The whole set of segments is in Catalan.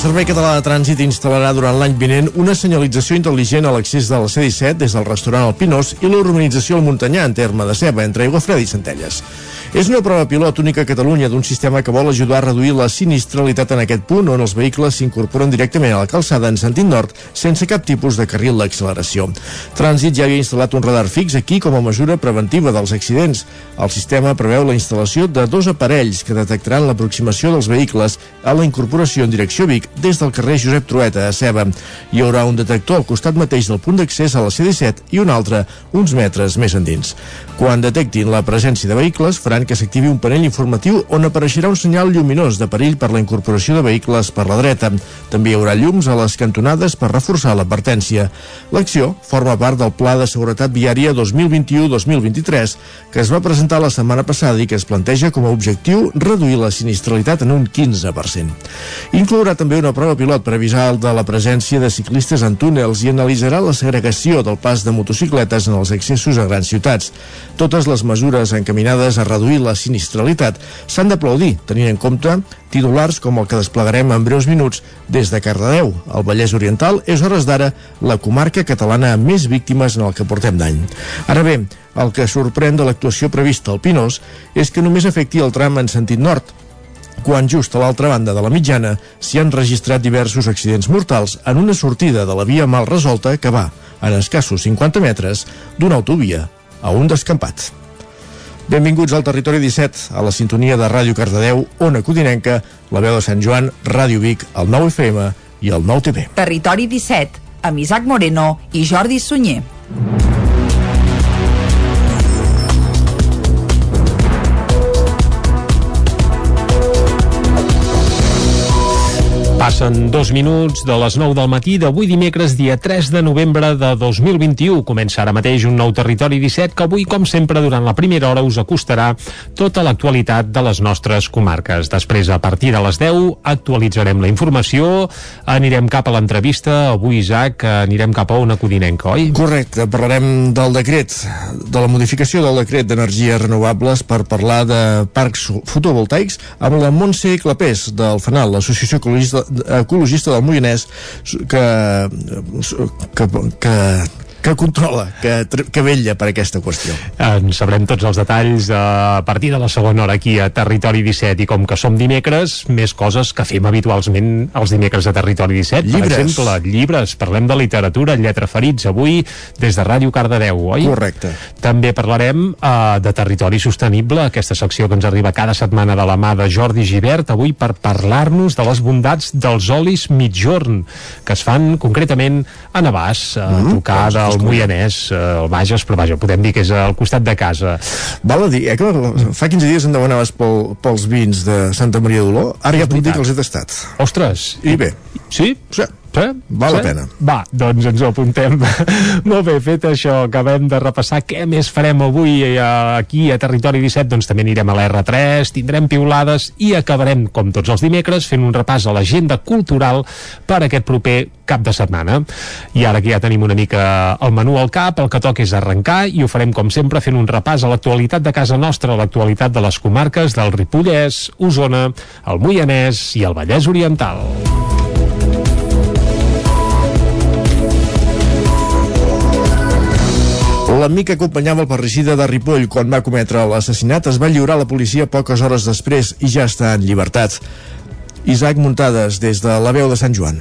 Servei Català de Trànsit instal·larà durant l'any vinent una senyalització intel·ligent a l'accés de la C-17 des del restaurant El Pinós i l'urbanització al Muntanyà en terme de ceba entre Aiguafreda i Centelles. És una prova pilot única a Catalunya d'un sistema que vol ajudar a reduir la sinistralitat en aquest punt on els vehicles s'incorporen directament a la calçada en sentit nord sense cap tipus de carril d'acceleració. Trànsit ja havia instal·lat un radar fix aquí com a mesura preventiva dels accidents. El sistema preveu la instal·lació de dos aparells que detectaran l'aproximació dels vehicles a la incorporació en direcció Vic des del carrer Josep Trueta a Ceba. Hi haurà un detector al costat mateix del punt d'accés a la C-17 i un altre uns metres més endins. Quan detectin la presència de vehicles, faran demanant que s'activi un panell informatiu on apareixerà un senyal lluminós de perill per la incorporació de vehicles per la dreta. També hi haurà llums a les cantonades per reforçar l'advertència. L'acció forma part del Pla de Seguretat Viària 2021-2023 que es va presentar la setmana passada i que es planteja com a objectiu reduir la sinistralitat en un 15%. Inclourà també una prova pilot per avisar de la presència de ciclistes en túnels i analitzarà la segregació del pas de motocicletes en els accessos a grans ciutats. Totes les mesures encaminades a reduir reduir la sinistralitat s'han d'aplaudir, tenint en compte titulars com el que desplegarem en breus minuts des de Cardedeu. El Vallès Oriental és hores d'ara la comarca catalana amb més víctimes en el que portem d'any. Ara bé, el que sorprèn de l'actuació prevista al Pinós és que només afecti el tram en sentit nord, quan just a l'altra banda de la mitjana s'hi han registrat diversos accidents mortals en una sortida de la via mal resolta que va, en escassos 50 metres, d'una autovia a un descampat. Benvinguts al Territori 17, a la sintonia de Ràdio Cardedeu, Ona Codinenca, la veu de Sant Joan, Ràdio Vic, el 9 FM i el 9 TV. Territori 17, amb Isaac Moreno i Jordi Sunyer. Passen dos minuts de les 9 del matí d'avui dimecres, dia 3 de novembre de 2021. Comença ara mateix un nou Territori 17 que avui, com sempre, durant la primera hora us acostarà tota l'actualitat de les nostres comarques. Després, a partir de les 10, actualitzarem la informació, anirem cap a l'entrevista. Avui, Isaac, anirem cap a una codinenca, oi? Correcte, parlarem del decret, de la modificació del decret d'energies renovables per parlar de parcs fotovoltaics amb la Montse Clapés del FANAL, l'Associació Ecologista ecologista del Moianès que, que, que que controla, que, que vetlla per aquesta qüestió. En sabrem tots els detalls a partir de la segona hora aquí a Territori 17 i com que som dimecres, més coses que fem habitualment els dimecres a Territori 17. Llibres. Per exemple, llibres, parlem de literatura, lletra ferits, avui des de Ràdio Cardedeu, oi? Correcte. També parlarem uh, de Territori Sostenible, aquesta secció que ens arriba cada setmana de la mà de Jordi Givert, avui per parlar-nos de les bondats dels olis mitjorn, que es fan concretament a Navàs, a mm, tocar de el Moianès, eh, el Bages, però vaja, podem dir que és al costat de casa. Val a dir, eh, que fa 15 dies em demanaves pel, pels vins de Santa Maria d'Oló, ara ja puc dir que els he tastat. Ostres! I bé. Sí? Sí. Sí? Val sí? la pena. Va, doncs ens ho apuntem. Molt bé, fet això, acabem de repassar què més farem avui eh, aquí a Territori 17, doncs també anirem a l'R3, tindrem piulades i acabarem, com tots els dimecres, fent un repàs a l'agenda cultural per aquest proper cap de setmana. I ara que ja tenim una mica el menú al cap, el que toca és arrencar i ho farem com sempre fent un repàs a l'actualitat de casa nostra, a l'actualitat de les comarques del Ripollès, Osona, el Moianès i el Vallès Oriental. L'amic acompanyava el parricida de Ripoll quan va cometre l'assassinat es va lliurar a la policia poques hores després i ja està en llibertat. Isaac Muntades, des de la veu de Sant Joan.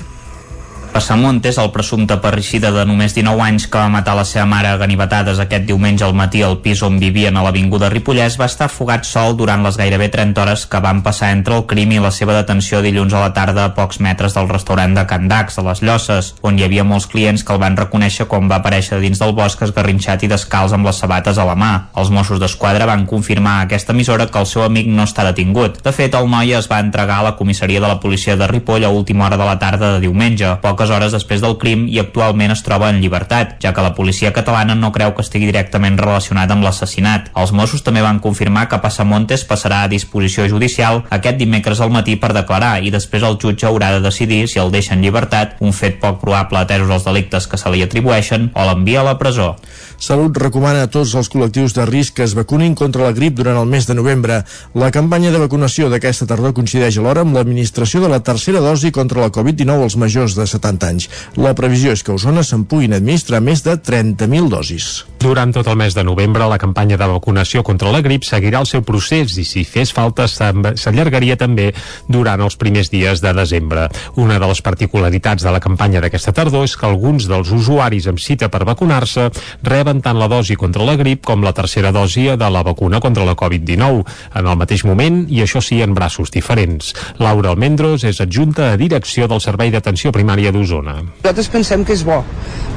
Passamunt és el presumpte parricida de només 19 anys que va matar la seva mare a ganivetades aquest diumenge al matí al pis on vivien a l'Avinguda Ripollès va estar fugat sol durant les gairebé 30 hores que van passar entre el crim i la seva detenció dilluns a la tarda a pocs metres del restaurant de Can Dax, a les Llosses, on hi havia molts clients que el van reconèixer quan va aparèixer dins del bosc esgarrinxat i descalç amb les sabates a la mà. Els Mossos d'Esquadra van confirmar a aquesta emissora que el seu amic no està detingut. De fet, el noi es va entregar a la comissaria de la policia de Ripoll a última hora de la tarda de diumenge. Poc poques hores després del crim i actualment es troba en llibertat, ja que la policia catalana no creu que estigui directament relacionat amb l'assassinat. Els Mossos també van confirmar que Passamontes passarà a disposició judicial aquest dimecres al matí per declarar i després el jutge haurà de decidir si el deixa en llibertat, un fet poc probable atesos els delictes que se li atribueixen, o l'envia a la presó. Salut recomana a tots els col·lectius de risc que es vacunin contra la grip durant el mes de novembre. La campanya de vacunació d'aquesta tardor coincideix alhora amb l'administració de la tercera dosi contra la Covid-19 als majors de 70 anys. La previsió és que a Osona se'n puguin administrar més de 30.000 dosis. Durant tot el mes de novembre, la campanya de vacunació contra la grip seguirà el seu procés i si fes falta s'allargaria també durant els primers dies de desembre. Una de les particularitats de la campanya d'aquesta tardor és que alguns dels usuaris amb cita per vacunar-se reben tant la dosi contra la grip com la tercera dosi de la vacuna contra la Covid-19 en el mateix moment i això sí en braços diferents. Laura Almendros és adjunta a direcció del Servei d'Atenció Primària d'Osona. Nosaltres pensem que és bo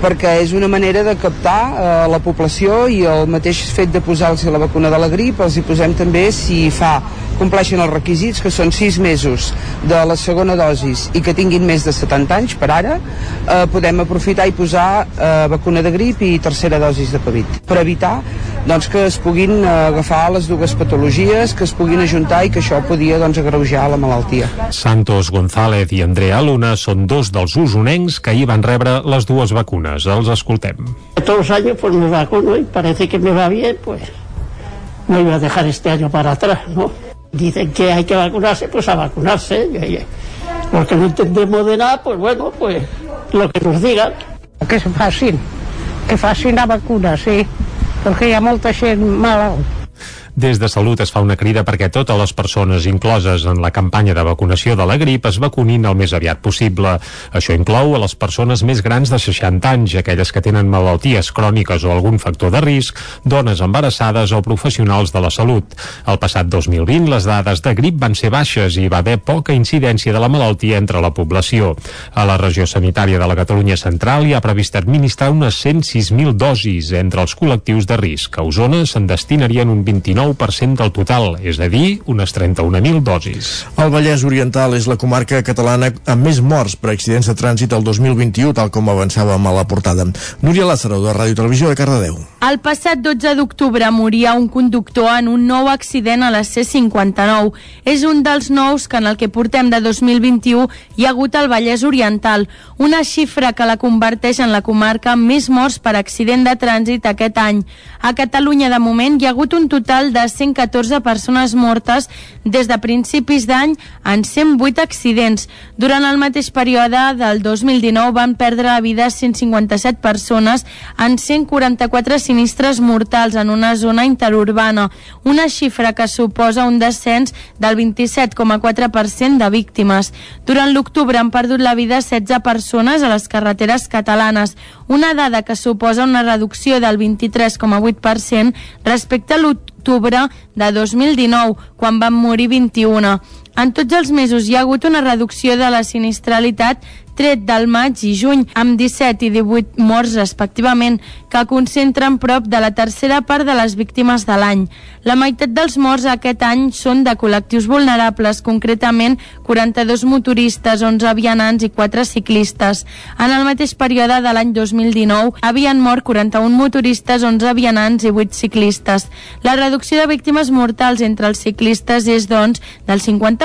perquè és una manera de captar eh, la població i el mateix fet de posar-los la vacuna de la grip els hi posem també si fa compleixen els requisits, que són 6 mesos de la segona dosis i que tinguin més de 70 anys per ara, eh, podem aprofitar i posar eh, vacuna de grip i tercera dosis de Covid, per evitar doncs, que es puguin eh, agafar les dues patologies, que es puguin ajuntar i que això podia doncs, agreujar la malaltia. Santos González i Andrea Luna són dos dels usonencs que ahir van rebre les dues vacunes. Els escoltem. Todos los años pues me vacuno y parece que me va bien, pues no iba a dejar este año para atrás, ¿no? dicen que hay que vacunarse, pues a vacunarse. Los que no entendemos de nada, pues bueno, pues lo que nos digan. Que se facin, que facin la vacuna, sí, perquè hi ha molta gent malalt. Des de Salut es fa una crida perquè totes les persones incloses en la campanya de vacunació de la grip es vacunin el més aviat possible. Això inclou a les persones més grans de 60 anys, aquelles que tenen malalties cròniques o algun factor de risc, dones embarassades o professionals de la salut. El passat 2020 les dades de grip van ser baixes i va haver poca incidència de la malaltia entre la població. A la regió sanitària de la Catalunya Central hi ha previst administrar unes 106.000 dosis entre els col·lectius de risc. A Osona se'n destinarien un 29 29% del total, és a dir, unes 31.000 dosis. El Vallès Oriental és la comarca catalana amb més morts per accidents de trànsit el 2021, tal com avançàvem a la portada. Núria Lázaro, de Ràdio Televisió de Cardedeu. El passat 12 d'octubre moria un conductor en un nou accident a la C-59. És un dels nous que en el que portem de 2021 hi ha hagut al Vallès Oriental, una xifra que la converteix en la comarca amb més morts per accident de trànsit aquest any. A Catalunya, de moment, hi ha hagut un total de 114 persones mortes des de principis d'any en 108 accidents. Durant el mateix període del 2019 van perdre la vida 157 persones en 144 sinistres mortals en una zona interurbana, una xifra que suposa un descens del 27,4% de víctimes. Durant l'octubre han perdut la vida 16 persones a les carreteres catalanes, una dada que suposa una reducció del 23,8% respecte a d'octubre de 2019, quan van morir 21. En tots els mesos hi ha hagut una reducció de la sinistralitat tret del maig i juny, amb 17 i 18 morts respectivament, que concentren prop de la tercera part de les víctimes de l'any. La meitat dels morts aquest any són de col·lectius vulnerables, concretament 42 motoristes, 11 vianants i 4 ciclistes. En el mateix període de l'any 2019 havien mort 41 motoristes, 11 vianants i 8 ciclistes. La reducció de víctimes mortals entre els ciclistes és, doncs, del 50%.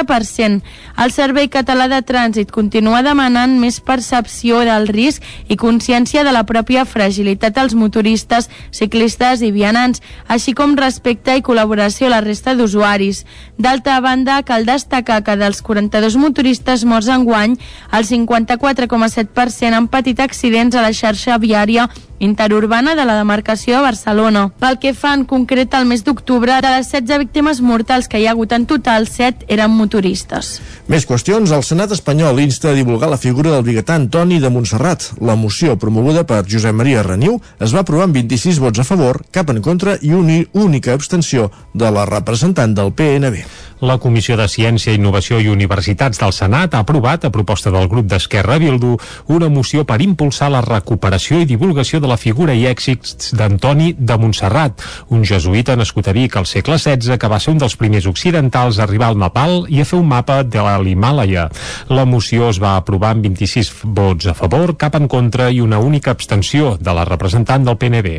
El Servei Català de Trànsit continua demanant més percepció del risc i consciència de la pròpia fragilitat dels motoristes, ciclistes i vianants, així com respecte i col·laboració a la resta d'usuaris. D'altra banda, cal destacar que dels 42 motoristes morts en guany, el 54,7% han patit accidents a la xarxa viària interurbana de la demarcació de Barcelona. Pel que fa en concret al mes d'octubre, de les 16 víctimes mortals que hi ha hagut en total, 7 eren motoristes. Més qüestions. El Senat espanyol insta a divulgar la figura del biguetà Antoni de Montserrat. La moció promoguda per Josep Maria Reniu es va aprovar amb 26 vots a favor, cap en contra i una única abstenció de la representant del PNB. La Comissió de Ciència, Innovació i Universitats del Senat ha aprovat, a proposta del grup d'Esquerra Bildu, una moció per impulsar la recuperació i divulgació de de la figura i èxits d'Antoni de Montserrat, un jesuïta nascut a Vic al segle XVI que va ser un dels primers occidentals a arribar al Nepal i a fer un mapa de l'Himàlaia. La moció es va aprovar amb 26 vots a favor, cap en contra i una única abstenció de la representant del PNB.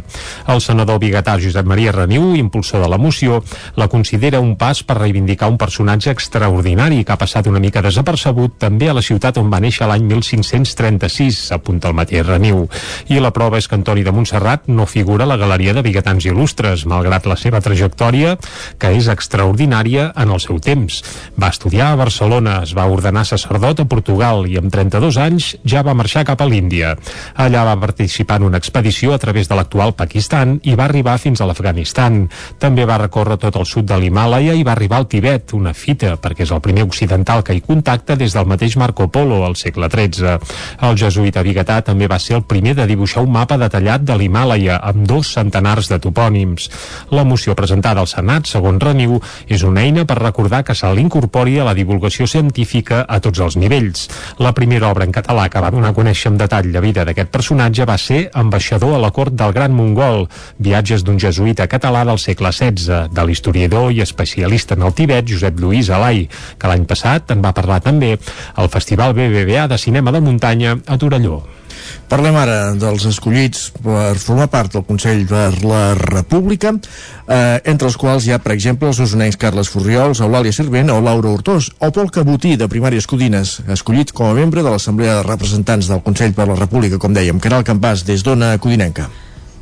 El senador biguetà Josep Maria Reniu, impulsor de la moció, la considera un pas per reivindicar un personatge extraordinari que ha passat una mica desapercebut també a la ciutat on va néixer l'any 1536, apunta el mateix Reniu. I la prova és que Antoni de Montserrat no figura a la galeria de biguetans il·lustres, malgrat la seva trajectòria, que és extraordinària en el seu temps. Va estudiar a Barcelona, es va ordenar sacerdot a Portugal i amb 32 anys ja va marxar cap a l'Índia. Allà va participar en una expedició a través de l'actual Pakistan i va arribar fins a l'Afganistan. També va recórrer tot el sud de l'Himàlaia i va arribar al Tibet, una fita, perquè és el primer occidental que hi contacta des del mateix Marco Polo al segle XIII. El jesuïta Vigatà també va ser el primer de dibuixar un mapa detallat de l'Himàlaia amb dos centenars de topònims. La moció presentada al Senat, segons Reniu, és una eina per recordar que se l'incorpori a la divulgació científica a tots els nivells. La primera obra en català que va donar a conèixer amb detall la vida d'aquest personatge va ser Ambaixador a la cort del Gran Mongol, viatges d'un jesuïta català del segle XVI, de l'historiador i especialista en el Tibet Josep Lluís Alai, que l'any passat en va parlar també al Festival BBVA de Cinema de Muntanya a Torelló. Parlem ara dels escollits per formar part del Consell per la República, eh, entre els quals hi ha, per exemple, els usonencs Carles Furriols, Eulàlia Servent o Laura Hortós, o Pol Cabotí, de Primàries Codines, escollit com a membre de l'Assemblea de Representants del Consell per la República, com dèiem, Caral Campàs, des d'Ona Codinenca.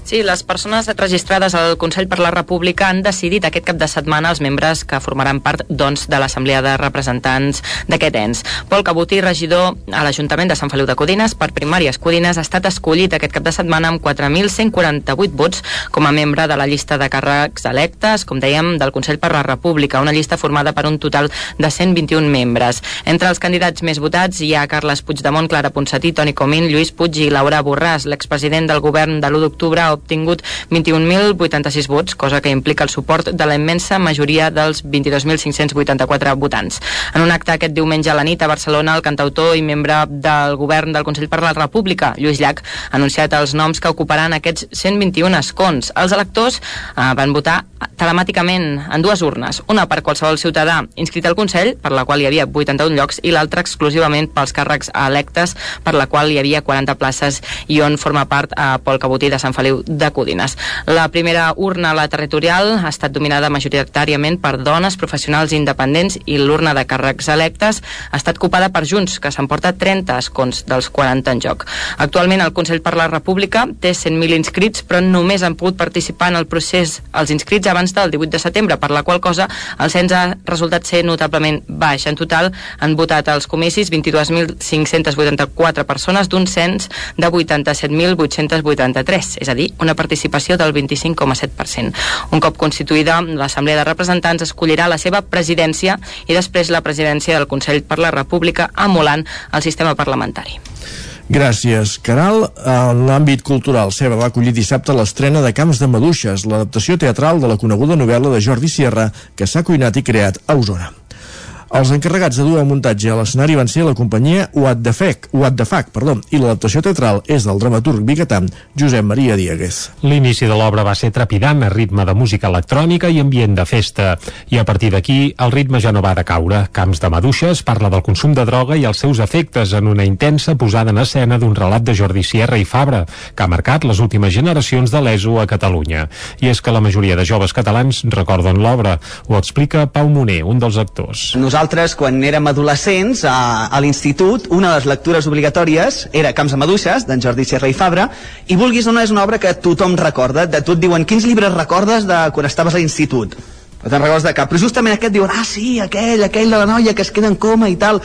Sí, les persones registrades al Consell per la República han decidit aquest cap de setmana els membres que formaran part doncs, de l'Assemblea de Representants d'aquest ens. Pol Cabotí, regidor a l'Ajuntament de Sant Feliu de Codines per primàries Codines, ha estat escollit aquest cap de setmana amb 4.148 vots com a membre de la llista de càrrecs electes, com dèiem, del Consell per la República, una llista formada per un total de 121 membres. Entre els candidats més votats hi ha Carles Puigdemont, Clara Ponsatí, Toni Comín, Lluís Puig i Laura Borràs, l'expresident del govern de l'1 d'octubre obtingut 21.086 vots, cosa que implica el suport de la immensa majoria dels 22.584 votants. En un acte aquest diumenge a la nit a Barcelona, el cantautor i membre del govern del Consell per la República, Lluís Llach, ha anunciat els noms que ocuparan aquests 121 escons. Els electors eh, van votar telemàticament en dues urnes, una per qualsevol ciutadà inscrit al Consell, per la qual hi havia 81 llocs, i l'altra exclusivament pels càrrecs electes, per la qual hi havia 40 places i on forma part eh, Pol Cabotí de Sant Feliu de Codines. La primera urna, la territorial, ha estat dominada majoritàriament per dones professionals independents i l'urna de càrrecs electes ha estat ocupada per Junts, que s'emporta 30 escons dels 40 en joc. Actualment el Consell per la República té 100.000 inscrits, però només han pogut participar en el procés els inscrits abans del 18 de setembre, per la qual cosa el cens ha resultat ser notablement baix. En total han votat als comicis 22.584 persones d'un cens de 87.883, és a dir, una participació del 25,7%. Un cop constituïda, l'Assemblea de Representants escollirà la seva presidència i després la presidència del Consell per la República emulant el sistema parlamentari. Gràcies, Caral. En l'àmbit cultural, Ceba va acollir dissabte l'estrena de Camps de Maduixes, l'adaptació teatral de la coneguda novel·la de Jordi Sierra que s'ha cuinat i creat a Osona. Els encarregats de dur el muntatge a l'escenari van ser la companyia What the Fac, What the Fac perdó, i l'adaptació teatral és del dramaturg biguetà Josep Maria Diegues. L'inici de l'obra va ser trepidant a ritme de música electrònica i ambient de festa, i a partir d'aquí el ritme ja no va de caure. Camps de Maduixes parla del consum de droga i els seus efectes en una intensa posada en escena d'un relat de Jordi Sierra i Fabra, que ha marcat les últimes generacions de l'ESO a Catalunya. I és que la majoria de joves catalans recorden l'obra. Ho explica Pau Moner, un dels actors. Nosaltres, quan érem adolescents, a, a l'institut, una de les lectures obligatòries era Camps de Maduixes, d'en Jordi Serra i Fabra, i vulguis o no és una obra que tothom recorda. De tu et diuen, quins llibres recordes de quan estaves a l'institut? No te'n recordes de cap, però justament aquest diuen, ah sí, aquell, aquell de la noia que es queda en coma i tal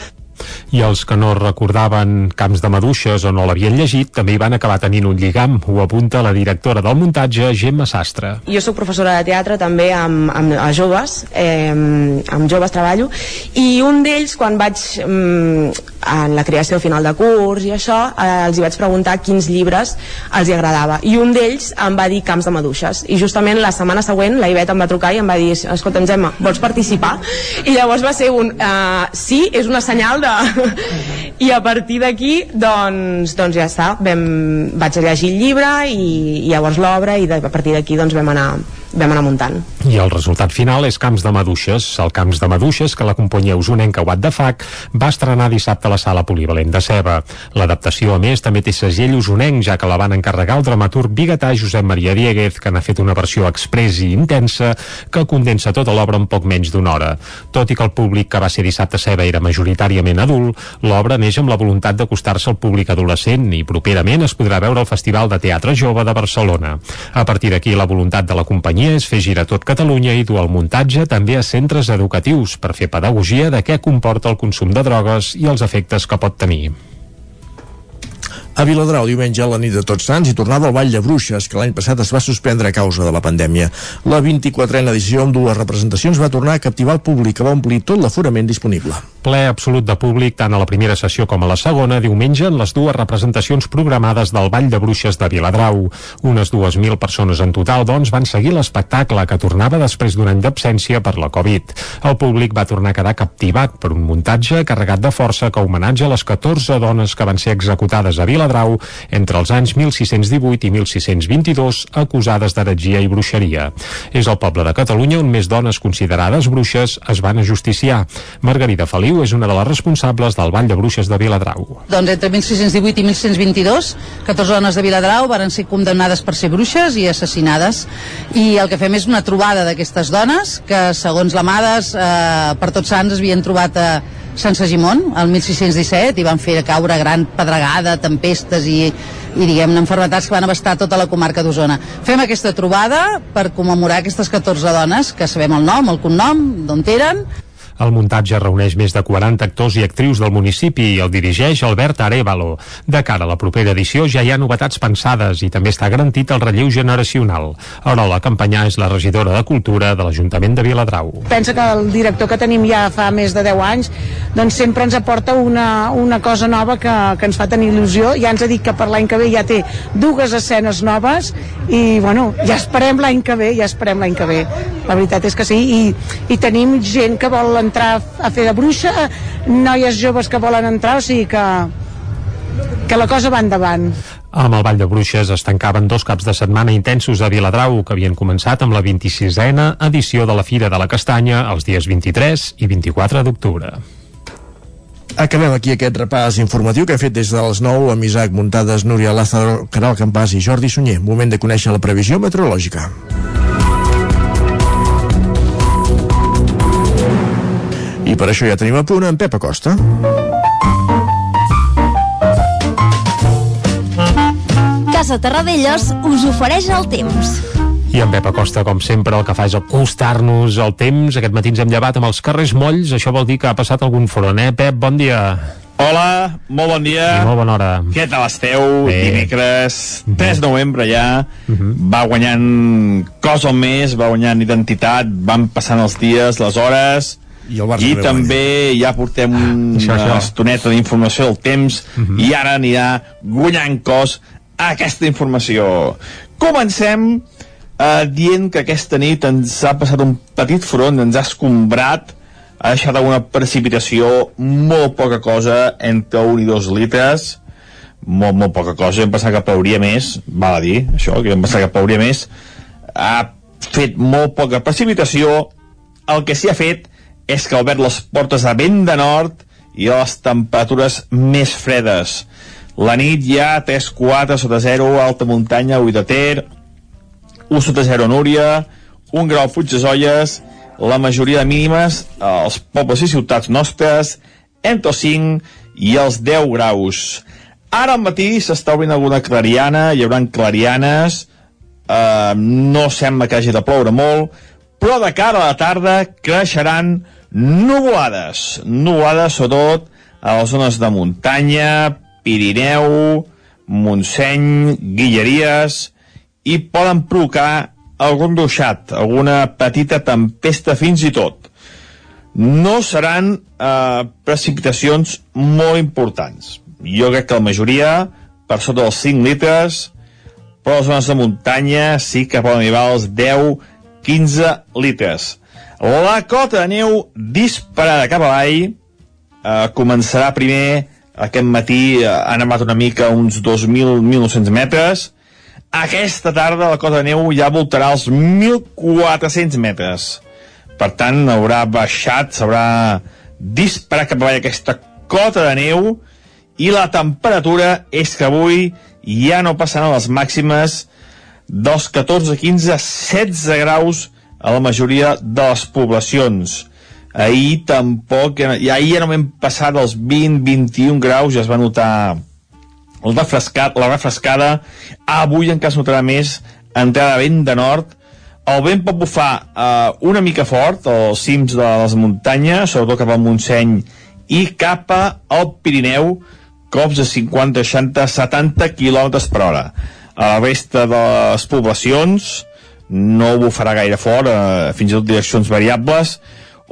i els que no recordaven Camps de Maduixes o no l'havien llegit també hi van acabar tenint un lligam, ho apunta la directora del muntatge, Gemma Sastre. Jo sóc professora de teatre també amb, amb a joves, eh, amb joves treballo, i un d'ells quan vaig mm, en la creació final de curs i això, eh, els hi vaig preguntar quins llibres els hi agradava, i un d'ells em va dir Camps de Maduixes, i justament la setmana següent la Ivet em va trucar i em va dir escolta, Gemma, vols participar? I llavors va ser un, uh, sí, és una senyal de... i a partir d'aquí doncs, doncs ja està vam, vaig a llegir el llibre i, i llavors l'obra i de, a partir d'aquí doncs vam anar vam anar muntant. I el resultat final és Camps de Maduixes. El Camps de Maduixes, que la companyia usonenca What the Fuck va estrenar dissabte a la sala polivalent de Ceba. L'adaptació, a més, també té segell usonenc, ja que la van encarregar el dramaturg biguetà Josep Maria Dieguez, que n'ha fet una versió express i intensa que condensa tota l'obra en poc menys d'una hora. Tot i que el públic que va ser dissabte a Ceba era majoritàriament adult, l'obra neix amb la voluntat d'acostar-se al públic adolescent i properament es podrà veure al Festival de Teatre Jove de Barcelona. A partir d'aquí, la voluntat de la companyia companyia és fer girar tot Catalunya i dur el muntatge també a centres educatius per fer pedagogia de què comporta el consum de drogues i els efectes que pot tenir. A Viladrau, diumenge a la nit de Tots Sants i tornava al Vall de Bruixes, que l'any passat es va suspendre a causa de la pandèmia. La 24a edició amb dues representacions va tornar a captivar el públic, que va omplir tot l'aforament disponible. Ple absolut de públic tant a la primera sessió com a la segona, diumenge en les dues representacions programades del Vall de Bruixes de Viladrau. Unes 2.000 persones en total, doncs, van seguir l'espectacle que tornava després d'un any d'absència per la Covid. El públic va tornar a quedar captivat per un muntatge carregat de força que homenatja a les 14 dones que van ser executades a Viladrau Viladrau entre els anys 1618 i 1622 acusades d'heretgia i bruixeria. És el poble de Catalunya on més dones considerades bruixes es van ajusticiar. Margarida Feliu és una de les responsables del Vall de Bruixes de Viladrau. Doncs entre 1618 i 1622, 14 dones de Viladrau varen ser condemnades per ser bruixes i assassinades. I el que fem és una trobada d'aquestes dones que, segons l'Amades, eh, per tots sants es havien trobat a eh, Sant Segimon, el 1617, i van fer caure gran pedregada, tempestes i, i diguem-ne, enfermetats que van abastar tota la comarca d'Osona. Fem aquesta trobada per commemorar aquestes 14 dones, que sabem el nom, el cognom, d'on eren, el muntatge reuneix més de 40 actors i actrius del municipi i el dirigeix Albert Arevalo. De cara a la propera edició ja hi ha novetats pensades i també està garantit el relleu generacional. Ara la campanya és la regidora de Cultura de l'Ajuntament de Viladrau. Pensa que el director que tenim ja fa més de 10 anys doncs sempre ens aporta una, una cosa nova que, que ens fa tenir il·lusió. Ja ens ha dit que per l'any que ve ja té dues escenes noves i bueno, ja esperem l'any que ve, ja esperem l'any que ve. La veritat és que sí, i, i tenim gent que vol entrar a fer de bruixa, noies joves que volen entrar, o sigui que, que la cosa va endavant. Amb el Vall de Bruixes es tancaven dos caps de setmana intensos a Viladrau que havien començat amb la 26a edició de la Fira de la Castanya els dies 23 i 24 d'octubre. Acabem aquí aquest repàs informatiu que he fet des de les 9 amb Isaac Muntades, Núria Lázaro, Caral Campàs i Jordi Sunyer. Moment de conèixer la previsió meteorològica. Per això ja tenim a punt en Pep Acosta. Casa Terradellos us ofereix el temps. I en Pep Acosta, com sempre, el que fa és acostar-nos al temps. Aquest matí ens hem llevat amb els carrers molls. Això vol dir que ha passat algun front, eh? Pep, bon dia. Hola, molt bon dia. I molt bona hora. Què tal esteu? Bé. Dimecres, 3 de novembre ja, uh -huh. va guanyant cos al mes, va guanyant identitat, van passant els dies, les hores, i, el Barça I també ja portem una això, això. estoneta d'informació del temps uh -huh. i ara anirà guanyant cos a aquesta informació. Comencem eh, dient que aquesta nit ens ha passat un petit front, ens ha escombrat, ha deixat alguna precipitació, molt poca cosa, entre 1 i 2 litres, molt, molt poca cosa, hem pensat que plauria més, val a dir, això, que hem pensat que plauria més, ha fet molt poca precipitació, el que s'hi ha fet és que ha obert les portes a vent de nord i a les temperatures més fredes. La nit ja 3-4 sota 0, alta muntanya, Ui de Ter, 1 sota 0 Núria, 1 grau Puig de Zolles, la majoria de mínimes als pobles i ciutats nostres, entre els 5 i els 10 graus. Ara al matí s'està obrint alguna clariana, hi haurà clarianes, eh, no sembla que hagi de ploure molt, però de cara a la tarda creixeran nuvolades, nuvolades sobretot a les zones de muntanya, Pirineu, Montseny, Guilleries, i poden provocar algun ruixat, alguna petita tempesta fins i tot. No seran eh, precipitacions molt importants. Jo crec que la majoria, per sota dels 5 litres, però les zones de muntanya sí que poden arribar als 10 15 litres. La cota de neu disparada cap avall eh, començarà primer aquest matí han amat una mica uns 2.000-1.900 metres, aquesta tarda la cota de neu ja voltarà els 1.400 metres. Per tant, haurà baixat, s'haurà disparat cap avall aquesta cota de neu i la temperatura és que avui ja no passaran les màximes dels 14, 15, 16 graus a la majoria de les poblacions. Ahir tampoc, i ahir ja no hem passat els 20, 21 graus, ja es va notar el refrescat, la refrescada. Avui encara es notarà més entrada de vent de nord. El vent pot bufar eh, una mica fort als cims de les muntanyes, sobretot cap al Montseny i cap al Pirineu, cops de 50, 60, 70 km per hora. A la resta de les poblacions no bufarà gaire fort, eh, fins i tot direccions variables,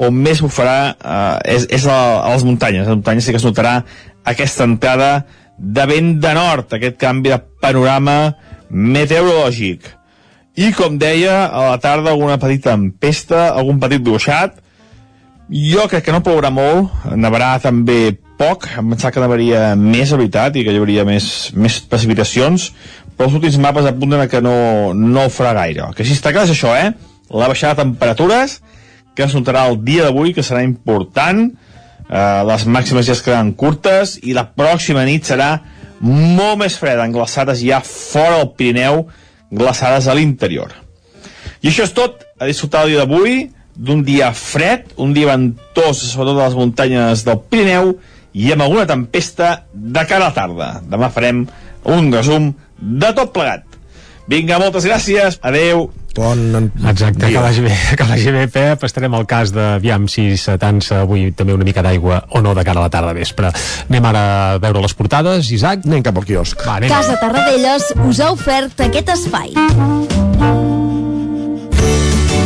on més bufarà eh, és, és a, a les muntanyes. A les muntanyes sí que es notarà aquesta entrada de vent de nord, aquest canvi de panorama meteorològic. I, com deia, a la tarda alguna petita tempesta, algun petit ruixat. Jo crec que no plourà molt, nevarà també poc, em pensava que nevaria més, a veritat, i que hi hauria més, més precipitacions, però els últims mapes apunten a que no, no farà gaire. Que sí està clar és això, eh? La baixada de temperatures, que es notarà el dia d'avui, que serà important, eh, les màximes ja es quedaran curtes, i la pròxima nit serà molt més freda, en glaçades ja fora del Pirineu, glaçades a l'interior. I això és tot, a disfrutar el dia d'avui, d'un dia fred, un dia ventós, sobretot a les muntanyes del Pirineu, i amb alguna tempesta de cara a la tarda. Demà farem un resum de tot plegat. Vinga, moltes gràcies, adeu. Bon Exacte, dia. que vagi bé, que vagi bé, Pep. Estarem al cas de, aviam, si s'atansa avui també una mica d'aigua o no de cara a la tarda vespre. Anem ara a veure les portades, Isaac. Anem cap al quiosc. Va, anem. Casa Tarradellas us ha ofert aquest espai.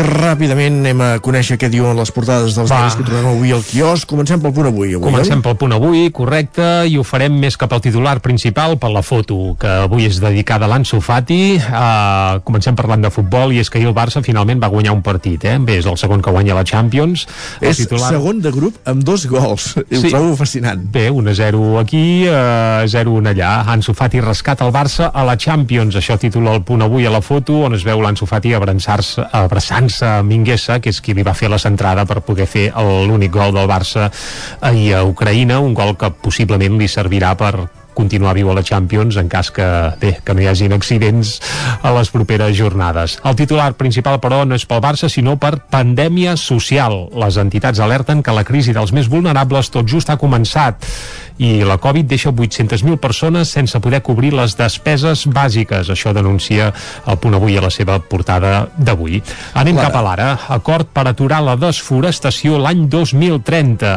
I ràpidament anem a conèixer què diuen les portades dels diaris que trobem avui al quiosc. Comencem pel punt avui. avui Comencem pel punt avui, correcte, i ho farem més cap al titular principal, per la foto, que avui és dedicada a l'Anso Fati. Uh, comencem parlant de futbol, i és que ahir el Barça finalment va guanyar un partit, eh? Bé, és el segon que guanya la Champions. El És titular... segon de grup amb dos gols. I ho Sí. trobo fascinant. Bé, 1-0 aquí, uh, 0-1 allà. Ansu Fati rescata el Barça a la Champions. Això titula el punt avui a la foto, on es veu l'Ansu Fati abraçar-se abraçant-se a Minguesa, que és qui li va fer la centrada per poder fer l'únic gol del Barça ahir a Ucraïna, un gol que possiblement li servirà per continuar viu a la Champions en cas que, bé, que no hi hagin accidents a les properes jornades. El titular principal, però, no és pel Barça, sinó per pandèmia social. Les entitats alerten que la crisi dels més vulnerables tot just ha començat i la Covid deixa 800.000 persones sense poder cobrir les despeses bàsiques. Això denuncia el punt avui a la seva portada d'avui. Anem Clara. cap a l'ara. Acord per aturar la desforestació l'any 2030.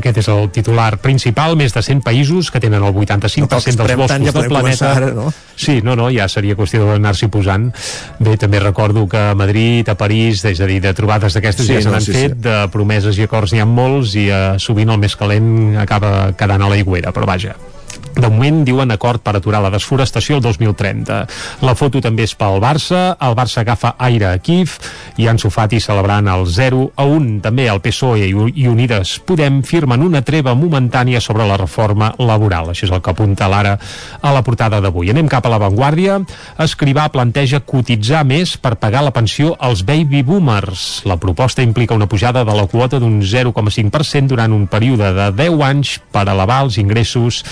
Aquest és el titular principal. Més de 100 països que tenen el 85% Tampoc dels esperem boscos ja del planeta. ara, no? Sí, no, no, ja seria qüestió d'anar-s'hi posant. Bé, també recordo que a Madrid, a París, és a dir, de trobades d'aquestes Sí, ja se no, sí, fet, sí. de promeses i acords n'hi ha molts i eh, sovint el més calent acaba quedant a l'aigüera, però vaja. De moment diuen acord per aturar la desforestació el 2030. La foto també és pel Barça, el Barça agafa aire a Kiev i Ansu Fati celebrant el 0 a 1. També el PSOE i, i Unides Podem firmen una treva momentània sobre la reforma laboral. Això és el que apunta l'ara a la portada d'avui. Anem cap a l'avantguàrdia. Escrivà planteja cotitzar més per pagar la pensió als baby boomers. La proposta implica una pujada de la quota d'un 0,5% durant un període de 10 anys per elevar els ingressos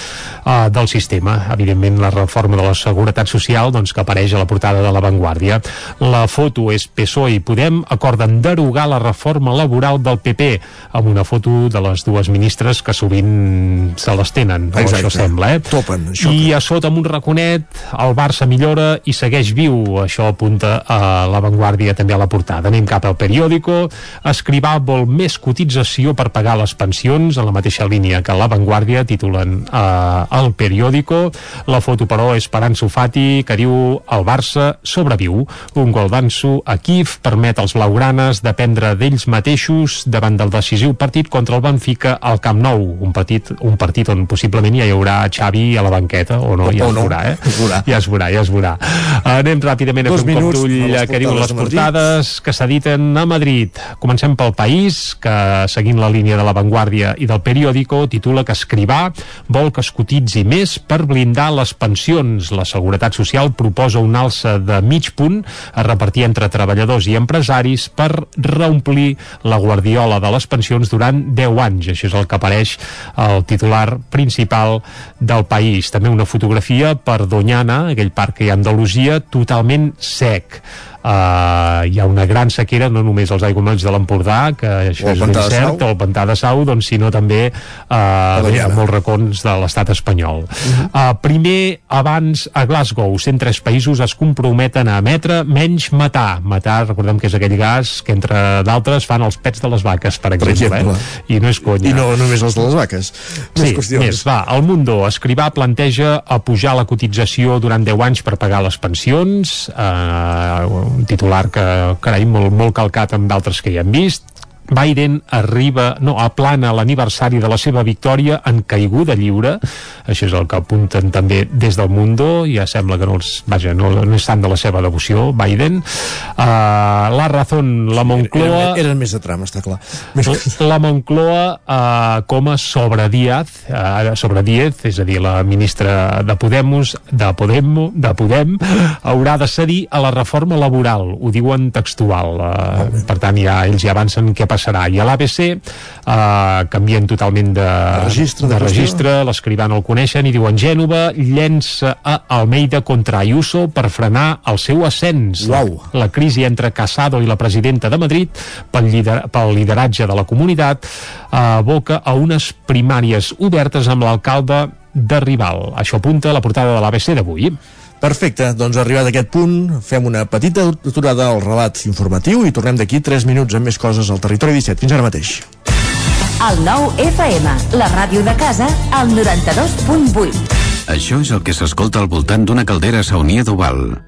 eh, del sistema. Evidentment, la reforma de la Seguretat Social doncs, que apareix a la portada de La Vanguardia. La foto és PSOE i Podem acorden derogar la reforma laboral del PP amb una foto de les dues ministres que sovint se les tenen, o això sembla. Eh? Topen, I a sota amb un raconet el Barça millora i segueix viu. Això apunta a La Vanguardia també a la portada. Anem cap al periòdico. Escrivà vol més cotització per pagar les pensions en la mateixa línia que La Vanguardia, titulen eh, el periòdico. La foto, però, és per Ansu Fati, que diu el Barça sobreviu. Un gol d'Ansu a Kif permet als blaugranes dependre d'ells mateixos davant del decisiu partit contra el Benfica al Camp Nou. Un partit, un partit on possiblement ja hi haurà Xavi a la banqueta, o no, O- ja es no. veurà, eh? Es veurà. Ja es veurà, ja es veurà. Anem ràpidament a Dos fer un cop d'ull a a què diuen les portades que s'editen a Madrid. Comencem pel País, que seguint la línia de la Vanguardia i del periòdico, titula que Escrivà vol que es cotitzi més per blindar les pensions. La Seguretat Social proposa un alça de mig punt a repartir entre treballadors i empresaris per reomplir la guardiola de les pensions durant 10 anys. Això és el que apareix al titular principal del País. També una fotografia per Doñana, aquell parc que hi ha a Andalusia, totalment sec. Uh, hi ha una gran sequera no només als aiguamolls de l'Empordà que això és ben cert, o el Pantà de Sau doncs, sinó també uh, bé, a molts racons de l'estat espanyol Mhm. uh, primer abans a Glasgow 103 països es comprometen a emetre menys matar matar, recordem que és aquell gas que entre d'altres fan els pets de les vaques per exemple, exemple. Eh? i no és conya I no només els de les vaques. Més Sí, qüestions. més, va, el Mundo Escrivà planteja a pujar la cotització durant 10 anys per pagar les pensions eh, un titular que, carai, molt, molt calcat amb d'altres que ja hem vist Biden arriba, no, aplana l'aniversari de la seva victòria en caiguda lliure, això és el que apunten també des del Mundo, ja sembla que no els, vaja, no, no és tant de la seva devoció, Biden. Uh, la Razón, la Moncloa... Eren, eren més de tram, està clar. La Moncloa uh, com a sobre Díaz, uh, sobre Díaz, és a dir, la ministra de Podemos, de Podem, de Podem, haurà de cedir a la reforma laboral, ho diuen textual. Uh, per tant, ja, ells ja avancen què passarà. I a l'ABC uh, canvien totalment de, De registre, de de registre l'escrivà no el coneixen i diuen Gènova llença a Almeida contra Ayuso per frenar el seu ascens. Uau. La crisi entre Casado i la presidenta de Madrid pel, lider pel lideratge de la comunitat eh, aboca a unes primàries obertes amb l'alcalde de Rival. Això apunta a la portada de l'ABC d'avui. Perfecte, doncs arribat a aquest punt fem una petita aturada al relat informatiu i tornem d'aquí 3 minuts amb més coses al Territori 17. Fins ara mateix. El nou FM, la ràdio de casa, al 92.8. Això és el que s'escolta al voltant d'una caldera saunia d'Oval.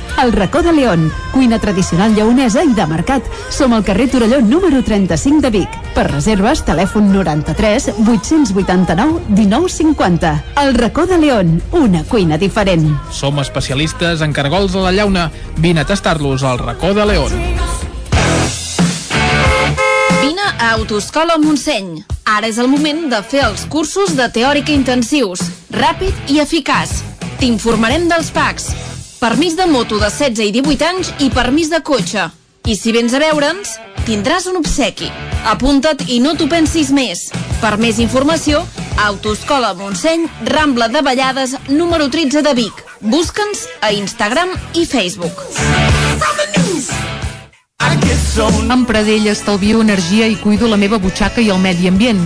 El racó de León, cuina tradicional lleonesa i de mercat. Som al carrer Torelló número 35 de Vic. Per reserves, telèfon 93 889 1950. El racó de León, una cuina diferent. Som especialistes en cargols a la llauna. Vine a tastar-los al racó de León. Vine a Autoscola Montseny. Ara és el moment de fer els cursos de teòrica intensius, ràpid i eficaç. T'informarem dels PACs, permís de moto de 16 i 18 anys i permís de cotxe. I si vens a veure'ns, tindràs un obsequi. Apunta't i no t'ho pensis més. Per més informació, Autoscola Montseny, Rambla de Vallades, número 13 de Vic. Busca'ns a Instagram i Facebook. Amb Pradell estalvio energia i cuido la meva butxaca i el medi ambient.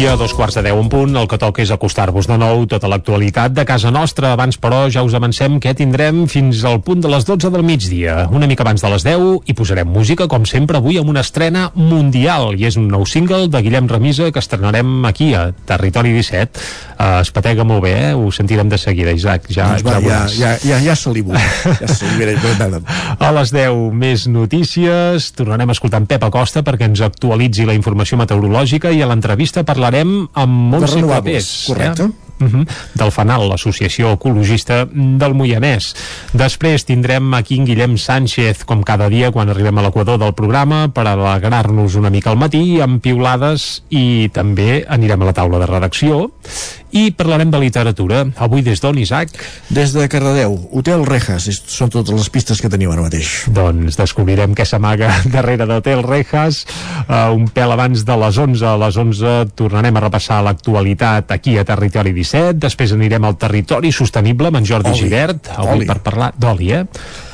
I a dos quarts de deu un punt, el que toca és acostar-vos de nou tota l'actualitat de casa nostra. Abans, però, ja us avancem que tindrem fins al punt de les 12 del migdia. Una mica abans de les 10 i posarem música, com sempre, avui amb una estrena mundial. I és un nou single de Guillem Remisa que estrenarem aquí, a Territori 17. Uh, es patega molt bé, eh? Ho sentirem de seguida, Isaac. Ja, Doncs va, ja, ja, ja, ja salivo. Ja salivo. A les 10 més notícies, tornarem a escoltar en Pep Acosta perquè ens actualitzi la informació meteorològica i a l'entrevista parlarem amb Montse De renovables, Clapés. correcte. Eh? Uh -huh. del FANAL, l'Associació Ecologista del Moianès. Després tindrem aquí en Guillem Sánchez, com cada dia quan arribem a l'equador del programa, per alegrar-nos una mica al matí amb piulades i també anirem a la taula de redacció i parlarem de literatura. Avui des d'on, Isaac? Des de Cardedeu, Hotel Rejas, són totes les pistes que tenim ara mateix. Doncs descobrirem què s'amaga darrere d'Hotel Rejas uh, un pèl abans de les 11 a les 11 tornarem a repassar l'actualitat aquí a Territori 17 després anirem al Territori Sostenible amb en Jordi Oli. Givert avui Oli. per parlar d'oli, eh?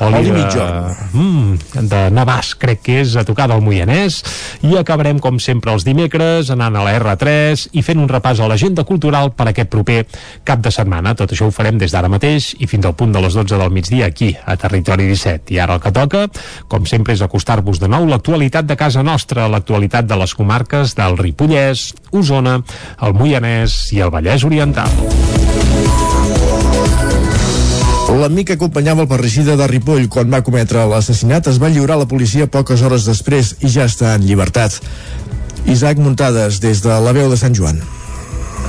Oli de, mitjorn. mm, de Navàs, crec que és a tocar del Moianès i acabarem com sempre els dimecres anant a la R3 i fent un repàs a l'agenda cultural per aquest proper cap de setmana. Tot això ho farem des d'ara mateix i fins al punt de les 12 del migdia aquí, a Territori 17. I ara el que toca, com sempre, és acostar-vos de nou l'actualitat de casa nostra, l'actualitat de les comarques del Ripollès, Osona, el Moianès i el Vallès Oriental. L'amic que acompanyava el parricida de Ripoll quan va cometre l'assassinat es va lliurar a la policia poques hores després i ja està en llibertat. Isaac Muntades, des de la veu de Sant Joan.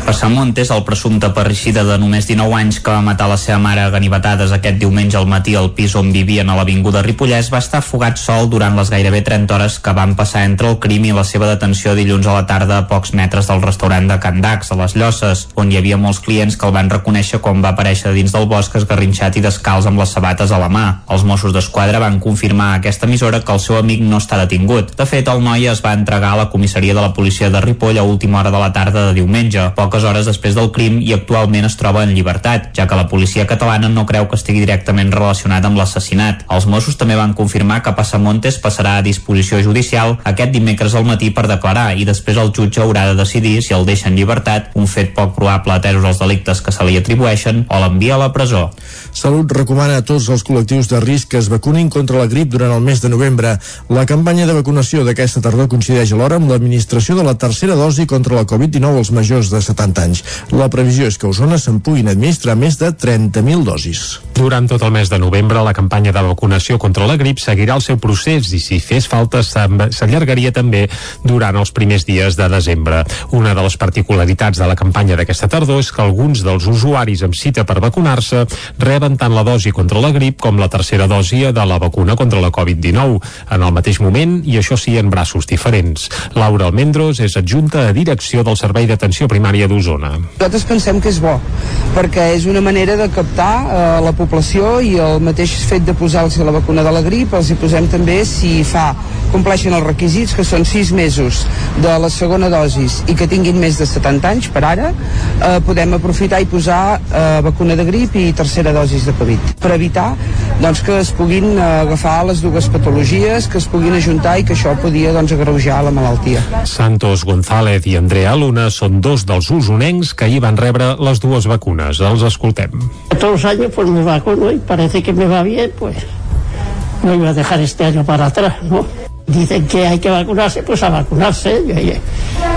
Passamontes, el presumpte parricida de només 19 anys que va matar la seva mare a ganivetades aquest diumenge al matí al pis on vivien a l'Avinguda Ripollès, va estar fugat sol durant les gairebé 30 hores que van passar entre el crim i la seva detenció dilluns a la tarda a pocs metres del restaurant de Can Dax, a les Llosses, on hi havia molts clients que el van reconèixer quan va aparèixer dins del bosc esgarrinxat i descalç amb les sabates a la mà. Els Mossos d'Esquadra van confirmar a aquesta emissora que el seu amic no està detingut. De fet, el noi es va entregar a la comissaria de la policia de Ripoll a última hora de la tarda de diumenge, poques hores després del crim i actualment es troba en llibertat, ja que la policia catalana no creu que estigui directament relacionat amb l'assassinat. Els Mossos també van confirmar que Passamontes passarà a disposició judicial aquest dimecres al matí per declarar i després el jutge haurà de decidir si el deixa en llibertat, un fet poc probable atesos els delictes que se li atribueixen, o l'envia a la presó. Salut recomana a tots els col·lectius de risc que es vacunin contra la grip durant el mes de novembre. La campanya de vacunació d'aquesta tardor coincideix alhora amb l'administració de la tercera dosi contra la Covid-19 als majors de 70 anys. La previsió és que a Osona se'n puguin administrar més de 30.000 dosis. Durant tot el mes de novembre, la campanya de vacunació contra la grip seguirà el seu procés i si fes falta s'allargaria també durant els primers dies de desembre. Una de les particularitats de la campanya d'aquesta tardor és que alguns dels usuaris amb cita per vacunar-se reben tant la dosi contra la grip com la tercera dosi de la vacuna contra la Covid-19 en el mateix moment i això sí en braços diferents. Laura Almendros és adjunta a direcció del Servei d'Atenció Primària d'Osona. Nosaltres pensem que és bo, perquè és una manera de captar eh, la població i el mateix fet de posar-los la vacuna de la grip, els hi posem també si fa compleixen els requisits, que són 6 mesos de la segona dosis i que tinguin més de 70 anys per ara, eh, podem aprofitar i posar eh, vacuna de grip i tercera dosis de Covid, per evitar doncs que es puguin eh, agafar les dues patologies, que es puguin ajuntar i que això podia doncs, agreujar la malaltia. Santos González i Andrea Luna són dos dels usonencs que ahir van rebre les dues vacunes. Els escoltem. Todos los años pues me vacuno y parece que me va bien, pues no iba a dejar este año para atrás, ¿no? Dicen que hay que vacunarse, pues a vacunarse.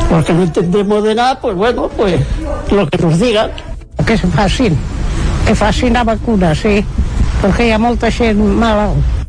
Porque no entendemos de nada, pues bueno, pues lo que nos digan. Que se facin, que facin la vacuna, sí, perquè hi ha molta gent malalt.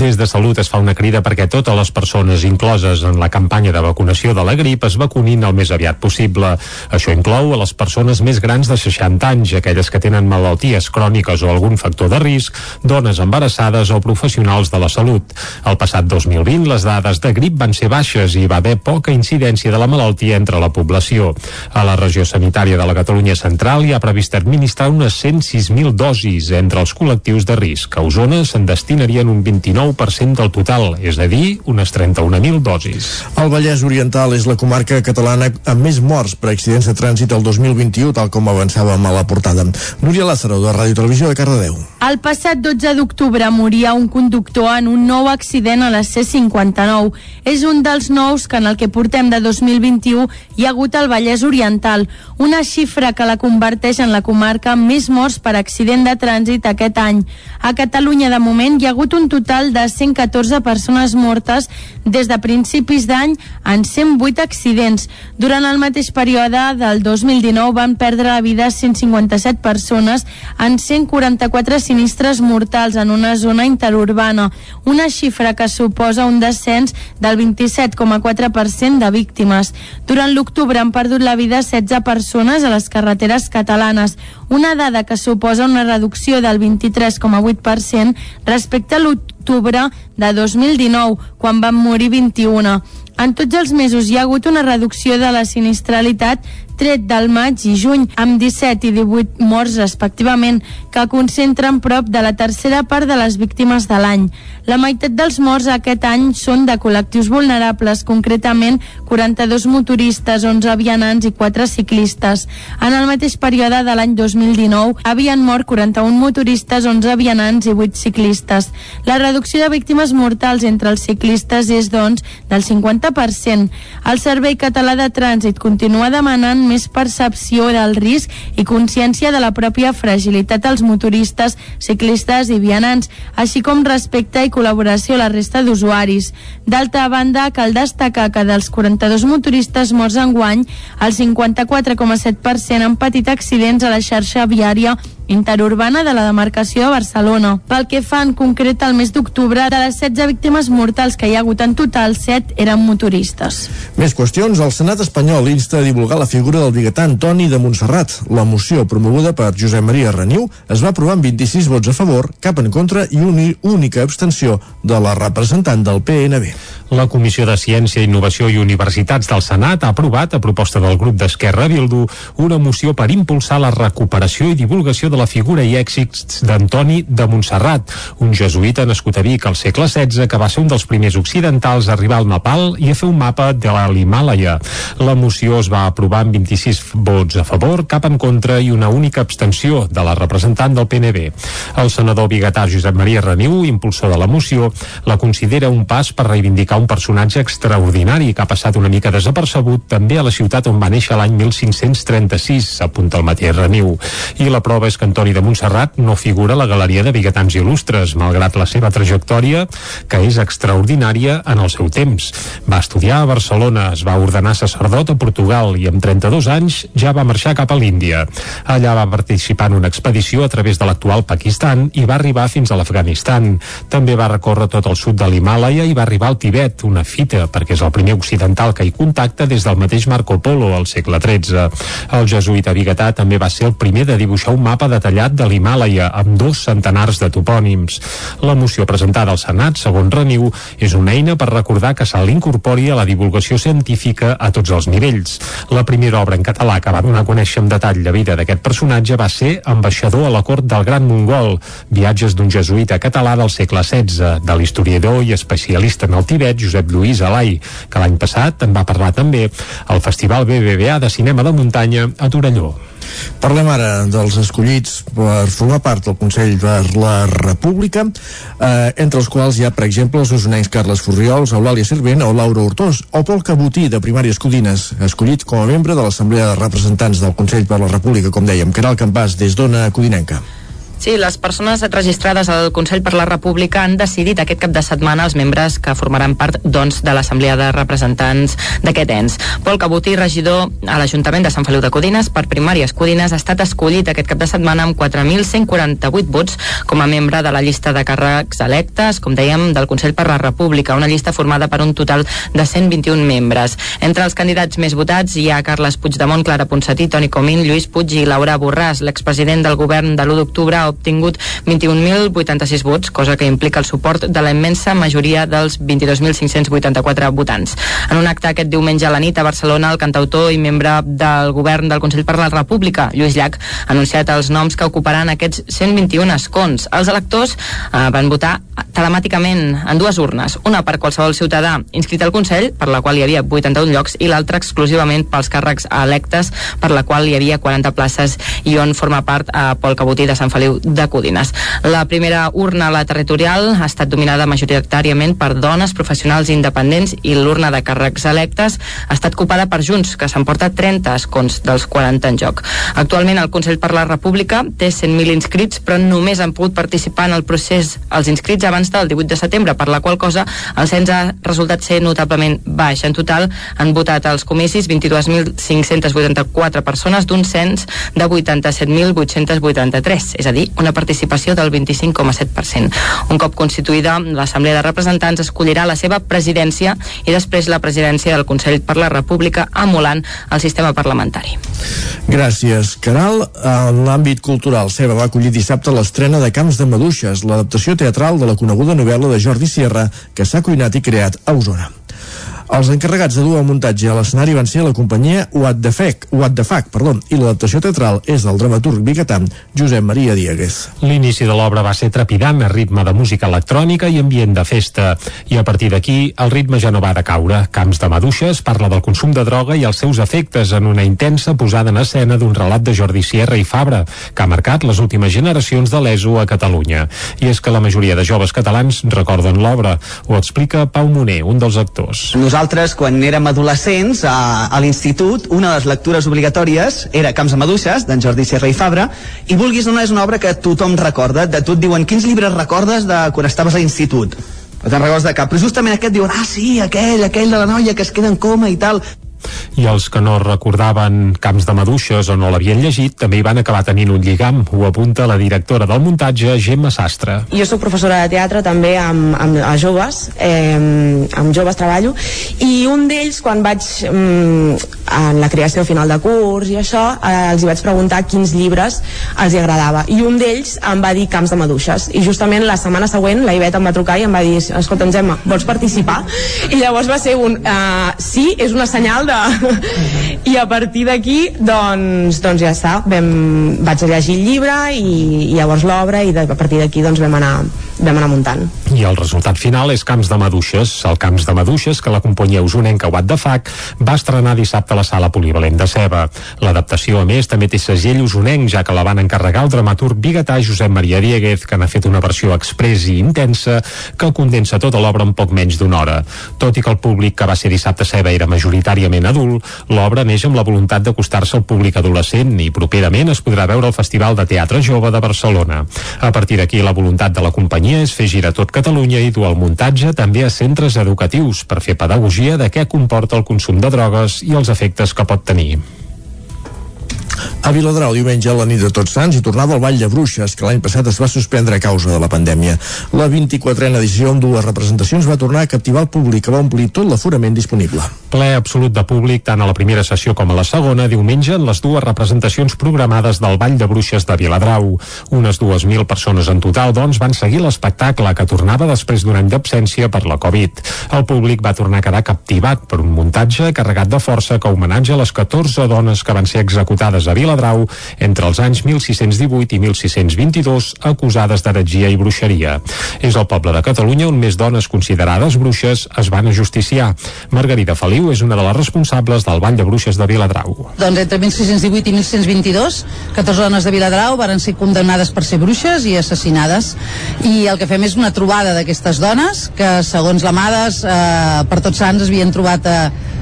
Des de Salut es fa una crida perquè totes les persones incloses en la campanya de vacunació de la grip es vacunin el més aviat possible. Això inclou a les persones més grans de 60 anys, aquelles que tenen malalties cròniques o algun factor de risc, dones embarassades o professionals de la salut. El passat 2020 les dades de grip van ser baixes i va haver poca incidència de la malaltia entre la població. A la regió sanitària de la Catalunya Central hi ha previst administrar unes 106.000 dosis entre els col·lectius de risc. A Osona se'n destinarien un 29% del total, és a dir, unes 31.000 dosis. El Vallès Oriental és la comarca catalana amb més morts per accidents de trànsit el 2021, tal com avançàvem a la portada. Núria Lázaro, de Ràdio Televisió de Cardedeu. El passat 12 d'octubre moria un conductor en un nou accident a la C-59. És un dels nous que en el que portem de 2021 hi ha hagut al Vallès Oriental, una xifra que la converteix en la comarca amb més morts per accident de trànsit aquest any. A Catalunya, de moment, hi ha hagut un de 114 persones mortes des de principis d'any en 108 accidents. Durant el mateix període del 2019 van perdre la vida 157 persones en 144 sinistres mortals en una zona interurbana, una xifra que suposa un descens del 27,4% de víctimes. Durant l'octubre han perdut la vida 16 persones a les carreteres catalanes, una dada que suposa una reducció del 23,8% respecte a l'octubre de 2019, quan van morir 21. En tots els mesos hi ha hagut una reducció de la sinistralitat tret del maig i juny, amb 17 i 18 morts respectivament, que concentren prop de la tercera part de les víctimes de l'any. La meitat dels morts aquest any són de col·lectius vulnerables, concretament 42 motoristes, 11 vianants i 4 ciclistes. En el mateix període de l'any 2019 havien mort 41 motoristes, 11 vianants i 8 ciclistes. La reducció de víctimes mortals entre els ciclistes és, doncs, del 50%. El Servei Català de Trànsit continua demanant més percepció del risc i consciència de la pròpia fragilitat als motoristes, ciclistes i vianants, així com respecte i col·laboració a la resta d'usuaris. D'altra banda, cal destacar que dels 42 motoristes morts en guany, el 54,7% han patit accidents a la xarxa viària interurbana de la demarcació de Barcelona. Pel que fa en concret al mes d'octubre, de les 16 víctimes mortals que hi ha hagut en total, 7 eren motoristes. Més qüestions. El Senat espanyol insta a divulgar la figura del biguetà Antoni de Montserrat. La moció promoguda per Josep Maria Reniu es va aprovar amb 26 vots a favor, cap en contra i una única abstenció de la representant del PNB. La Comissió de Ciència, Innovació i Universitats del Senat ha aprovat, a proposta del grup d'Esquerra Bildu, una moció per impulsar la recuperació i divulgació de la figura i èxits d'Antoni de Montserrat, un jesuïta nascut a Vic al segle XVI que va ser un dels primers occidentals a arribar al Nepal i a fer un mapa de l'Himàlaia. La moció es va aprovar amb 26 vots a favor, cap en contra i una única abstenció de la representant del PNB. El senador biguetà Josep Maria Reniu, impulsor de la moció, la considera un pas per reivindicar un personatge extraordinari que ha passat una mica desapercebut també a la ciutat on va néixer l'any 1536, apunta el mateix Reniu. I la prova és que Antoni de Montserrat no figura a la galeria de biguetans il·lustres, malgrat la seva trajectòria, que és extraordinària en el seu temps. Va estudiar a Barcelona, es va ordenar sacerdot a Portugal i amb 32 anys ja va marxar cap a l'Índia. Allà va participar en una expedició a través de l'actual Pakistan i va arribar fins a l'Afganistan. També va recórrer tot el sud de l'Himàlaia i va arribar al Tibet, una fita, perquè és el primer occidental que hi contacta des del mateix Marco Polo al segle XIII. El jesuïta biguetà també va ser el primer de dibuixar un mapa detallat de l'Himàlaia amb dos centenars de topònims. La moció presentada al Senat, segons Reniu, és una eina per recordar que se l'incorpori a la divulgació científica a tots els nivells. La primera obra en català que va donar a conèixer amb detall la vida d'aquest personatge va ser Ambaixador a la cort del Gran Mongol, viatges d'un jesuïta català del segle XVI, de l'historiador i especialista en el Tibet Josep Lluís Alai, que l'any passat en va parlar també al Festival BBVA de Cinema de Muntanya a Torelló. Parlem ara dels escollits per formar part del Consell per la República, eh, entre els quals hi ha, per exemple, els usonencs Carles Furriols, Eulàlia Cervent o Laura Hortós, o Pol Cabotí, de Primàries Codines, escollit com a membre de l'Assemblea de Representants del Consell per la República, com dèiem, Caral Campàs, des d'Ona Codinenca. Sí, les persones registrades al Consell per la República han decidit aquest cap de setmana els membres que formaran part doncs, de l'Assemblea de Representants d'aquest ens. Pol Cabotí, regidor a l'Ajuntament de Sant Feliu de Codines per primàries Codines, ha estat escollit aquest cap de setmana amb 4.148 vots com a membre de la llista de càrrecs electes, com dèiem, del Consell per la República, una llista formada per un total de 121 membres. Entre els candidats més votats hi ha Carles Puigdemont, Clara Ponsatí, Toni Comín, Lluís Puig i Laura Borràs, l'expresident del govern de l'1 d'octubre obtingut 21.086 vots, cosa que implica el suport de la immensa majoria dels 22.584 votants. En un acte aquest diumenge a la nit a Barcelona, el cantautor i membre del govern del Consell per la República, Lluís Llach, ha anunciat els noms que ocuparan aquests 121 escons. Els electors eh, van votar telemàticament en dues urnes, una per qualsevol ciutadà inscrit al Consell, per la qual hi havia 81 llocs, i l'altra exclusivament pels càrrecs electes, per la qual hi havia 40 places i on forma part eh, Pol Cabotí de Sant Feliu de Codines. La primera urna, la territorial, ha estat dominada majoritàriament per dones professionals independents i l'urna de càrrecs electes ha estat ocupada per Junts, que s'emporta 30 escons dels 40 en joc. Actualment el Consell per la República té 100.000 inscrits, però només han pogut participar en el procés els inscrits abans del 18 de setembre, per la qual cosa el cens ha resultat ser notablement baix. En total han votat als comicis 22.584 persones d'un cens de 87.883, és a dir, una participació del 25,7%. Un cop constituïda, l'Assemblea de Representants escollirà la seva presidència i després la presidència del Consell per la República emulant el sistema parlamentari. Gràcies, Caral. En l'àmbit cultural, Ceba va acollir dissabte l'estrena de Camps de Maduixes, l'adaptació teatral de la coneguda novel·la de Jordi Sierra que s'ha cuinat i creat a Osona. Els encarregats de dur el muntatge a l'escenari van ser la companyia What the Fac, What the Fac perdó, i l'adaptació teatral és del dramaturg biguetà Josep Maria Dieguez. L'inici de l'obra va ser trepidant a ritme de música electrònica i ambient de festa, i a partir d'aquí el ritme ja no va de caure. Camps de Maduixes parla del consum de droga i els seus efectes en una intensa posada en escena d'un relat de Jordi Sierra i Fabra, que ha marcat les últimes generacions de l'ESO a Catalunya. I és que la majoria de joves catalans recorden l'obra. Ho explica Pau Moner, un dels actors. Nosaltres, quan érem adolescents, a, a l'institut, una de les lectures obligatòries era Camps de Maduixes, d'en Jordi Serra i Fabra, i vulguis no és una obra que tothom recorda. De tu et diuen, quins llibres recordes de quan estaves a l'institut? No te'n recordes de cap. Però justament aquest diuen, ah, sí, aquell, aquell de la noia que es queda en coma i tal i els que no recordaven Camps de Maduixes o no l'havien llegit també hi van acabar tenint un lligam, ho apunta la directora del muntatge, Gemma Sastre. Jo sóc professora de teatre també amb, amb a joves, eh, amb joves treballo, i un d'ells quan vaig mm, en la creació final de curs i això, eh, els hi vaig preguntar quins llibres els hi agradava, i un d'ells em va dir Camps de Maduixes, i justament la setmana següent la Ivet em va trucar i em va dir escolta, Gemma, vols participar? I llavors va ser un, uh, sí, és una senyal de... i a partir d'aquí doncs, doncs ja està. Vam, vaig a llegir el llibre i, i llavors l'obra i de, a partir d'aquí doncs vam anar, vam anar muntant. I el resultat final és Camps de Maduixes el Camps de Maduixes que la companyia usonenca What the Fuck va estrenar dissabte a la sala polivalent de Ceba. L'adaptació a més també té segell usonenc ja que la van encarregar el dramaturg biguetà Josep Maria Dieguez que n'ha fet una versió express i intensa que condensa tota l'obra en poc menys d'una hora. Tot i que el públic que va ser dissabte a Ceba era majoritàriament adult, l'obra neix amb la voluntat d'acostar-se al públic adolescent i properament es podrà veure al Festival de Teatre Jove de Barcelona. A partir d'aquí, la voluntat de la companyia és fer girar tot Catalunya i dur el muntatge també a centres educatius per fer pedagogia de què comporta el consum de drogues i els efectes que pot tenir. A Viladrau, diumenge a la nit de Tots Sants, hi tornava el Ball de Bruixes, que l'any passat es va suspendre a causa de la pandèmia. La 24a edició amb dues representacions va tornar a captivar el públic, que va omplir tot l'aforament disponible. Ple absolut de públic tant a la primera sessió com a la segona, diumenge en les dues representacions programades del Ball de Bruixes de Viladrau. Unes 2.000 persones en total, doncs, van seguir l'espectacle que tornava després d'un any d'absència per la Covid. El públic va tornar a quedar captivat per un muntatge carregat de força que homenatja les 14 dones que van ser executades a Viladrau entre els anys 1618 i 1622 acusades d'heretgia i bruixeria. És el poble de Catalunya on més dones considerades bruixes es van ajusticiar. Margarida Feliu és una de les responsables del Ball de Bruixes de Viladrau. Doncs entre 1618 i 1622, 14 dones de Viladrau varen ser condemnades per ser bruixes i assassinades. I el que fem és una trobada d'aquestes dones que, segons l'Amades, eh, per tots sants havien trobat a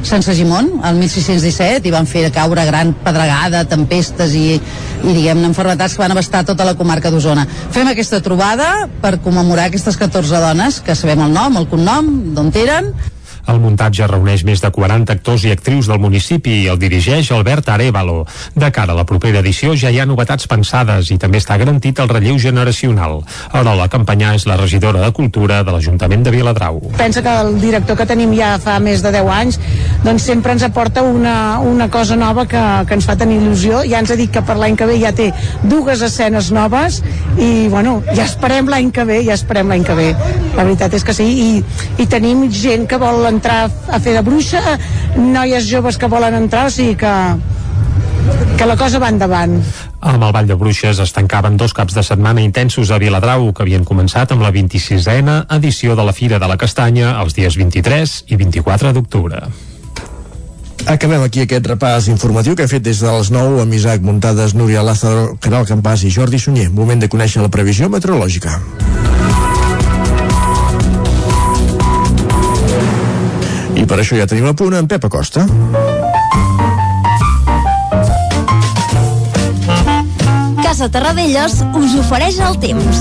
Sant Segimon, el 1617, i van fer caure gran pedregada, tempestes i, i diguem-ne, enfermetats que van abastar tota la comarca d'Osona. Fem aquesta trobada per commemorar aquestes 14 dones, que sabem el nom, el cognom, d'on eren, el muntatge reuneix més de 40 actors i actrius del municipi i el dirigeix Albert Arevalo. De cara a la propera edició ja hi ha novetats pensades i també està garantit el relleu generacional. Ara la campanya és la regidora de Cultura de l'Ajuntament de Viladrau. Pensa que el director que tenim ja fa més de 10 anys doncs sempre ens aporta una, una cosa nova que, que ens fa tenir il·lusió. Ja ens ha dit que per l'any que ve ja té dues escenes noves i bueno, ja esperem l'any que ve, ja esperem l'any que ve. La veritat és que sí, i, i tenim gent que vol entrar a fer de bruixa, noies joves que volen entrar, o sigui que que la cosa va endavant. Amb el Ball de Bruixes es tancaven dos caps de setmana intensos a Viladrau, que havien començat amb la 26a edició de la Fira de la Castanya els dies 23 i 24 d'octubre. Acabem aquí aquest repàs informatiu que he fet des de les 9 amb Isaac Muntades, Núria Lázaro, Caral Campàs i Jordi Sunyer. Moment de conèixer la previsió meteorològica. I per això ja tenim a punt en Pep Acosta. Casa Terradellos us ofereix el temps.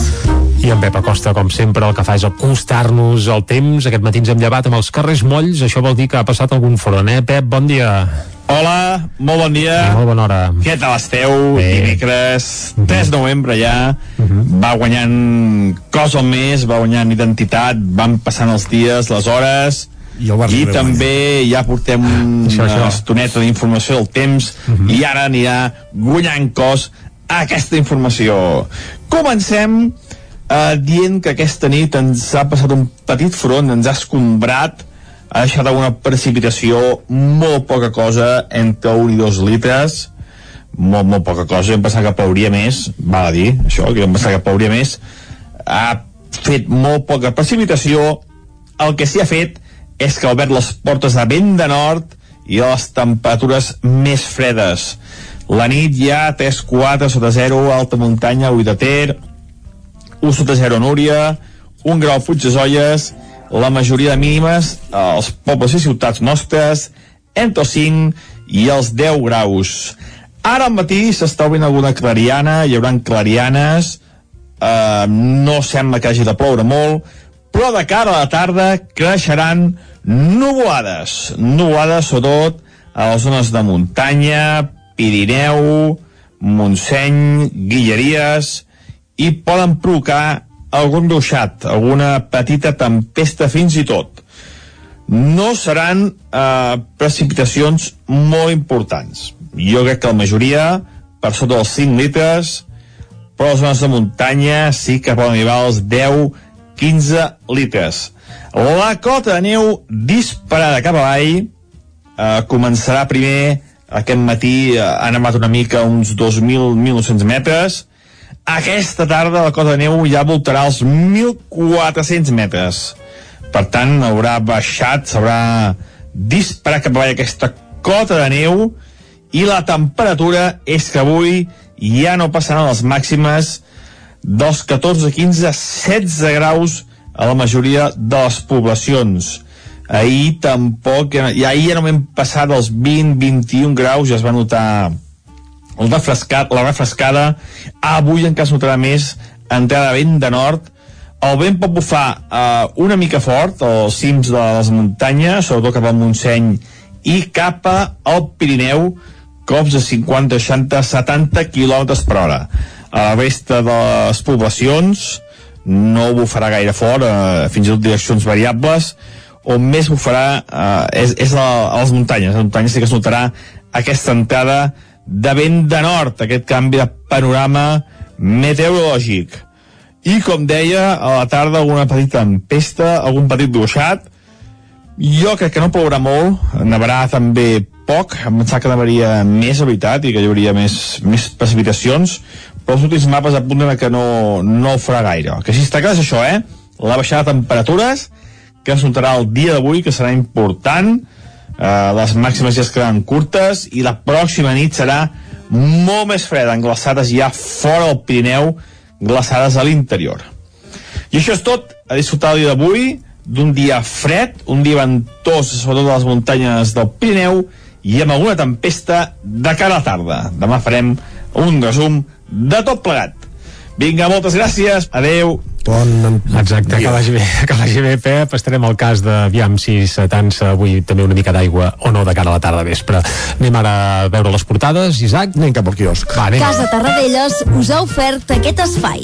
I en Pep Acosta, com sempre, el que fa és acostar-nos al temps. Aquest matí ens hem llevat amb els carrers molls. Això vol dir que ha passat algun front, eh? Pep, bon dia. Hola, molt bon dia. Molt bona hora. Què tal esteu? Bé. Dimecres, 3 de novembre ja, va guanyant cos al mes, va guanyant identitat, van passant els dies, les hores, i, el i també ja portem Això, una això. estoneta d'informació del temps i ara anirà guanyant cos a aquesta informació. Comencem eh, dient que aquesta nit ens ha passat un petit front, ens ha escombrat, ha deixat alguna precipitació, molt poca cosa, entre 1 i 2 litres, molt, molt poca cosa, em pensava que plauria més, val a dir, això, que em pensava que plauria més, ha fet molt poca precipitació, el que sí ha fet és que ha obert les portes de vent de nord i de les temperatures més fredes. La nit ja 3, 4 sota 0, alta muntanya, Ui de Ter, 1 sota 0 a Núria, 1 grau a Puig de Zolles, la majoria de mínimes als pobles i ciutats nostres, entre els 5 i els 10 graus. Ara al matí s'està obrint alguna clariana, hi haurà clarianes, eh, no sembla que hagi de ploure molt, però de cara a la tarda creixeran nuvolades, nuvolades sobretot a les zones de muntanya, Pirineu, Montseny, Guilleries, i poden provocar algun ruixat, alguna petita tempesta fins i tot. No seran eh, precipitacions molt importants. Jo crec que la majoria, per sota dels 5 litres, però les zones de muntanya sí que poden arribar als 10-15 litres. La cota de neu disparada cap avall eh, començarà primer aquest matí eh, han amat una mica uns 2.000-1.900 metres aquesta tarda la cota de neu ja voltarà als 1.400 metres per tant haurà baixat s'haurà disparat cap avall aquesta cota de neu i la temperatura és que avui ja no passaran les màximes dels 14, 15, 16 graus a la majoria de les poblacions. Ahir tampoc, i ahir ja no hem passat els 20-21 graus, ja es va notar el refrescat, la refrescada, avui encara es notarà més entrada de vent de nord, el vent pot bufar eh, una mica fort als cims de les muntanyes, sobretot cap al Montseny i cap al Pirineu, cops de 50, 60, 70 km per hora. A la resta de les poblacions no bufarà gaire fort, eh, fins i tot direccions variables, on més bufarà eh, és, és a, a les muntanyes. A les muntanyes sí que es notarà aquesta entrada de vent de nord, aquest canvi de panorama meteorològic. I com deia, a la tarda alguna petita tempesta, algun petit ruixat, Jo crec que no plourà molt, nevarà també poc, em pensava que nevaria més, la veritat, i que hi hauria més, més precipitacions, però els últims mapes apunten a que no, no farà gaire. Que sí està clar és això, eh? La baixada de temperatures, que es notarà el dia d'avui, que serà important, eh, les màximes ja es quedaran curtes, i la pròxima nit serà molt més freda, en glaçades ja fora del Pirineu, glaçades a l'interior. I això és tot, a disfrutar el dia d'avui, d'un dia fred, un dia ventós, sobretot a les muntanyes del Pirineu, i amb alguna tempesta de cara a la tarda. Demà farem un resum de tot plegat. Vinga, moltes gràcies, adeu. Bon Exacte, que vagi bé, que vagi bé, Pep. Estarem al cas de, aviam si s'atansa avui també una mica d'aigua o no de cara a la tarda vespre. Anem ara a veure les portades, Isaac. Anem cap al quiosc. Va, anem. Casa Tarradellas us ha ofert aquest espai.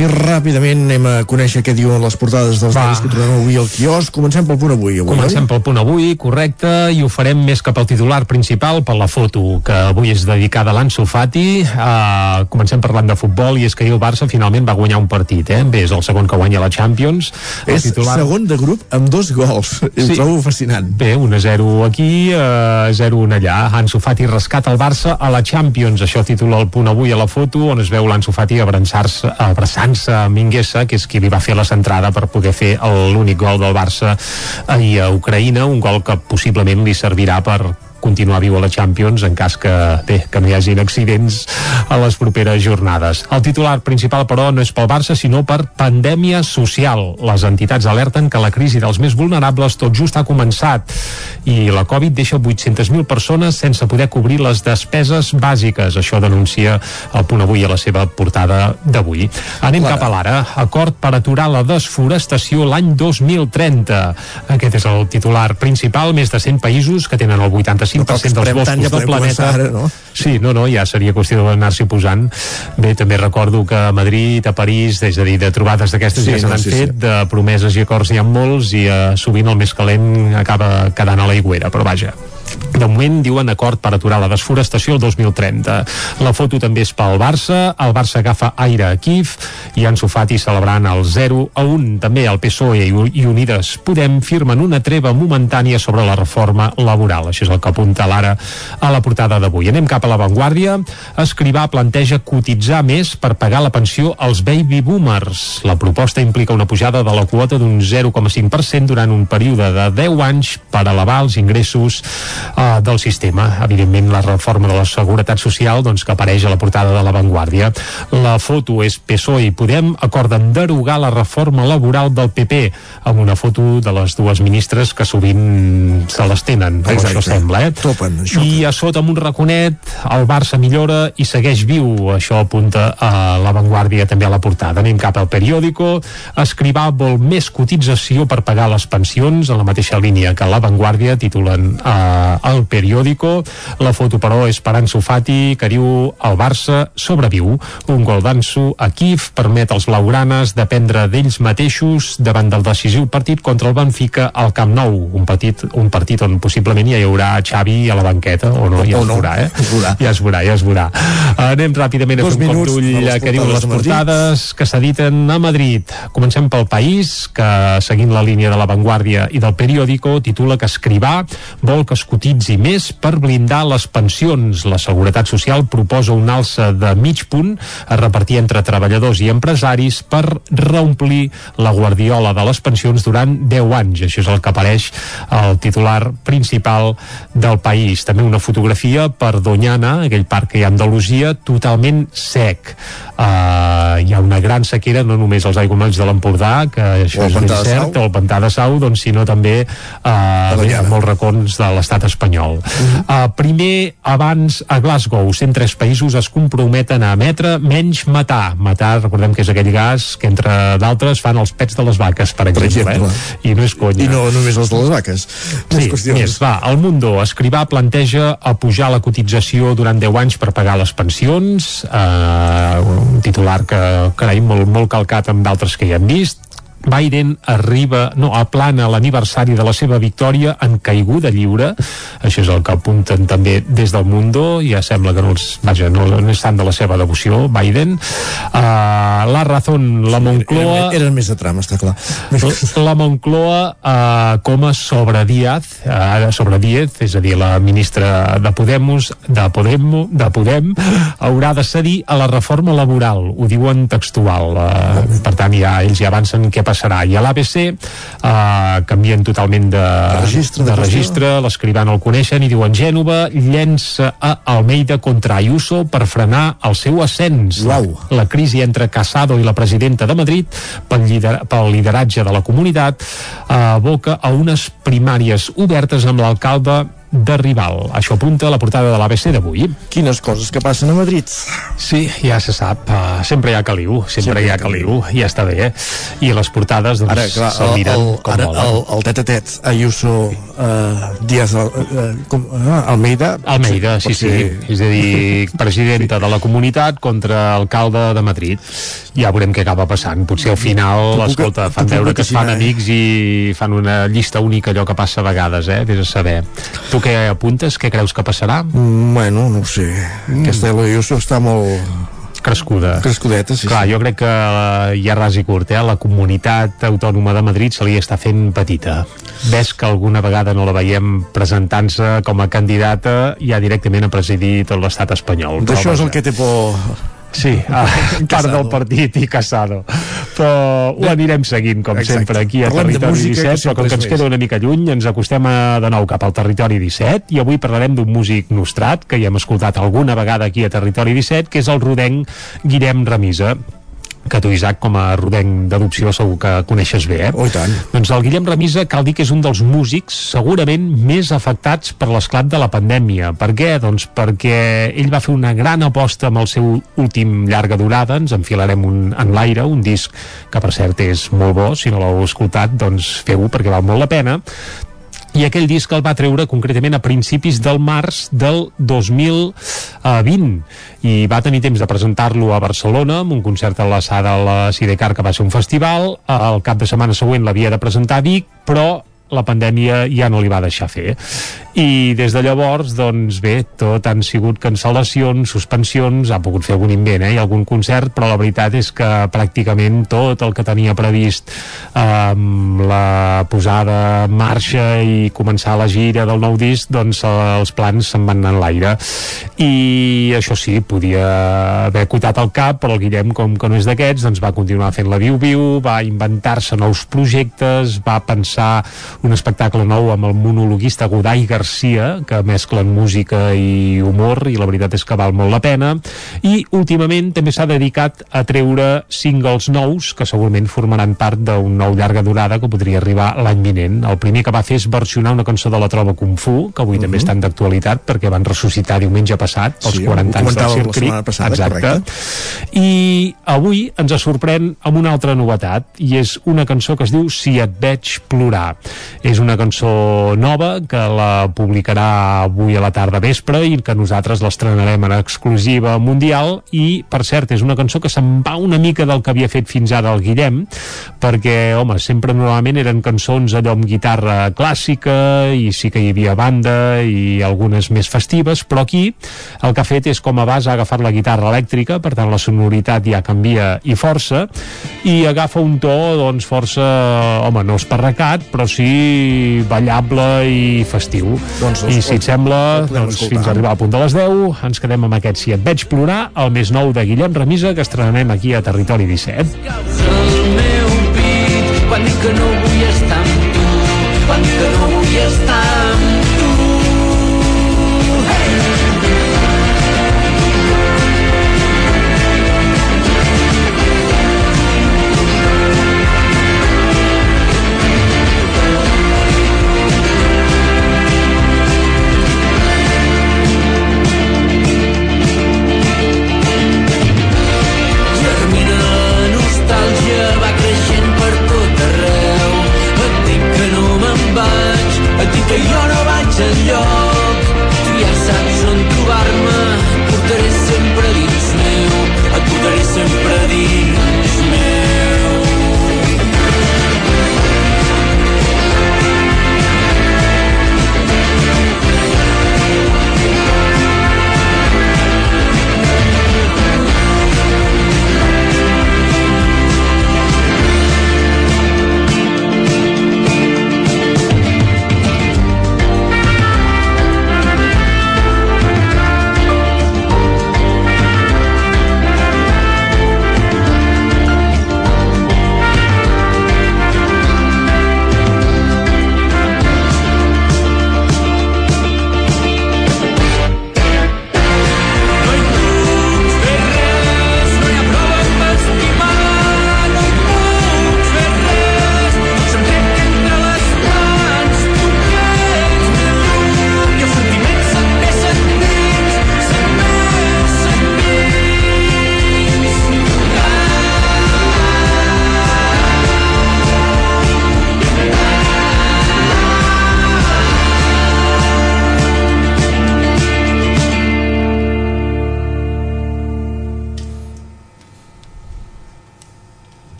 I ràpidament anem a conèixer què diuen les portades dels diaris que trobem avui al quiosc. Comencem pel punt avui. avui Comencem pel punt avui, correcte, i ho farem més cap al titular principal, per la foto, que avui és dedicada a l'Anso Fati. Uh, comencem parlant de futbol, i és que ahir el Barça finalment va guanyar un partit, eh? Bé, és el segon que guanya la Champions. El És segon de grup amb dos gols. Sí. Ho trobo fascinant. Bé, 1-0 aquí, uh, 0-1 allà. Ansu Fati rescata el Barça a la Champions. Això titula el punt avui a la foto, on es veu l'Ansu Fati abraçar-se abraçant-se a Minguesa, que és qui li va fer la centrada per poder fer l'únic gol del Barça ahir a Ucraïna, un gol que possiblement li servirà per continuar viu a la Champions en cas que, bé, que no hi hagin accidents a les properes jornades. El titular principal, però, no és pel Barça, sinó per pandèmia social. Les entitats alerten que la crisi dels més vulnerables tot just ha començat i la Covid deixa 800.000 persones sense poder cobrir les despeses bàsiques. Això denuncia el punt avui a la seva portada d'avui. Anem Clara. cap a l'ara. Acord per aturar la desforestació l'any 2030. Aquest és el titular principal. Més de 100 països que tenen el 80 95% no dels boscos del eh, planeta ara, no? sí, no, no, ja seria qüestió d'anar-s'hi posant bé, també recordo que a Madrid, a París és a dir, de trobades d'aquestes sí, ja se n'han no, sí, fet sí. de promeses i acords hi ha molts i eh, sovint el més calent acaba quedant a la iguera, però vaja de moment diuen acord per aturar la desforestació el 2030. La foto també és pel Barça, el Barça agafa aire a Kiev i Ansu Fati celebrant el 0 a 1. També el PSOE i Unides Podem firmen una treva momentània sobre la reforma laboral. Això és el que apunta l'ara a la portada d'avui. Anem cap a l'avantguàrdia. Escrivà planteja cotitzar més per pagar la pensió als baby boomers. La proposta implica una pujada de la quota d'un 0,5% durant un període de 10 anys per elevar els ingressos eh, del sistema. Evidentment, la reforma de la Seguretat Social doncs, que apareix a la portada de l'avantguàrdia. La foto és PSOE i Podem acorden derogar la reforma laboral del PP amb una foto de les dues ministres que sovint se les tenen, o Exacte. això sembla. Eh? Topen, això. I a sota amb un raconet el Barça millora i segueix viu. Això apunta a l'avantguàrdia també a la portada. Anem cap al periòdico. Escrivà vol més cotització per pagar les pensions en la mateixa línia que l'avantguàrdia titulen eh, el periòdico. La foto, però, és per Ansu Fati, que diu el Barça sobreviu. Un gol d'Ansu a Kiev permet als blaugranes dependre d'ells mateixos davant del decisiu partit contra el Benfica al Camp Nou. Un partit, un partit on possiblement ja hi haurà Xavi a la banqueta, o no, ja O es no, veurà, eh? es veurà. Ja es veurà, ja es veurà. Anem ràpidament a fer un cop d'ull què diuen les portades que s'editen a Madrid. Comencem pel País, que seguint la línia de l'avantguàrdia i del periòdico, titula que Escrivà vol que es cotitzi més per blindar les pensions. La Seguretat Social proposa un alça de mig punt a repartir entre treballadors i empresaris per reomplir la guardiola de les pensions durant 10 anys. Això és el que apareix al titular principal del país. També una fotografia per Doñana, aquell parc que hi ha a Andalusia, totalment sec. Uh, hi ha una gran sequera, no només als aiguamolls de l'Empordà, que això és cert, o el Pantà de Sau, doncs, sinó també uh, bé, molts racons de l'estat l'estat espanyol. Uh -huh. uh, primer, abans, a Glasgow, 103 països es comprometen a emetre menys matar. Matar, recordem que és aquell gas que, entre d'altres, fan els pets de les vaques, per exemple. Per exemple. Eh? I no és conya. I no només els de les vaques. Sí, més, va, el Mundo, Escrivà planteja a pujar la cotització durant 10 anys per pagar les pensions, uh, un titular que, carai, molt, molt calcat amb d'altres que ja hem vist, Biden arriba, no, aplana l'aniversari de la seva victòria en caiguda lliure, això és el que apunten també des del Mundo, ja sembla que no els, vaja, no, no és tant de la seva devoció, Biden. Uh, la Razón, la Moncloa... Eren, eren més de tram, està clar. La Moncloa uh, com a sobre Díaz, uh, sobre Díaz, és a dir, la ministra de Podemos, de Podem, de Podem, haurà de cedir a la reforma laboral, ho diuen textual. Uh, per tant, ja, ells ja avancen què passarà. I a l'ABC eh, canvien totalment de, de registre, de de registre l'escrivà no el coneixen i diuen Gènova llença a Almeida contra Ayuso per frenar el seu ascens. Uau. La crisi entre Casado i la presidenta de Madrid pel, lider pel lideratge de la comunitat eh, aboca a unes primàries obertes amb l'alcalde de rival. Això apunta a la portada de l'ABC d'avui. Quines coses que passen a Madrid. Sí, ja se sap. Uh, sempre hi ha caliu, sempre, sempre hi ha caliu, ja està bé. Eh? I les portades doncs, ara, clar, se'l miren el, com ara, volen. el, el tet-a-tet Ayuso uh, Díaz uh, com, uh, Almeida Almeida, sí, sí, sí. És a dir, presidenta de la comunitat contra alcalde de Madrid. Ja veurem què acaba passant. Potser al final, puc- escolta, fan veure que es fan eh? amics i fan una llista única, allò que passa a vegades, eh? Vés a saber. Tu què apuntes? Què creus que passarà? Mm, bueno, no ho sé. Mm. Aquesta Ayuso està molt crescuda. Crescudeta, sí. Clar, jo crec que eh, ja ras i curt, eh? la comunitat autònoma de Madrid se li està fent petita. Ves que alguna vegada no la veiem presentant-se com a candidata ja directament a presidir tot l'estat espanyol. D'això és el que té por Sí, a part del partit i Casado. Però ho anirem seguint, com Exacte. sempre, aquí a Parlem Territori música, que 17, però com que ens més. queda una mica lluny, ens acostem a, de nou cap al Territori 17 i avui parlarem d'un músic nostrat que ja hem escoltat alguna vegada aquí a Territori 17, que és el rodenc Guillem Remisa que tu, Isaac, com a rodenc d'adopció segur que coneixes bé, eh? Oh, tant. Doncs el Guillem Remisa cal dir que és un dels músics segurament més afectats per l'esclat de la pandèmia. Per què? Doncs perquè ell va fer una gran aposta amb el seu últim llarga durada, ens enfilarem un, en l'aire, un disc que per cert és molt bo, si no l'heu escoltat doncs feu-ho perquè val molt la pena i aquell disc el va treure concretament a principis del març del 2020 i va tenir temps de presentar-lo a Barcelona amb un concert a la sala de la Sidecar que va ser un festival. El cap de setmana següent l'havia de presentar a Vic però la pandèmia ja no li va deixar fer i des de llavors doncs bé, tot han sigut cancel·lacions suspensions, ha pogut fer algun invent eh, i algun concert, però la veritat és que pràcticament tot el que tenia previst amb la posada en marxa i començar la gira del nou disc doncs eh, els plans se'n van anar en l'aire. I això sí, podia haver cotat el cap però el Guillem com que no és d'aquests doncs va continuar fent la viu-viu va inventar-se nous projectes va pensar un espectacle nou amb el monologuista Godai Garcia que mesclen música i humor i la veritat és que val molt la pena i últimament també s'ha dedicat a treure singles nous que segurament formaran part d'un nou llarga durada que podria arribar l'any vinent. El primer que va fer és versionar una cançó de la Trova Kung Fu que avui també Mhm. estan d'actualitat perquè van ressuscitar diumenge passat els Sí, 40 ho anys del comentàvem la Circ setmana passada, Exacte. correcte. I avui ens sorprèn amb una altra novetat i és una cançó que es diu Si et veig plorar. És una cançó nova que la publicarà avui a la tarda vespre i que nosaltres l'estrenarem en exclusiva mundial. I, per cert, és una cançó que se'n va una mica del que havia fet fins ara el Guillem perquè, home, sempre normalment eren cançons allò amb guitarra clàssica i sí que hi havia banda i algunes més festives, però aquí el que ha fet és com a base ha agafat la guitarra elèctrica, per tant la sonoritat ja canvia i força i agafa un to doncs força home, no esparracat, però sí ballable i festiu Doncs, i si et sembla, doncs, escoltar. fins a arribar al punt de les 10 ens quedem amb aquest Si et veig plorar el més nou de Guillem Remisa que estrenarem aquí a Territori 17 el meu pit quan dic que no vull estar amb tu quan dic que no vull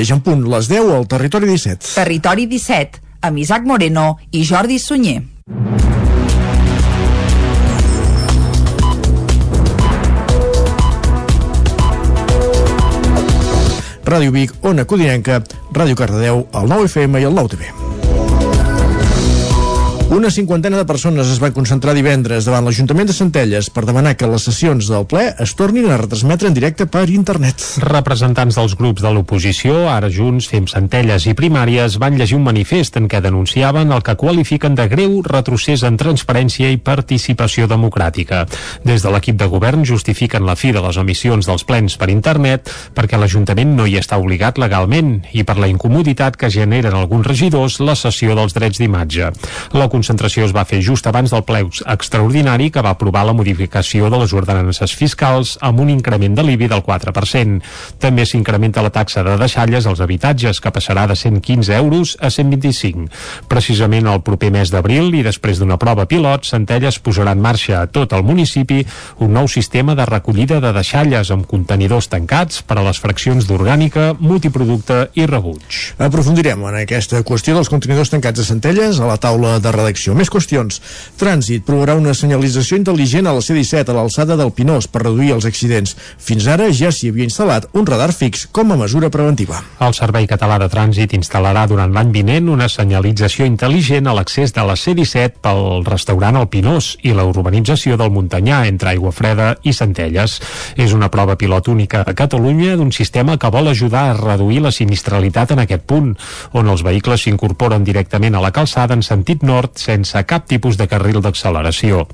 mateix en punt, les 10 al Territori 17. Territori 17, amb Isaac Moreno i Jordi Sunyer. Ràdio Vic, Ona Codinenca, Ràdio Cardedeu, el 9 FM i el 9 TV. Una cinquantena de persones es van concentrar divendres davant l'Ajuntament de Centelles per demanar que les sessions del ple es tornin a retransmetre en directe per internet. Representants dels grups de l'oposició, ara Junts, Fem Centelles i Primàries, van llegir un manifest en què denunciaven el que qualifiquen de greu retrocés en transparència i participació democràtica. Des de l'equip de govern justifiquen la fi de les emissions dels plens per internet perquè l'Ajuntament no hi està obligat legalment i per la incomoditat que generen alguns regidors la cessió dels drets d'imatge. La concentració es va fer just abans del ple extraordinari que va aprovar la modificació de les ordenances fiscals amb un increment de l'IBI del 4%. També s'incrementa la taxa de deixalles als habitatges, que passarà de 115 euros a 125. Precisament el proper mes d'abril i després d'una prova pilot, Centelles posarà en marxa a tot el municipi un nou sistema de recollida de deixalles amb contenidors tancats per a les fraccions d'orgànica, multiproducte i rebuig. Aprofundirem en aquesta qüestió dels contenidors tancats a Centelles a la taula de redacció. Més qüestions. Trànsit provarà una senyalització intel·ligent a la C-17 a l'alçada del Pinós per reduir els accidents. Fins ara ja s'hi havia instal·lat un radar fix com a mesura preventiva. El Servei Català de Trànsit instal·larà durant l'any vinent una senyalització intel·ligent a l'accés de la C-17 pel restaurant El Pinós i la urbanització del Muntanyà entre Aiguafreda i Centelles. És una prova pilot única a Catalunya d'un sistema que vol ajudar a reduir la sinistralitat en aquest punt, on els vehicles s'incorporen directament a la calçada en sentit nord sense cap tipus de carril d'acceleració.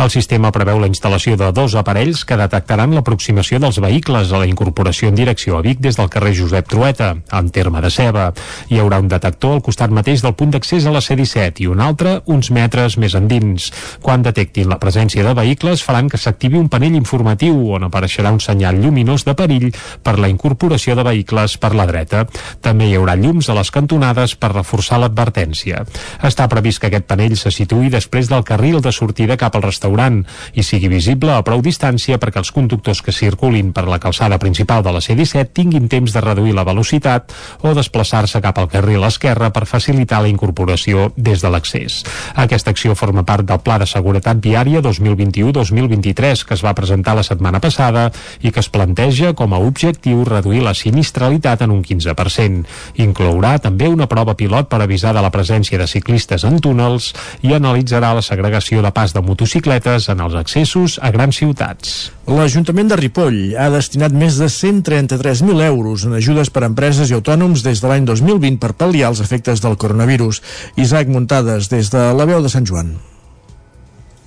El sistema preveu la instal·lació de dos aparells que detectaran l'aproximació dels vehicles a la incorporació en direcció a Vic des del carrer Josep Trueta, en terme de ceba. Hi haurà un detector al costat mateix del punt d'accés a la C-17 i un altre uns metres més endins. Quan detectin la presència de vehicles faran que s'activi un panell informatiu on apareixerà un senyal lluminós de perill per la incorporació de vehicles per la dreta. També hi haurà llums a les cantonades per reforçar l'advertència. Està previst que aquest panell se situï després del carril de sortida cap al restaurant i sigui visible a prou distància perquè els conductors que circulin per la calçada principal de la C-17 tinguin temps de reduir la velocitat o desplaçar-se cap al carril esquerre per facilitar la incorporació des de l'accés. Aquesta acció forma part del Pla de Seguretat Viària 2021-2023 que es va presentar la setmana passada i que es planteja com a objectiu reduir la sinistralitat en un 15%. Inclourà també una prova pilot per avisar de la presència de ciclistes en túnels i analitzarà la segregació de pas de motocicletes en els accessos a grans ciutats. L'Ajuntament de Ripoll ha destinat més de 133.000 euros en ajudes per a empreses i autònoms des de l'any 2020 per pal·liar els efectes del coronavirus. Isaac Muntades, des de la veu de Sant Joan.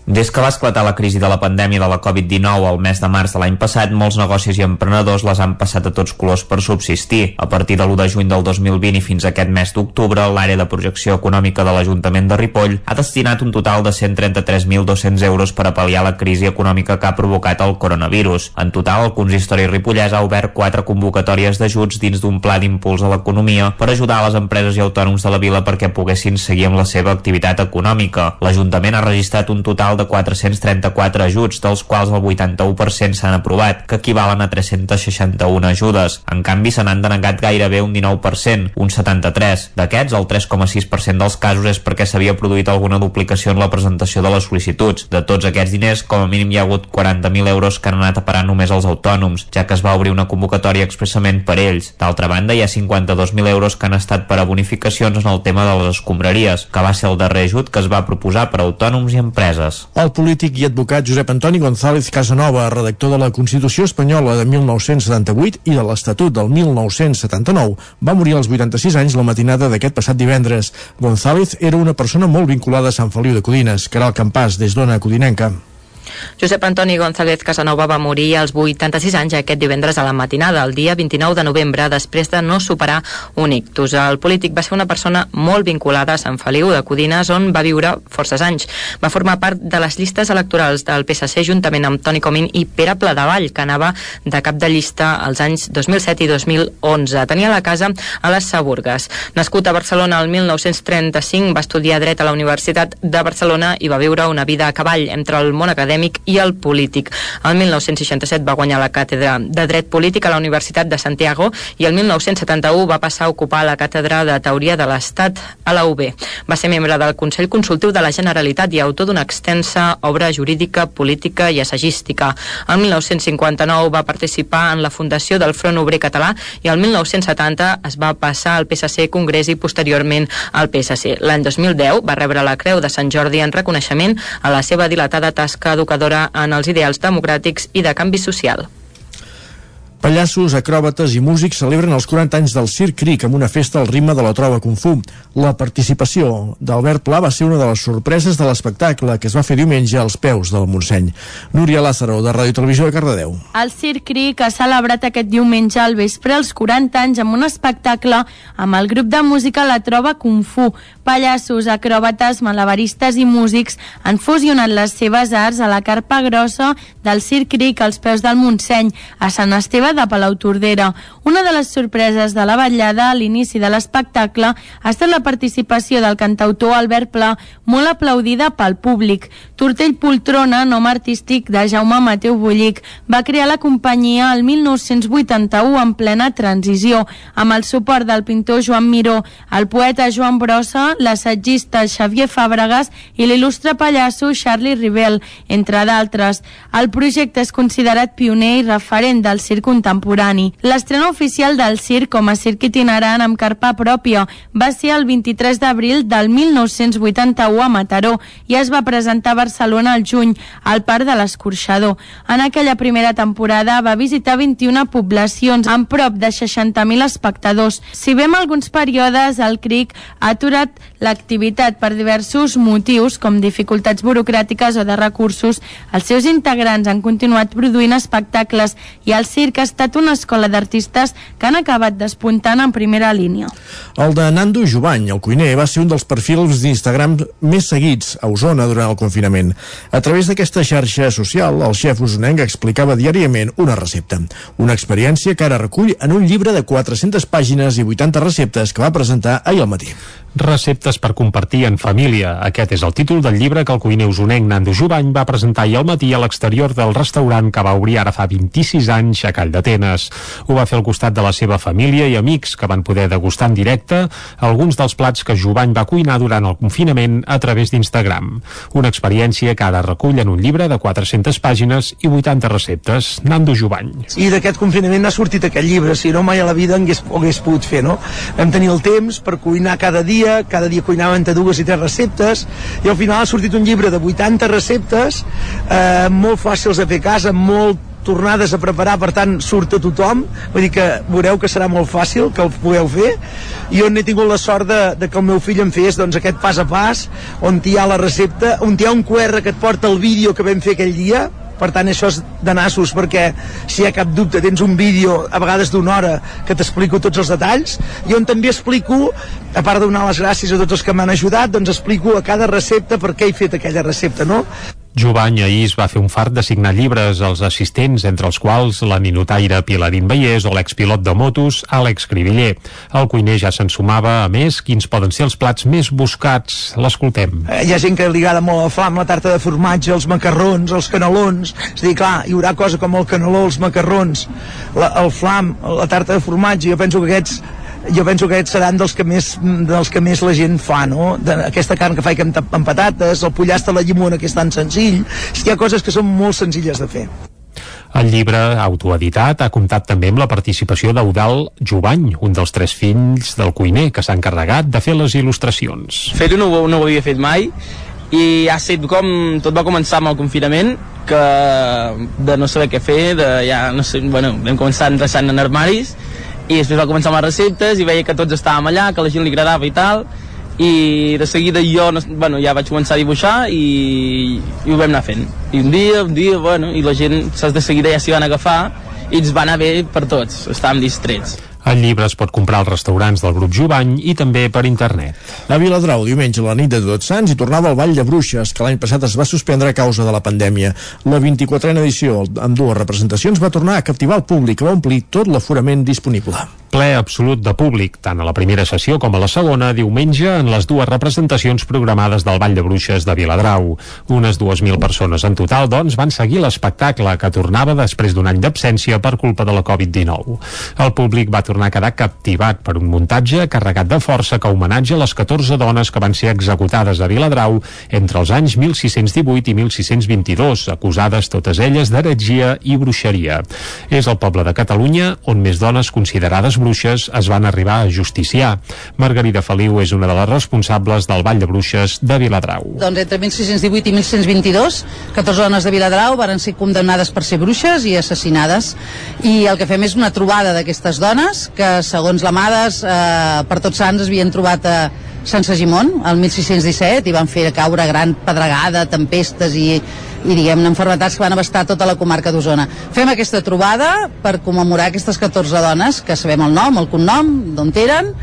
Des que va esclatar la crisi de la pandèmia de la Covid-19 al mes de març de l'any passat, molts negocis i emprenedors les han passat a tots colors per subsistir. A partir de l'1 de juny del 2020 i fins aquest mes d'octubre, l'àrea de projecció econòmica de l'Ajuntament de Ripoll ha destinat un total de 133.200 euros per a pal·liar la crisi econòmica que ha provocat el coronavirus. En total, el consistori ripollès ha obert quatre convocatòries d'ajuts dins d'un pla d'impuls a l'economia per ajudar a les empreses i autònoms de la vila perquè poguessin seguir amb la seva activitat econòmica. L'Ajuntament ha registrat un total total de 434 ajuts, dels quals el 81% s'han aprovat, que equivalen a 361 ajudes. En canvi, se n'han denegat gairebé un 19%, un 73%. D'aquests, el 3,6% dels casos és perquè s'havia produït alguna duplicació en la presentació de les sol·licituds. De tots aquests diners, com a mínim hi ha hagut 40.000 euros que han anat a parar només als autònoms, ja que es va obrir una convocatòria expressament per ells. D'altra banda, hi ha 52.000 euros que han estat per a bonificacions en el tema de les escombraries, que va ser el darrer ajut que es va proposar per a autònoms i empreses. El polític i advocat Josep Antoni González Casanova, redactor de la Constitució Espanyola de 1978 i de l'Estatut del 1979, va morir als 86 anys la matinada d'aquest passat divendres. González era una persona molt vinculada a Sant Feliu de Codines, que era el campàs des d'Ona Codinenca. Josep Antoni González Casanova va morir als 86 anys aquest divendres a la matinada, el dia 29 de novembre, després de no superar un ictus. El polític va ser una persona molt vinculada a Sant Feliu de Codines, on va viure forces anys. Va formar part de les llistes electorals del PSC juntament amb Toni Comín i Pere Pladevall, que anava de cap de llista als anys 2007 i 2011. Tenia la casa a les Saburgues. Nascut a Barcelona el 1935, va estudiar dret a la Universitat de Barcelona i va viure una vida a cavall entre el món acadèmic acadèmic i el polític. El 1967 va guanyar la càtedra de Dret Polític a la Universitat de Santiago i el 1971 va passar a ocupar la càtedra de Teoria de l'Estat a la UB. Va ser membre del Consell Consultiu de la Generalitat i autor d'una extensa obra jurídica, política i assagística. El 1959 va participar en la fundació del Front Obrer Català i el 1970 es va passar al PSC Congrés i posteriorment al PSC. L'any 2010 va rebre la Creu de Sant Jordi en reconeixement a la seva dilatada tasca educadora en els ideals democràtics i de canvi social. Pallassos, acròbates i músics celebren els 40 anys del Circ Cric amb una festa al ritme de la trova Kung Fu. La participació d'Albert Pla va ser una de les sorpreses de l'espectacle que es va fer diumenge als peus del Montseny. Núria Lázaro, de Ràdio Televisió de Cardedeu. El Circ Cric ha celebrat aquest diumenge al vespre els 40 anys amb un espectacle amb el grup de música La Trova Kung Fu. Pallassos, acròbates, malabaristes i músics han fusionat les seves arts a la carpa grossa del Circ Cric als peus del Montseny, a Sant Esteve de Palau Tordera. Una de les sorpreses de la vetllada a l'inici de l'espectacle ha estat la participació del cantautor Albert Pla, molt aplaudida pel públic. Tortell Poltrona, nom artístic de Jaume Mateu Bullic, va crear la companyia el 1981 en plena transició, amb el suport del pintor Joan Miró, el poeta Joan Brossa, l'assagista Xavier Fàbregas i l'il·lustre pallasso Charlie Rivel, entre d'altres. El projecte és considerat pioner i referent del circ contemporani. L'estrena oficial del circ com a circ itinerant amb carpa pròpia va ser el 23 d'abril del 1981 a Mataró i es va presentar a Barcelona al juny, al Parc de l'Escorxador. En aquella primera temporada va visitar 21 poblacions amb prop de 60.000 espectadors. Si en alguns períodes el CRIC ha aturat l'activitat per diversos motius, com dificultats burocràtiques o de recursos, els seus integrants han continuat produint espectacles i el circ ha estat una escola d'artistes que han acabat despuntant en primera línia. El de Nando Jovany, el cuiner, va ser un dels perfils d'Instagram més seguits a Osona durant el confinament. A través d'aquesta xarxa social, el xef usonenc explicava diàriament una recepta. Una experiència que ara recull en un llibre de 400 pàgines i 80 receptes que va presentar ahir al matí. Receptes per compartir en família. Aquest és el títol del llibre que el cuiner usonenc Nando Jovany va presentar ahir al matí a l'exterior del restaurant que va obrir ara fa 26 anys a Call d'Atenes. Ho va fer al costat de la seva família i amics que van poder degustar en directe alguns dels plats que Jovany va cuinar durant el confinament a través d'Instagram. Una experiència que ara recull en un llibre de 400 pàgines i 80 receptes. Nando Jovany. I d'aquest confinament ha sortit aquest llibre, si no mai a la vida hagués, hagués pogut fer, no? Vam tenir el temps per cuinar cada dia, cada dia cuinava entre dues i tres receptes, i al final ha sortit un llibre de 80 receptes, eh, molt fàcils de fer a casa, molt tornades a preparar, per tant surt a tothom, vull dir que veureu que serà molt fàcil que el pugueu fer. I on he tingut la sort de, de que el meu fill em fes doncs, aquest pas a pas on hi ha la recepta, on hi ha un QR que et porta el vídeo que vam fer aquell dia per tant això és de nassos perquè si hi ha cap dubte tens un vídeo a vegades d'una hora que t'explico tots els detalls i on també explico a part de donar les gràcies a tots els que m'han ajudat doncs explico a cada recepta per què he fet aquella recepta no? Jovany ahir es va fer un fart de signar llibres als assistents, entre els quals la ninotaire Pilarín Vallès o l'expilot de motos Àlex Cribiller. El cuiner ja se'n sumava, a més, quins poden ser els plats més buscats. L'escoltem. Eh, hi ha gent que li agrada molt el flam, la tarta de formatge, els macarrons, els canelons. És a dir, clar, hi haurà cosa com el caneló, els macarrons, la, el flam, la tarta de formatge. Jo penso que aquests jo penso que aquests seran dels que més, dels que més la gent fa, no? De, aquesta carn que fa amb, amb patates, el pollastre a la llimona, que és tan senzill, hi ha coses que són molt senzilles de fer. El llibre autoeditat ha comptat també amb la participació d'Eudal Jovany, un dels tres fills del cuiner que s'ha encarregat de fer les il·lustracions. Fer-ho no, no ho havia fet mai i ha estat com tot va començar amb el confinament que de no saber què fer de ja no sé, bueno, vam començar endreçant en armaris i després va començar amb les receptes i veia que tots estàvem allà, que la gent li agradava i tal. I de seguida jo bueno, ja vaig començar a dibuixar i, i ho vam anar fent. I un dia, un dia, bueno, i la gent saps, de seguida ja s'hi van agafar i ens va anar bé per tots, estàvem distrets el llibre es pot comprar als restaurants del grup Jovany i també per internet. A Viladrau, diumenge a la nit de Tots Sants, hi tornava el Ball de Bruixes, que l'any passat es va suspendre a causa de la pandèmia. La 24a edició, amb dues representacions, va tornar a captivar el públic, va omplir tot l'aforament disponible ple absolut de públic, tant a la primera sessió com a la segona, diumenge, en les dues representacions programades del Ball de Bruixes de Viladrau. Unes 2.000 persones en total, doncs, van seguir l'espectacle que tornava després d'un any d'absència per culpa de la Covid-19. El públic va tornar a quedar captivat per un muntatge carregat de força que homenatja les 14 dones que van ser executades a Viladrau entre els anys 1618 i 1622, acusades totes elles d'heretgia i bruixeria. És el poble de Catalunya on més dones considerades bruixes es van arribar a justiciar. Margarida Feliu és una de les responsables del Ball de Bruixes de Viladrau. Doncs entre 1618 i 1622, 14 dones de Viladrau varen ser condemnades per ser bruixes i assassinades. I el que fem és una trobada d'aquestes dones que, segons l'Amades, eh, per tots sants havien trobat a Sant Segimon, el 1617, i van fer caure gran pedregada, tempestes i i diguem-ne enfermetats que van abastar tota la comarca d'Osona. Fem aquesta trobada per commemorar aquestes 14 dones que sabem el nom, el cognom, d'on eren,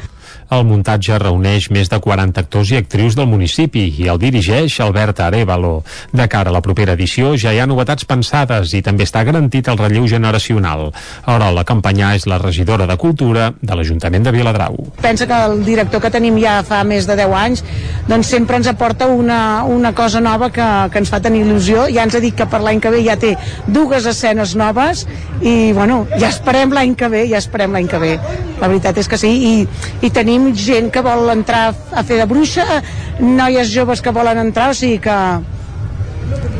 el muntatge reuneix més de 40 actors i actrius del municipi i el dirigeix Albert Arevalo. De cara a la propera edició ja hi ha novetats pensades i també està garantit el relleu generacional. Ara la campanya és la regidora de Cultura de l'Ajuntament de Viladrau. Pensa que el director que tenim ja fa més de 10 anys doncs sempre ens aporta una, una cosa nova que, que ens fa tenir il·lusió. Ja ens ha dit que per l'any que ve ja té dues escenes noves i bueno, ja esperem l'any que ve, ja esperem l'any que ve. La veritat és que sí, i, i tenim tenim gent que vol entrar a fer de bruixa, noies joves que volen entrar, o sigui que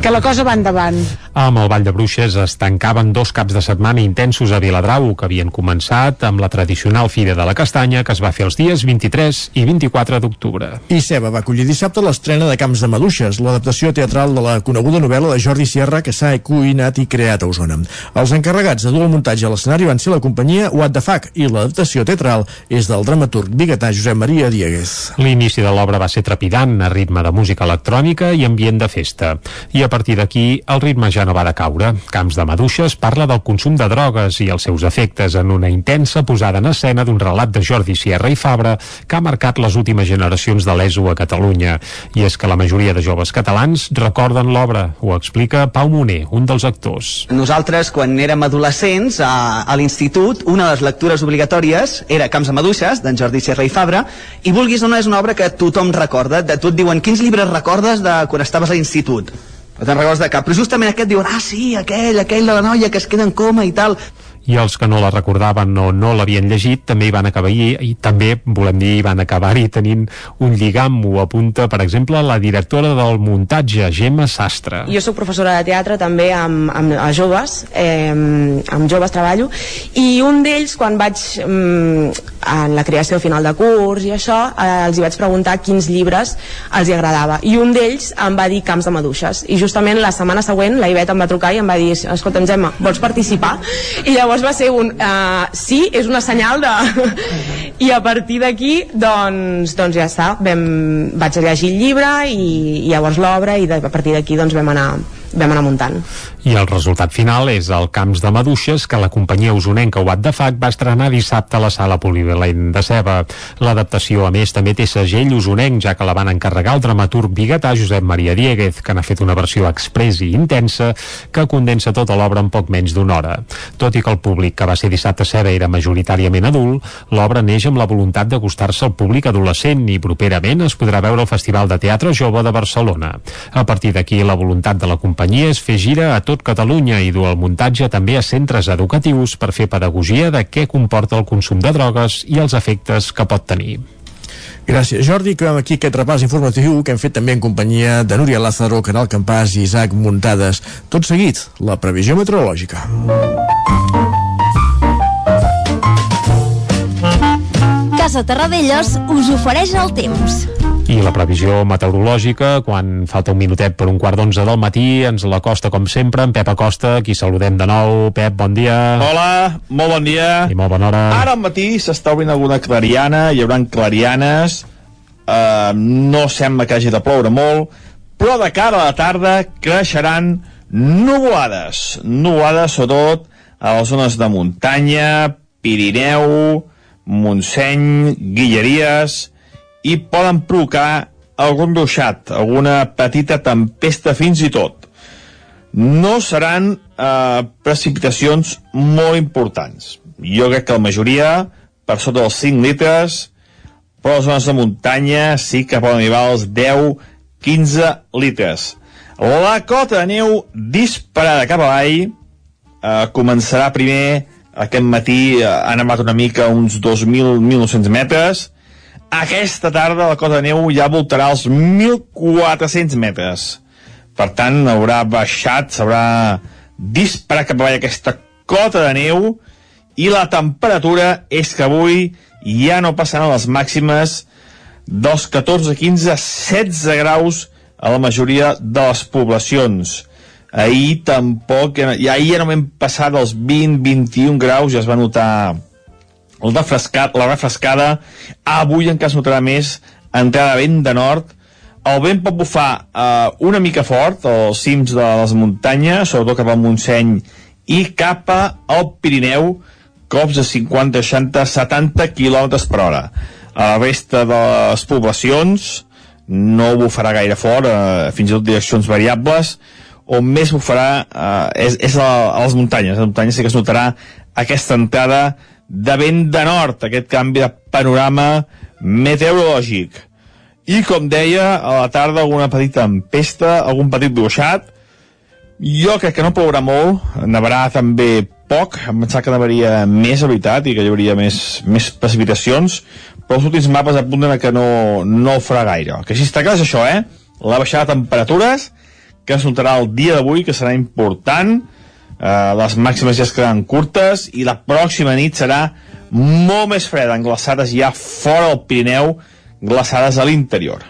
que la cosa va endavant. Amb el Vall de Bruixes es tancaven dos caps de setmana intensos a Viladrau, que havien començat amb la tradicional Fira de la Castanya, que es va fer els dies 23 i 24 d'octubre. I Ceba va acollir dissabte l'estrena de Camps de Maduixes, l'adaptació teatral de la coneguda novel·la de Jordi Sierra que s'ha cuinat i creat a Osona. Els encarregats de dur el muntatge a l'escenari van ser la companyia What the Fuck i l'adaptació teatral és del dramaturg biguetà Josep Maria Diegues. L'inici de l'obra va ser trepidant, a ritme de música electrònica i ambient de festa. I a partir d'aquí el ritme ja no va decaure. Camps de Maduixes parla del consum de drogues i els seus efectes en una intensa posada en escena d'un relat de Jordi Sierra i Fabra que ha marcat les últimes generacions de l'ESO a Catalunya. I és que la majoria de joves catalans recorden l'obra, ho explica Pau Moner, un dels actors. Nosaltres, quan érem adolescents, a, a l'institut, una de les lectures obligatòries era Camps de Maduixes, d'en Jordi Sierra i Fabra, i vulguis o no és una obra que tothom recorda, de tot diuen quins llibres recordes de quan estaves a l'institut te'n recordes de cap, però justament aquest diuen, ah sí, aquell, aquell de la noia que es queda en coma i tal, i els que no la recordaven o no l'havien llegit també hi van acabar i, i també, volem dir, van acabar-hi tenint un lligam, ho apunta per exemple la directora del muntatge Gemma Sastre. Jo sóc professora de teatre també amb, amb a joves eh, amb joves treballo i un d'ells quan vaig mm, en la creació final de curs i això, eh, els hi vaig preguntar quins llibres els hi agradava i un d'ells em va dir Camps de Maduixes i justament la setmana següent la Ivet em va trucar i em va dir escolta'm Gemma, vols participar? i llavors va ser un uh, sí, és una senyal de... i a partir d'aquí doncs, doncs ja està vam, vaig llegir el llibre i, i llavors l'obra i de, a partir d'aquí doncs vam anar vam anar muntant. I el resultat final és el Camps de Maduixes que la companyia usonenca Uat de Fac va estrenar dissabte a la sala polivalent de Ceba. L'adaptació, a més, també té segell usonenc, ja que la van encarregar el dramaturg biguetà Josep Maria Dieguez, que n'ha fet una versió express i intensa que condensa tota l'obra en poc menys d'una hora. Tot i que el públic que va ser dissabte a Ceba era majoritàriament adult, l'obra neix amb la voluntat d'acostar-se al públic adolescent i properament es podrà veure al Festival de Teatre Jove de Barcelona. A partir d'aquí, la voluntat de la companyia és fer gira a tot Catalunya i dur el muntatge també a centres educatius per fer pedagogia de què comporta el consum de drogues i els efectes que pot tenir. Gràcies, Jordi. Acabem aquí aquest repàs informatiu que hem fet també en companyia de Núria Lázaro, Canal Campàs i Isaac Muntades. Tot seguit, la previsió meteorològica. Casa Terradellos us ofereix el temps. I la previsió meteorològica, quan falta un minutet per un quart d'onze del matí, ens l'acosta com sempre en Pep Acosta, qui saludem de nou. Pep, bon dia. Hola, molt bon dia. I molt bona hora. Ara al matí s'està obrint alguna clariana, hi haurà clarianes, eh, no sembla que hagi de ploure molt, però de cara a la tarda creixeran nuvolades. Nuvolades, sobretot, a les zones de muntanya, Pirineu, Montseny, Guilleries, i poden provocar algun ruixat, alguna petita tempesta fins i tot. No seran eh, precipitacions molt importants. Jo crec que la majoria, per sota dels 5 litres, però les zones de muntanya sí que poden arribar als 10-15 litres. La cota de neu disparada cap avall eh, començarà primer aquest matí, eh, han amat una mica uns 2.000-1.900 metres, aquesta tarda la cota de neu ja voltarà els 1.400 metres. Per tant, haurà baixat, s'haurà disparat cap avall aquesta cota de neu i la temperatura és que avui ja no passaran les màximes dels 14, 15, 16 graus a la majoria de les poblacions. Ahir tampoc, i ahir ja no vam passar dels 20-21 graus, ja es va notar el refrescat, la refrescada avui encara es notarà més entrada de vent de nord. El vent pot bufar eh, una mica fort als cims de les muntanyes sobretot cap al Montseny i cap al Pirineu cops de 50, 60, 70 km per hora. A la resta de les poblacions no bufarà gaire fort eh, fins i tot direccions variables. On més bufarà eh, és, és a, a les muntanyes. A les muntanyes sí que es notarà aquesta entrada de vent de nord, aquest canvi de panorama meteorològic. I, com deia, a la tarda alguna petita tempesta, algun petit bruixat. Jo crec que no plourà molt, nevarà també poc, em pensava que nevaria més, a veritat, i que hi hauria més, més precipitacions, però els últims mapes apunten a que no, no ho farà gaire. Que sí està clar és això, eh? La baixada de temperatures, que es notarà el dia d'avui, que serà important, eh, les màximes ja es quedaran curtes i la pròxima nit serà molt més freda, en glaçades ja fora del Pirineu, glaçades a l'interior.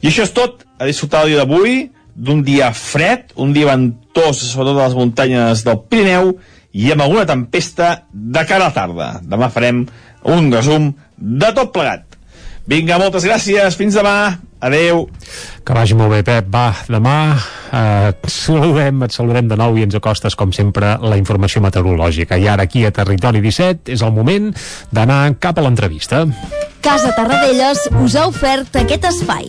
I això és tot, a disfrutar el dia d'avui, d'un dia fred, un dia ventós, sobretot a les muntanyes del Pirineu, i amb alguna tempesta de cara a tarda. Demà farem un resum de tot plegat. Vinga, moltes gràcies, fins demà. Adeu. Que vagi molt bé, Pep. Va, demà eh, et saludem, et saludem de nou i ens acostes, com sempre, la informació meteorològica. I ara aquí a Territori 17 és el moment d'anar cap a l'entrevista. Casa Tarradellas us ha ofert aquest espai.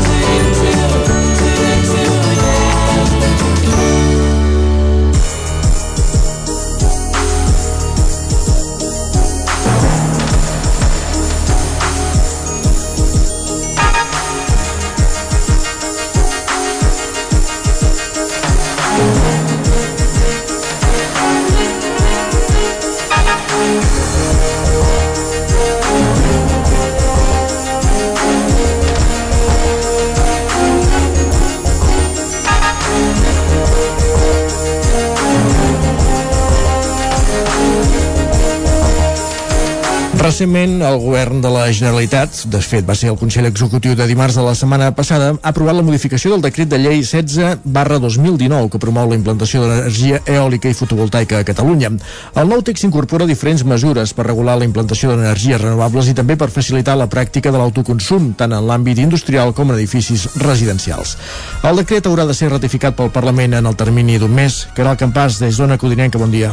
Recentment, el govern de la Generalitat, de fet va ser el Consell Executiu de dimarts de la setmana passada, ha aprovat la modificació del decret de llei 16 barra 2019 que promou la implantació d'energia eòlica i fotovoltaica a Catalunya. El nou text incorpora diferents mesures per regular la implantació d'energies renovables i també per facilitar la pràctica de l'autoconsum, tant en l'àmbit industrial com en edificis residencials. El decret haurà de ser ratificat pel Parlament en el termini d'un mes. Caral Campàs, des d'Ona Codinenca, bon dia.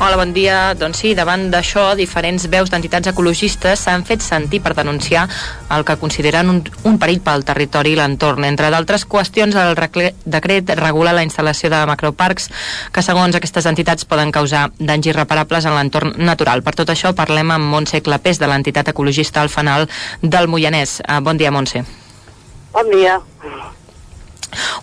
Hola, bon dia. Doncs sí, davant d'això, diferents veus d'entitats ecologistes s'han fet sentir per denunciar el que consideren un, un perill pel territori i l'entorn. Entre d'altres qüestions, el decret regula la instal·lació de macroparcs que, segons aquestes entitats, poden causar danys irreparables en l'entorn natural. Per tot això, parlem amb Montse Clapés, de l'entitat ecologista al Fanal del Moianès. Uh, bon dia, Montse. Bon dia.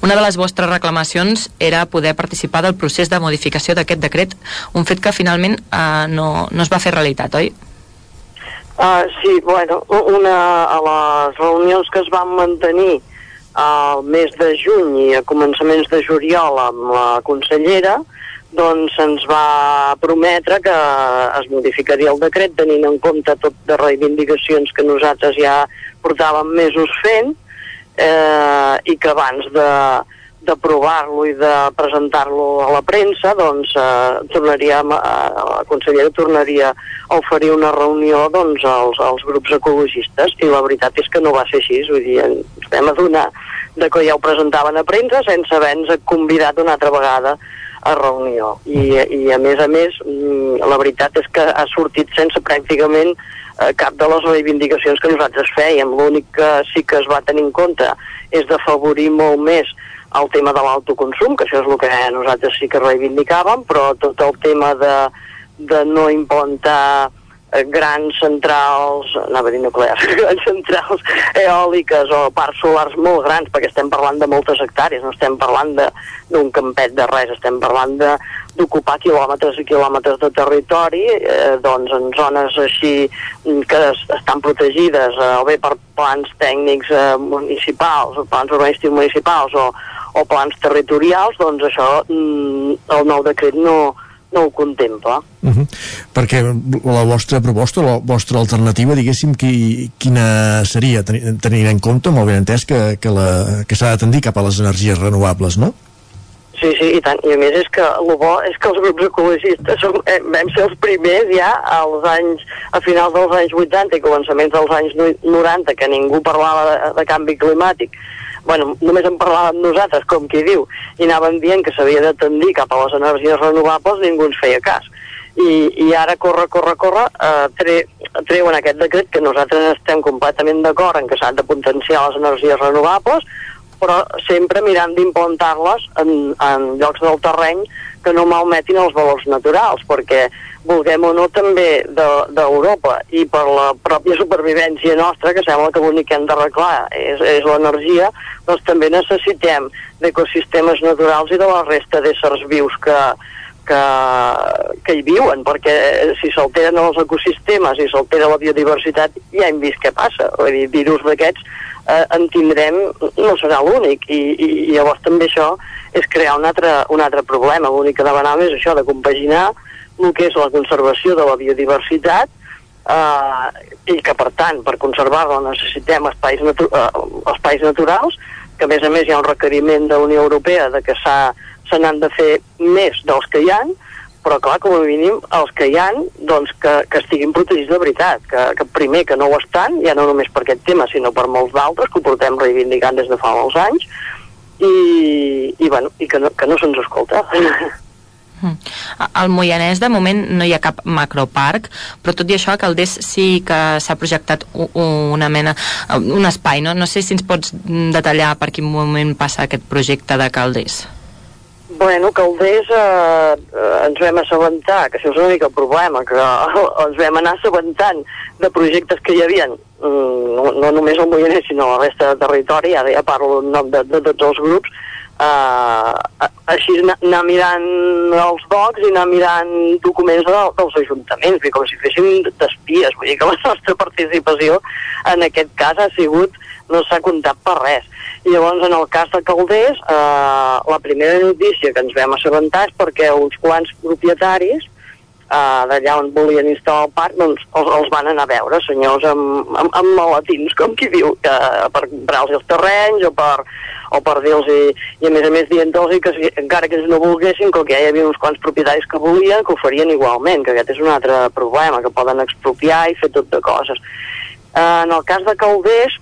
Una de les vostres reclamacions era poder participar del procés de modificació d'aquest decret, un fet que finalment eh, no, no es va fer realitat, oi? Uh, sí, bueno, una, a les reunions que es van mantenir al mes de juny i a començaments de juliol amb la consellera, doncs ens va prometre que es modificaria el decret tenint en compte tot de reivindicacions que nosaltres ja portàvem mesos fent eh, i que abans de d'aprovar-lo i de presentar-lo a la premsa, doncs eh, tornaríem, eh, la consellera tornaria a oferir una reunió doncs, als, als grups ecologistes i la veritat és que no va ser així, vull dir, ens vam adonar de que ja ho presentaven a premsa sense haver-nos convidat una altra vegada a reunió. I, I a més a més, mm, la veritat és que ha sortit sense pràcticament eh, cap de les reivindicacions que nosaltres fèiem. L'únic que sí que es va tenir en compte és d'afavorir molt més el tema de l'autoconsum, que això és el que nosaltres sí que reivindicàvem, però tot el tema de, de no implantar eh, grans centrals, anava a dir nuclears, grans centrals eòliques o parcs solars molt grans, perquè estem parlant de moltes hectàrees, no estem parlant d'un campet de res, estem parlant de d'ocupar quilòmetres i quilòmetres de territori, eh, doncs en zones així mm, que es, estan protegides eh, o bé per plans tècnics eh, municipals, o plans urbanístics municipals o, o plans territorials, doncs això mm, el nou decret no, no ho contempla. Uh -huh. Perquè la vostra proposta, la vostra alternativa, diguéssim, qui, quina seria, tenint en compte, molt ben entès, que, que, la, que s'ha de tendir cap a les energies renovables, no? Sí, sí, i tant. I a més és que el bo és que els grups ecologistes som, eh, vam ser els primers ja als anys, a finals dels anys 80 i començaments dels anys 90, que ningú parlava de, de canvi climàtic, bueno, només en parlàvem nosaltres, com qui diu, i anàvem dient que s'havia de tendir cap a les energies renovables, ningú ens feia cas. I, i ara corre, corre, corre, eh, tre, treuen aquest decret que nosaltres estem completament d'acord en que s'han de potenciar les energies renovables, però sempre mirant d'implantar-les en, en llocs del terreny que no malmetin els valors naturals, perquè vulguem o no també d'Europa de, i per la pròpia supervivència nostra, que sembla que l'únic que hem d'arreglar és, és l'energia, doncs també necessitem d'ecosistemes naturals i de la resta d'éssers vius que, que, que hi viuen, perquè si s'alteren els ecosistemes i s'altera la biodiversitat, ja hem vist què passa. Vull dir, virus d'aquests eh, en tindrem, no serà l'únic, i, i, i llavors també això és crear un altre, un altre problema. L'únic que demanàvem és això, de compaginar el que és la conservació de la biodiversitat eh, i que, per tant, per conservar-la necessitem espais, natu eh, espais naturals, que a més a més hi ha un requeriment de la Unió Europea de que se n'han de fer més dels que hi han, però clar, com a mínim els que hi han, doncs que, que estiguin protegits de veritat, que, que primer que no ho estan, ja no només per aquest tema, sinó per molts d'altres, que ho portem reivindicant des de fa molts anys, i, i, bueno, i que no, que no se'ns escolta. Mm. Al Moianès de moment no hi ha cap macroparc, però tot i això a Calders sí que s'ha projectat una mena, un espai, no? No sé si ens pots detallar per quin moment passa aquest projecte de Calders. Bueno, Calders eh, ens vam assabentar, que això és una mica el problema, que ens vam anar assabentant de projectes que hi havia, mm, no, no només al Moianès, sinó a la resta de territori, ara ja parlo en nom de, de tots els grups, eh, així anar mirant els docs i anar mirant documents de, dels ajuntaments, com si féssim d'espies, vull dir que la nostra participació en aquest cas ha sigut, no s'ha comptat per res. Llavors, en el cas de Calders, eh, la primera notícia que ens vam assabentar és perquè uns quants propietaris uh, d'allà on volien instal·lar el parc, doncs els, els van anar a veure, senyors amb, amb, amb malatins, com qui diu, que, per comprar-los els terrenys o per, o per dir-los i, i a més a més dient-los que si, encara que ells no volguessin, que ja hi havia uns quants propietaris que volien, que ho farien igualment, que aquest és un altre problema, que poden expropiar i fer tot de coses. Uh, en el cas de Calders,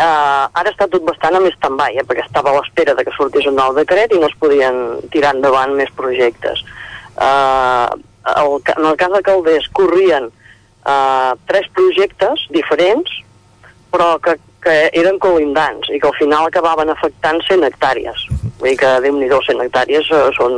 uh, ara està tot bastant a més stand eh, perquè estava a l'espera de que sortís un nou decret i no es podien tirar endavant més projectes. Uh, el, en el cas de Calders corrien uh, tres projectes diferents, però que, que eren colindants i que al final acabaven afectant 100 hectàrees. Vull dir que, déu nhi 100 hectàrees uh, són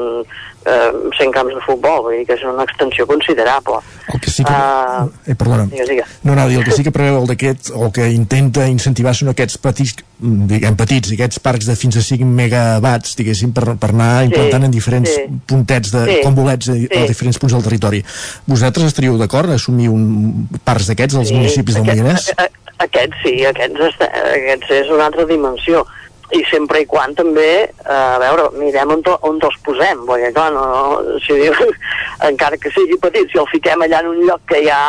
eh, 100 camps de futbol, vull dir que és una extensió considerable. El que sí que... Uh, eh, perdona. Digues, digues. No, no, el que sí que preveu el d'aquest, o que intenta incentivar són aquests petits, mm, diguem petits, aquests parcs de fins a 5 megawatts, diguéssim, per, per anar implantant en diferents sí. puntets, de, Sí. com bolets, a, a diferents punts del territori. Vosaltres estaríeu d'acord a assumir un parcs d'aquests als municipis del Moianès? a- a- Aquests sí, aquests, est- aquests és una altra dimensió. I sempre i quan també, eh, a veure, mirem on, to, on els posem, perquè clar, no, no, si encara que sigui petit, si el fiquem allà en un lloc que ja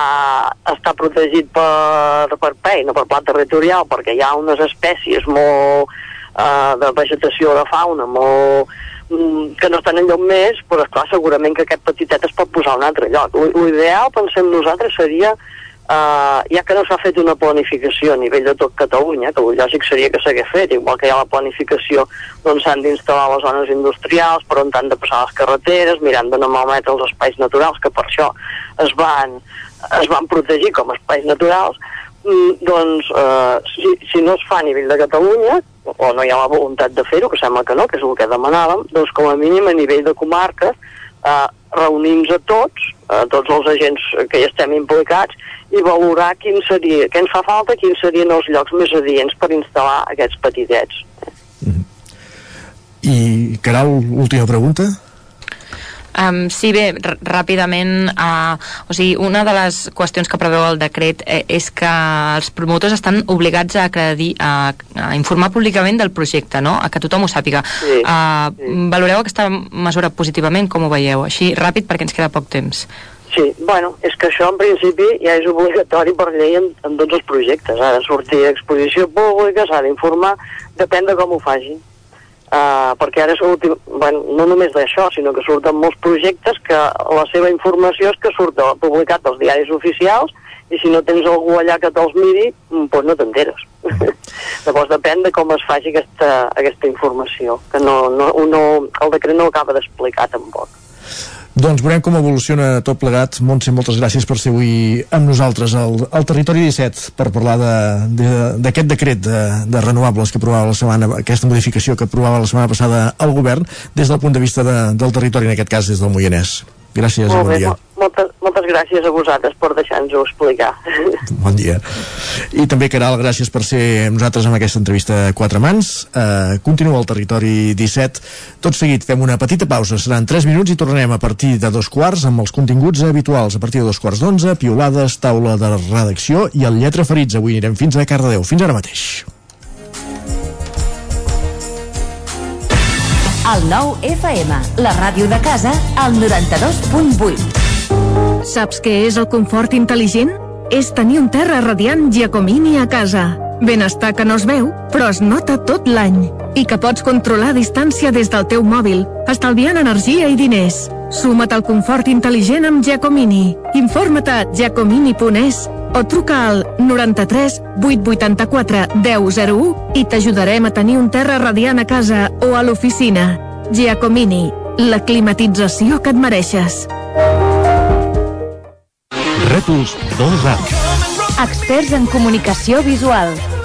està protegit per, per PEI, no per pla territorial, perquè hi ha unes espècies molt eh, de vegetació, de fauna, molt mm, que no estan en lloc més, però esclar, segurament que aquest petitet es pot posar a un altre lloc. L'ideal, pensem nosaltres, seria Uh, ja que no s'ha fet una planificació a nivell de tot Catalunya, que el lògic seria que s'hagués fet, igual que hi ha la planificació on s'han d'instal·lar les zones industrials, per on han de passar les carreteres, mirant de no malmetre els espais naturals, que per això es van, es van protegir com a espais naturals, mm, doncs uh, si, si no es fa a nivell de Catalunya, o no hi ha la voluntat de fer-ho, que sembla que no, que és el que demanàvem, doncs com a mínim a nivell de comarques, eh, reunir-nos a tots, a tots els agents que hi estem implicats, i valorar quin seria, què ens fa falta, quins serien els llocs més adients per instal·lar aquests petitets. I, Caral, última pregunta? Um, sí, bé, ràpidament, uh, o sigui, una de les qüestions que preveu el decret eh, és que els promotors estan obligats a, acredi- a, a informar públicament del projecte, no? a que tothom ho sàpiga. Sí, uh, Valoreu aquesta mesura positivament, com ho veieu? Així, ràpid, perquè ens queda poc temps. Sí, bueno, és que això en principi ja és obligatori per llei en, en tots els projectes. Ha de sortir a exposició pública, s'ha d'informar, depèn de com ho facin. Uh, perquè ara l'últim, bueno, no només d'això, sinó que surten molts projectes que la seva informació és que surt publicat als diaris oficials i si no tens algú allà que te'ls miri, mm, doncs no t'enteres. Llavors depèn de com es faci aquesta, aquesta informació, que no, no, no, el decret no acaba d'explicar tampoc. Doncs veurem com evoluciona tot plegat. Montse, moltes gràcies per ser avui amb nosaltres al, al Territori 17 per parlar de- de- d'aquest de, decret de, de renovables que aprovava la setmana, aquesta modificació que aprovava la setmana passada el govern des del punt de vista de, del territori, en aquest cas des del Moianès. Gràcies Molt bon bé, dia. mo- moltes, moltes gràcies a vosaltres per deixar-nos-ho explicar. Bon dia. I també, Caral, gràcies per ser amb nosaltres en aquesta entrevista a quatre mans. Uh, continua el Territori 17. Tot seguit fem una petita pausa. Seran 3 minuts i tornarem a partir de dos quarts amb els continguts habituals. A partir de dos quarts d'onze, piolades, taula de redacció i el Lletra Ferits. Avui anirem fins a Cardedeu. Fins ara mateix. El nou FM, la ràdio de casa, al 92.8. Saps què és el confort intel·ligent? És tenir un terra radiant Giacomini a casa. Benestar que no es veu, però es nota tot l'any. I que pots controlar a distància des del teu mòbil, estalviant energia i diners. Suma't al confort intel·ligent amb Giacomini. Informa't a giacomini.es o truca al 93 884 1001 i t'ajudarem a tenir un terra radiant a casa o a l'oficina. Giacomini, la climatització que et mereixes. Rètols 2A. Experts en comunicació visual.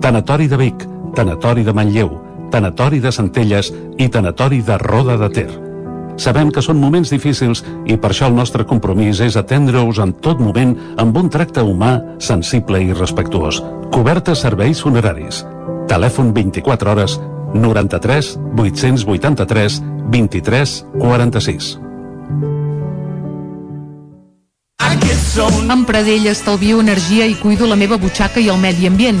Tanatori de Vic, Tanatori de Manlleu, Tanatori de Centelles i Tanatori de Roda de Ter. Sabem que són moments difícils i per això el nostre compromís és atendre-us en tot moment amb un tracte humà, sensible i respectuós. Cobertes serveis funeraris. Telèfon 24 hores 93 883 23 46. Amb Pradell estalvio energia i cuido la meva butxaca i el medi ambient.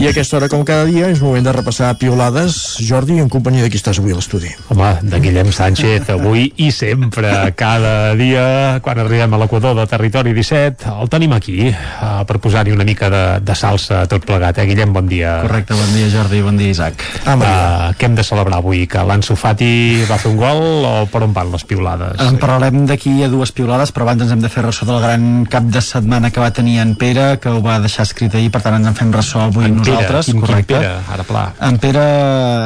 I a aquesta hora, com cada dia, és moment de repassar piolades. Jordi, en companyia de qui estàs avui a l'estudi? Home, de Guillem Sánchez, avui i sempre, cada dia, quan arribem a l'equador de Territori 17, el tenim aquí, uh, per posar-hi una mica de, de salsa a tot plegat, eh? Guillem, bon dia. Correcte, bon dia Jordi, bon dia Isaac. Ah, uh, què hem de celebrar avui? Que l'Anso Fati va fer un gol o per on van les piolades? En parlarem d'aquí a dues piolades, però abans ens hem de fer ressò del gran cap de setmana que va tenir en Pere, que ho va deixar escrit ahir, per tant ens en fem ressò avui En nosaltres, quin- quin correcte. Pere? Ara, pla. En Pere,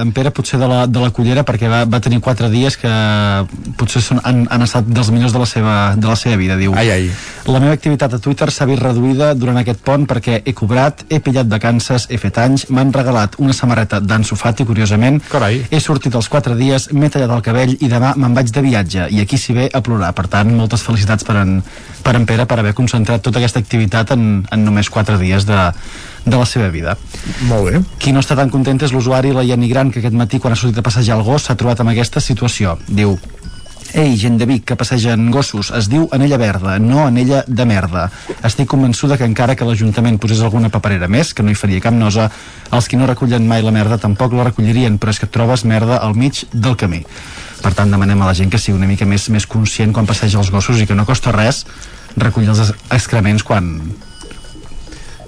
en Pere potser de la, de la cullera perquè va, va tenir quatre dies que potser són, han, han estat dels millors de la seva, de la seva vida, diu. Ai, ai. La meva activitat a Twitter s'ha vist reduïda durant aquest pont perquè he cobrat, he pillat vacances, he fet anys, m'han regalat una samarreta d'Anso Fati, curiosament. Carai. He sortit els quatre dies, m'he tallat el cabell i demà me'n vaig de viatge i aquí s'hi ve a plorar. Per tant, moltes felicitats per en, per en Pere per haver concentrat tota aquesta activitat en, en només quatre dies de, de la seva vida. Molt bé. Qui no està tan content és l'usuari la Iani Gran, que aquest matí, quan ha sortit a passejar el gos, s'ha trobat amb aquesta situació. Diu, Ei, gent de Vic que passegen gossos, es diu anella verda, no anella de merda. Estic convençuda que encara que l'Ajuntament posés alguna paperera més, que no hi faria cap nosa, els qui no recullen mai la merda tampoc la recollirien, però és que trobes merda al mig del camí. Per tant, demanem a la gent que sigui una mica més, més conscient quan passeja els gossos i que no costa res recollir els excrements quan,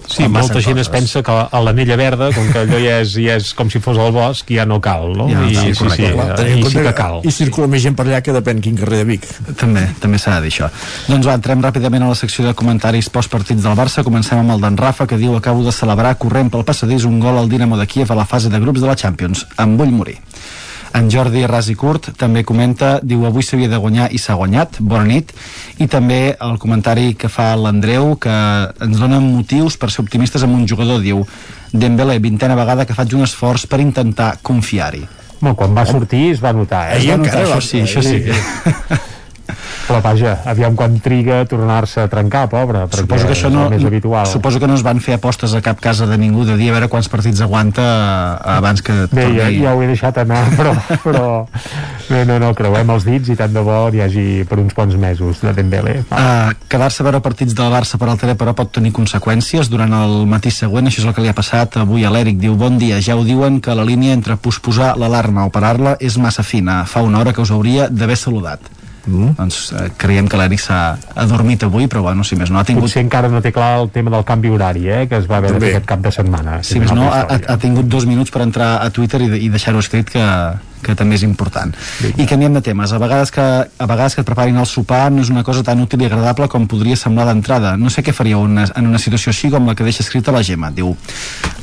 Sí, molta gent es coses. pensa que a l'anella verda, com que allò ja és, ja és com si fos el bosc, ja no cal, no? Ja no I, sí, correcte. sí, Clar, en i sí que cal. I circula més gent per allà que depèn quin carrer de Vic. També, també s'ha de dir això. Doncs va, entrem ràpidament a la secció de comentaris postpartits del Barça. Comencem amb el d'en Rafa, que diu acabo de celebrar corrent pel passadís un gol al Dinamo de Kiev a la fase de grups de la Champions. Em vull morir. En Jordi Ras i Curt també comenta, diu avui s'havia de guanyar i s'ha guanyat, bona nit i també el comentari que fa l'Andreu que ens dona motius per ser optimistes amb un jugador, diu Dembélé, vintena vegada que faig un esforç per intentar confiar-hi Bueno, quan va sortir es va notar, eh? Es va notar, això sí, això sí. Però vaja, aviam quan triga a tornar-se a trencar, pobre, perquè suposo que això és no, el més habitual. suposo que no es van fer apostes a cap casa de ningú de dir a veure quants partits aguanta eh, abans que Bé, ja, torni. ja ho he deixat anar, però, però no, no, no, creuem els dits i tant de bo n'hi hagi per uns quants mesos de Dembélé. Uh, Quedar-se a veure partits del Barça per al tele però pot tenir conseqüències durant el matí següent, això és el que li ha passat avui a l'Eric, diu bon dia, ja ho diuen que la línia entre posposar l'alarma o parar-la és massa fina, fa una hora que us hauria d'haver saludat mm. doncs eh, creiem que l'Eric s'ha adormit avui però bueno, si més no ha tingut Potser encara no té clar el tema del canvi horari, eh, que es va haver de fer aquest cap de setmana. si més no, ha, ha, tingut dos minuts per entrar a Twitter i, i deixar-ho escrit que, que també és important. I canviem de temes. A vegades, que, a vegades que et preparin el sopar no és una cosa tan útil i agradable com podria semblar d'entrada. No sé què faria una, en una situació així com la que deixa escrita la Gemma. Diu,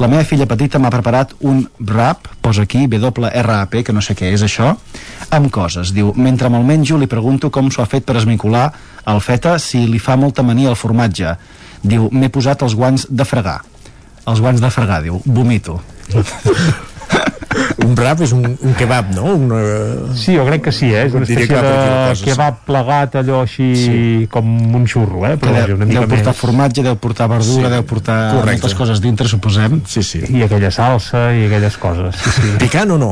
la meva filla petita m'ha preparat un wrap, posa aquí, W-R-A-P, que no sé què és això, amb coses. Diu, mentre me'l menjo li pregunto com s'ho ha fet per esmicolar el feta si li fa molta mania el formatge. Diu, m'he posat els guants de fregar. Els guants de fregar, diu, vomito. un wrap és un, un kebab, no? Una... Sí, jo crec que sí, eh? És una espècie de kebab plegat, allò així sí. com un xurro, eh? Però vaja, deu, una mica deu portar més. formatge, deu portar verdura, Sí. deu portar Correcte. moltes coses dintre, suposem. Sí, sí. I aquella salsa i aquelles coses. Sí, sí. Picant o no?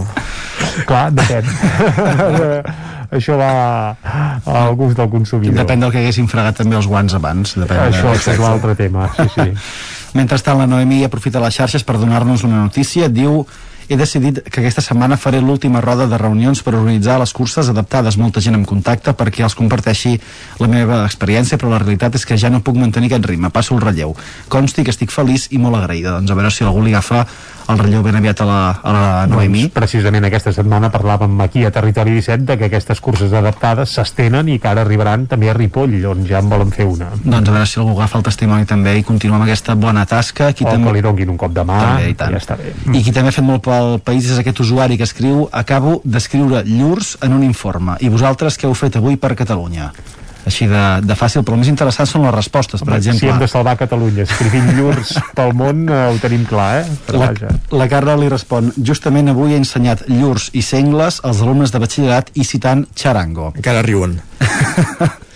Clar, depèn. Això va al gust del consumidor. Depèn del que haguessin fregat també els guants abans. Depèn Això de... és l'altre tema, sí, sí. Mentrestant, la Noemí aprofita les xarxes per donar-nos una notícia. Diu he decidit que aquesta setmana faré l'última roda de reunions per organitzar les curses adaptades molta gent en contacte perquè els comparteixi la meva experiència però la realitat és que ja no puc mantenir aquest ritme passo el relleu consti que estic feliç i molt agraïda doncs a veure si algú li agafa el relleu ben aviat a la, a la Noemí Doncs, precisament aquesta setmana parlàvem aquí a Territori 17 de que aquestes curses adaptades s'estenen i que ara arribaran també a Ripoll, on ja en volen fer una. doncs a veure si algú agafa el testimoni també i continua amb aquesta bona tasca qui O també... que li donguin un cop de mà, també, i, tant. ja està bé. I qui també ha fet molt pel país és aquest usuari que escriu acabo d'escriure llurs en un informe i vosaltres què heu fet avui per Catalunya? Així de, de fàcil, però el més interessant són les respostes, per Home, exemple. Si hem de salvar Catalunya escrivint llurs pel món, eh, ho tenim clar, eh? Però La, vaja. la Carla li respon justament avui he ensenyat llurs i sengles als alumnes de batxillerat i citant Charango. Encara riuen.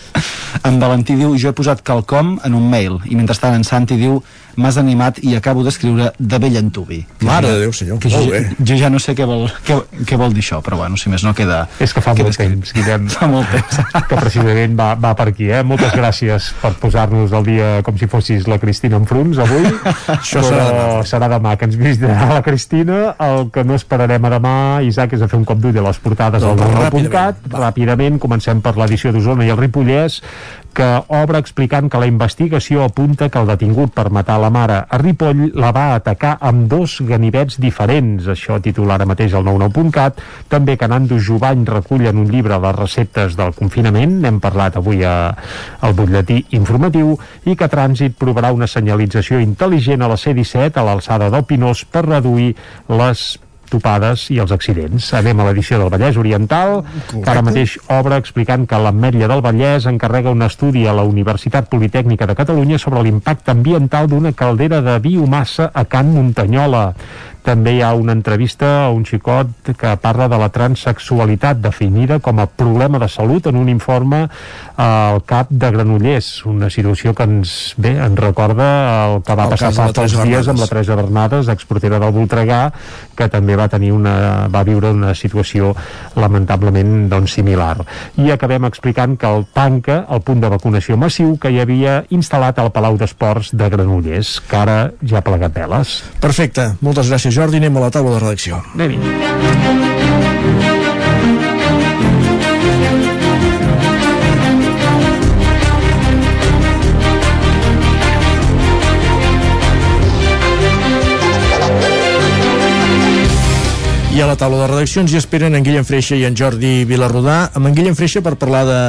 En Valentí diu jo he posat quelcom en un mail i mentrestant en Santi diu m'has animat i acabo d'escriure de vell antubi. Que Mare de Déu, senyor, Que molt jo, bé. jo ja no sé què vol, què, què vol dir això, però bueno, si més no queda... És que fa queda molt escrit. temps, Guillem. Fa molt temps. que precisament va, va per aquí, eh? Moltes gràcies per posar-nos al dia com si fossis la Cristina Enfruns avui. Això Però serà demà. serà demà que ens visitarà la Cristina. El que no esperarem a demà, Isaac, és a fer un cop d'ull a les portades al Doncs nou.cat. Ràpidament, comencem per l'edició d'Osona i el Ripollès, que obre explicant que la investigació apunta que el detingut per matar la mare a Ripoll la va atacar amb dos ganivets diferents. Això titula ara mateix el 99.cat. També que Nando Jovany recull en un llibre les receptes del confinament. N'hem parlat avui a, al butlletí informatiu i que Trànsit provarà una senyalització intel·ligent a la C-17 a l'alçada del Pinós per reduir les topades i els accidents. Anem a l'edició del Vallès Oriental, que ara mateix obre explicant que l'Ametlla del Vallès encarrega un estudi a la Universitat Politècnica de Catalunya sobre l'impacte ambiental d'una caldera de biomassa a Can Muntanyola. També hi ha una entrevista a un xicot que parla de la transexualitat definida com a problema de salut en un informe al cap de Granollers, una situació que ens, bé, ens recorda el que va El passar fa pocs dies amb la Teresa Bernades, exportera del Voltregà, que també va tenir una, va viure una situació lamentablement doncs, similar. I acabem explicant que el tanca el punt de vacunació massiu que hi havia instal·lat al Palau d'Esports de Granollers, que ara ja ha plegat veles. Perfecte. Moltes gràcies, Jordi. Anem a la taula de redacció. Anem-hi. I a la taula de redaccions hi esperen en Guillem Freixa i en Jordi Vilarrodà. Amb en Guillem Freixa per parlar de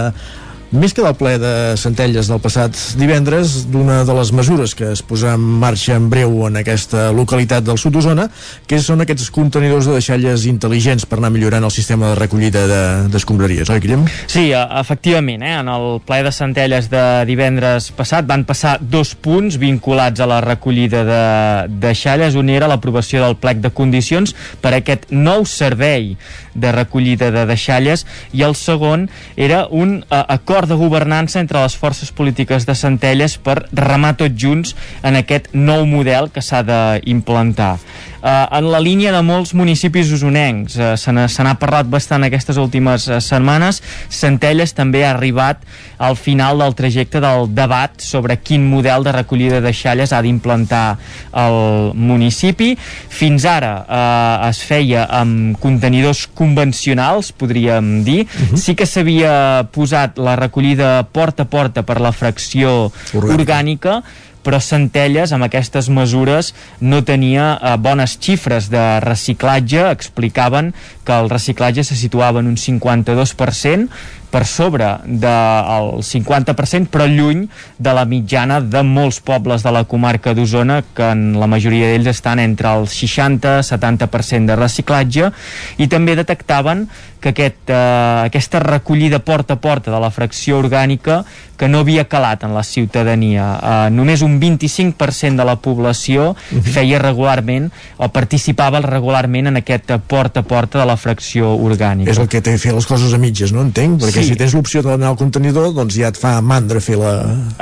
més que del ple de Centelles del passat divendres, d'una de les mesures que es posarà en marxa en breu en aquesta localitat del sud d'Osona, que són aquests contenidors de deixalles intel·ligents per anar millorant el sistema de recollida de- d'escombraries, oi, Guillem? Sí, e- efectivament, eh? en el ple de Centelles de divendres passat van passar dos punts vinculats a la recollida de deixalles. Un era l'aprovació del plec de condicions per a aquest nou servei de recollida de deixalles i el segon era un eh, acord de governança entre les forces polítiques de Centelles per remar tots junts en aquest nou model que s'ha d'implantar. Eh, en la línia de molts municipis usonencs, eh, se n'ha parlat bastant aquestes últimes eh, setmanes, Centelles també ha arribat al final del trajecte del debat sobre quin model de recollida de deixalles ha d'implantar el municipi. Fins ara eh, es feia amb contenidors convencionals, podríem dir. Uh -huh. Sí que s'havia posat la recollida porta a porta per la fracció orgànica, orgànica però Centelles amb aquestes mesures no tenia eh, bones xifres de reciclatge, explicaven que el reciclatge se situava en un 52%, per sobre del 50%, però lluny de la mitjana de molts pobles de la comarca d'Osona, que en la majoria d'ells estan entre el 60-70% de reciclatge, i també detectaven que aquest, eh, aquesta recollida porta a porta de la fracció orgànica que no havia calat en la ciutadania. Eh, només un 25% de la població uh -huh. feia regularment o participava regularment en aquest porta a porta de la fracció orgànica. És el que té fer les coses a mitges, no entenc? Perquè sí. si tens l'opció d'anar al contenidor, doncs ja et fa mandra fer, la,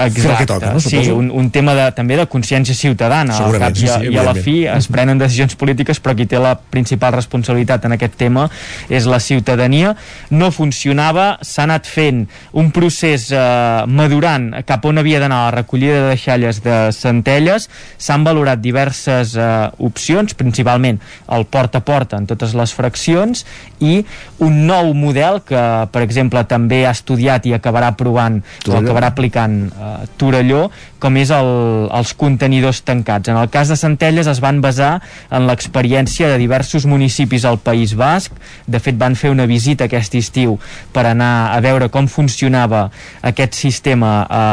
Exacte. fer el que toca, no? Sí, un, un tema de, també de consciència ciutadana. Al cap sí, sí, i, a la fi es prenen decisions polítiques, però qui té la principal responsabilitat en aquest tema és la ciutadania. No funcionava, s'ha anat fent un procés eh, madurant cap on havia d'anar la recollida de deixalles de Centelles, s'han valorat diverses eh, opcions, principalment el porta a porta en totes les fraccions i un nou model que, per exemple, també ha estudiat i acabarà provant Torelló. o acabarà aplicant eh, Torelló, com és el, els contenidors tancats. En el cas de Centelles es van basar en l'experiència de diversos municipis al País Basc, de fet van fer una visita aquest estiu per anar a veure com funcionava aquest sistema a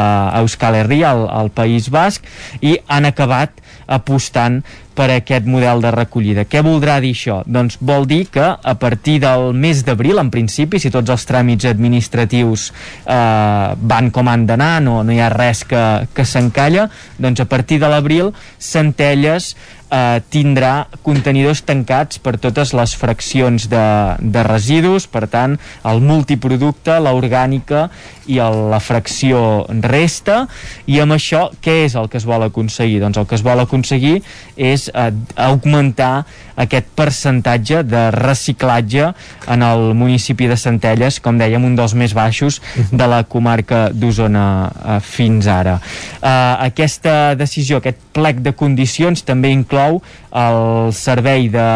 Euskal Herria, al, al País Basc, i han acabat apostant per aquest model de recollida. Què voldrà dir això? Doncs vol dir que a partir del mes d'abril, en principi, si tots els tràmits administratius eh, van com han d'anar, no, no hi ha res que, que s'encalla, doncs a partir de l'abril Centelles eh, tindrà contenidors tancats per totes les fraccions de, de residus, per tant, el multiproducte, l'orgànica i el, la fracció resta, i amb això què és el que es vol aconseguir? Doncs el que es vol aconseguir és eh, augmentar aquest percentatge de reciclatge en el municipi de Centelles, com dèiem, un dels més baixos de la comarca d'Osona eh, fins ara. Eh, aquesta decisió, aquest plec de condicions també inclou el servei de,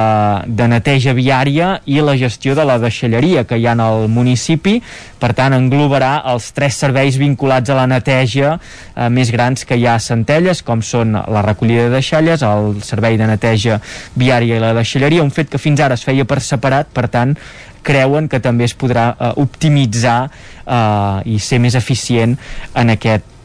de neteja viària i la gestió de la deixalleria que hi ha en el municipi, per tant englobarà els tres serveis vinculats a la neteja eh, més grans que hi ha a Centelles, com són la recollida de deixalles, el servei de neteja viària i la deixalleria, un fet que fins ara es feia per separat, per tant creuen que també es podrà eh, optimitzar eh, i ser més eficient en aquest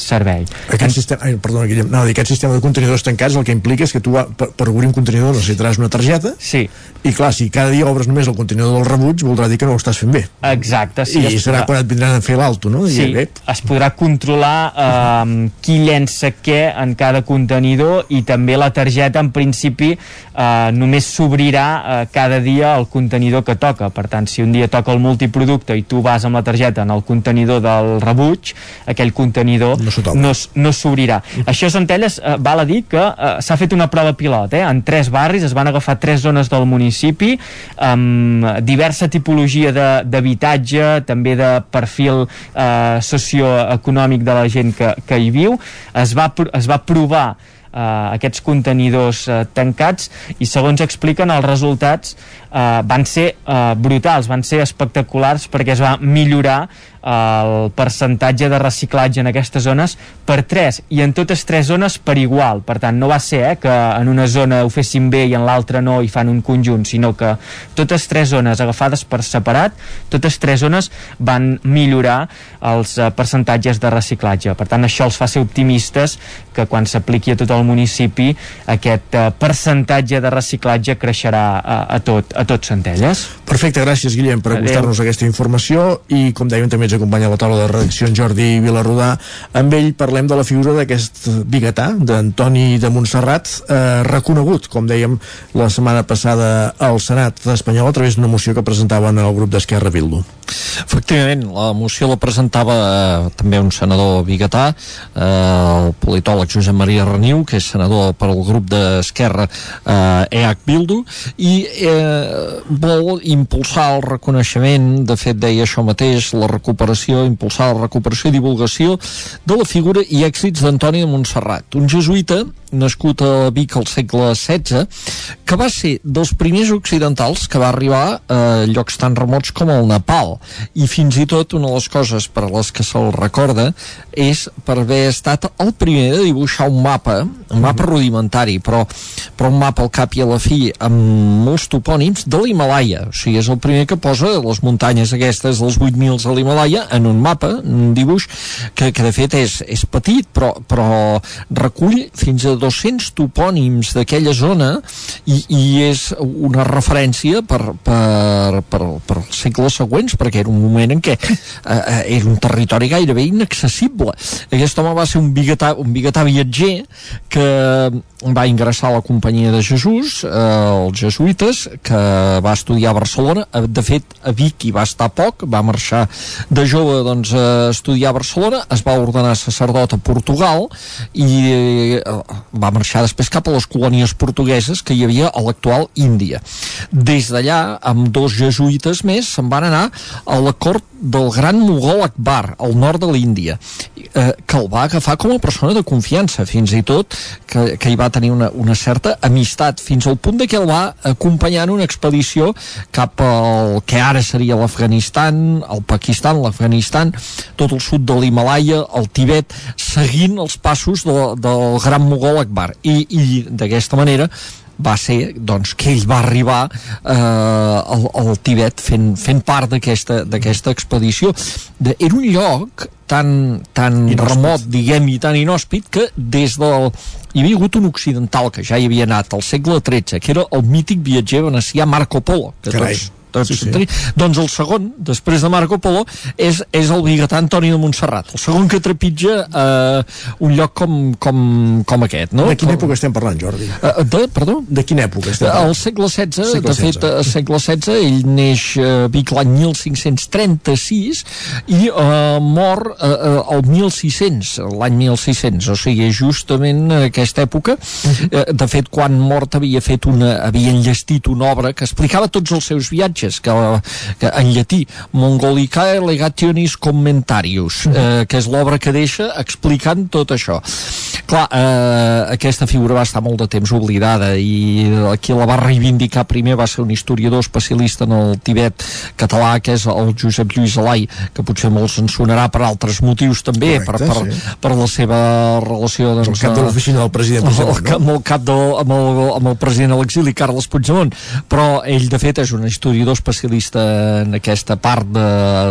servei. Aquest sistema, ai, perdona, Guillem, no, aquest sistema de contenidors tancats el que implica és que tu per, per obrir un contenidor necessitaràs una targeta sí. i clar, si cada dia obres només el contenidor del rebuig voldrà dir que no ho estàs fent bé. Exacte. Sí, I serà podrà... quan et vindran a fer l'alto, no? Sí, bé. es podrà controlar eh, qui llença què en cada contenidor i també la targeta en principi eh, només s'obrirà eh, cada dia el contenidor que toca. Per tant, si un dia toca el multiproducte i tu vas amb la targeta en el contenidor del rebuig, aquell contenidor contenidor no, no s'obrirà. Mm. Això Centelles eh, val a dir que eh, s'ha fet una prova pilot, eh? en tres barris es van agafar tres zones del municipi amb diversa tipologia d'habitatge, també de perfil eh, socioeconòmic de la gent que, que hi viu, es va, es va provar eh, aquests contenidors eh, tancats i segons expliquen els resultats eh, van ser eh, brutals, van ser espectaculars perquè es va millorar el percentatge de reciclatge en aquestes zones per 3 i en totes tres zones per igual. Per tant no va ser eh, que en una zona ho fessin bé i en l'altra no i fan un conjunt sinó que totes tres zones agafades per separat totes tres zones van millorar els eh, percentatges de reciclatge. Per tant això els fa ser optimistes que quan s'apliqui a tot el municipi aquest eh, percentatge de reciclatge creixerà a, a tot a tot Centelles Perfecte, gràcies Guillem per acostar-nos aquesta informació i com dèiem també ens acompanya la taula de redacció en Jordi Vilarrodà. Amb ell parlem de la figura d'aquest biguetà, d'Antoni de Montserrat, eh, reconegut, com dèiem la setmana passada al Senat espanyol a través d'una moció que presentaven el grup d'Esquerra Bildu. Efectivament, la moció la presentava eh, també un senador biguetà, eh, el politòleg Josep Maria Reniu, que és senador per al grup d'Esquerra eh, EH Bildu, i eh, vol impulsar el reconeixement, de fet deia això mateix, la recuperació impulsar la recuperació i divulgació de la figura i èxits d'Antoni de Montserrat, un jesuïta nascut a Vic al segle XVI, que va ser dels primers occidentals que va arribar a llocs tan remots com el Nepal. I fins i tot una de les coses per a les que se'l recorda és per haver estat el primer de dibuixar un mapa, un mapa rudimentari, però, però un mapa al cap i a la fi amb molts topònims de l'Himalaya. O sigui, és el primer que posa les muntanyes aquestes dels 8.000 de l'Himalaya en un mapa, un dibuix que, que de fet és, és petit, però, però recull fins a 200 topònims d'aquella zona i, i és una referència per, per, per, per els segles següents, perquè era un moment en què eh, eh era un territori gairebé inaccessible. Aquest home va ser un biguetà, un biguetà viatger que va ingressar a la Companyia de Jesús, eh, els jesuïtes, que va estudiar a Barcelona, eh, de fet a Vic hi va estar poc, va marxar de jove doncs, a estudiar a Barcelona, es va ordenar sacerdot a Portugal i eh, va marxar després cap a les colònies portugueses que hi havia a l'actual Índia. Des d'allà, amb dos jesuïtes més, se'n van anar a la cort del gran Mogol Akbar, al nord de l'Índia, eh, que el va agafar com a persona de confiança, fins i tot que, que hi va tenir una, una certa amistat, fins al punt de que el va acompanyar en una expedició cap al que ara seria l'Afganistan, el Pakistan, l'Afganistan, tot el sud de l'Himalaya, el Tibet, seguint els passos de, del gran Mogol Akbar. I, i d'aquesta manera va ser doncs, que ell va arribar eh, al, al Tibet fent, fent part d'aquesta expedició. De, era un lloc tan, tan remot, diguem, i tan inhòspit que des del... Hi havia hagut un occidental que ja hi havia anat al segle XIII, que era el mític viatger venecià Marco Polo, que Carai. tots, doncs, sí, sí. doncs el segon, després de Marco Polo, és, és el biguetà Antoni de Montserrat, el segon que trepitja eh, un lloc com, com, com aquest. No? De quina com... època estem parlant, Jordi? Eh, de, perdó? De quina època estem parlant? Al segle XVI, Segle de fet, al segle XVI, ell neix a eh, Vic l'any 1536 i eh, mor eh, eh, el 1600, l'any 1600, o sigui, justament en aquesta època. Eh, de fet, quan mort havia fet una, havia enllestit una obra que explicava tots els seus viatges viatges, que, que en llatí, Mongolicae Legationis Commentarius, eh, que és l'obra que deixa explicant tot això. Clar, eh, aquesta figura va estar molt de temps oblidada i qui la va reivindicar primer va ser un historiador especialista en el Tibet català, que és el Josep Lluís Alai, que potser molts en sonarà per altres motius també, Correcte, per, per, sí. per la seva relació doncs, El cap de l'oficina del president Puigdemont, el, cap- amb el cap del, amb, el, amb el president a l'exili Carles Puigdemont però ell de fet és un historiador especialista en aquesta part de,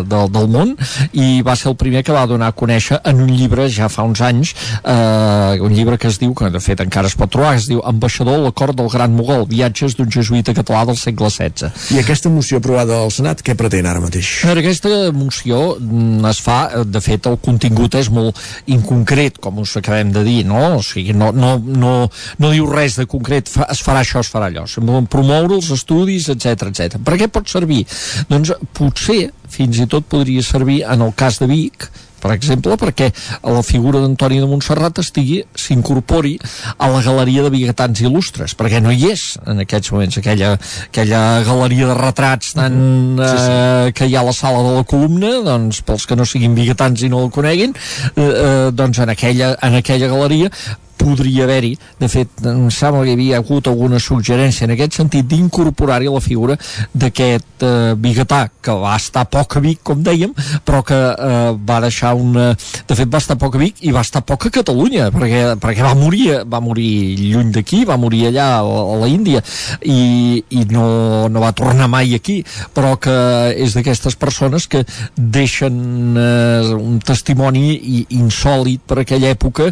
de, del món i va ser el primer que va donar a conèixer en un llibre ja fa uns anys eh, un llibre que es diu, que de fet encara es pot trobar es diu Ambaixador a la cort del Gran Mogol viatges d'un jesuïta català del segle XVI I aquesta moció aprovada al Senat, què pretén ara mateix? veure, aquesta moció mm, es fa, de fet el contingut és molt inconcret, com us acabem de dir, no? O sigui, no, no, no, no diu res de concret, es farà això, es farà allò, promoure els estudis, etc etc. Per què pot servir? Doncs potser, fins i tot podria servir en el cas de Vic, per exemple, perquè la figura d'Antoni de Montserrat estigui, s'incorpori a la galeria de biguetans il·lustres, perquè no hi és en aquests moments aquella, aquella galeria de retrats tan, sí, sí. Eh, que hi ha a la sala de la columna, doncs pels que no siguin biguetans i no el coneguin, eh, eh, doncs en aquella, en aquella galeria podria haver-hi, de fet em sembla que hi havia hagut alguna suggerència en aquest sentit d'incorporar-hi la figura d'aquest eh, biguetà que va estar poc a Vic, com dèiem però que eh, va deixar una de fet va estar poc a Vic i va estar poc a Catalunya perquè, perquè va morir va morir lluny d'aquí, va morir allà a, a la Índia i, i no, no va tornar mai aquí. Però que és d'aquestes persones que deixen eh, un testimoni insòlid per aquella època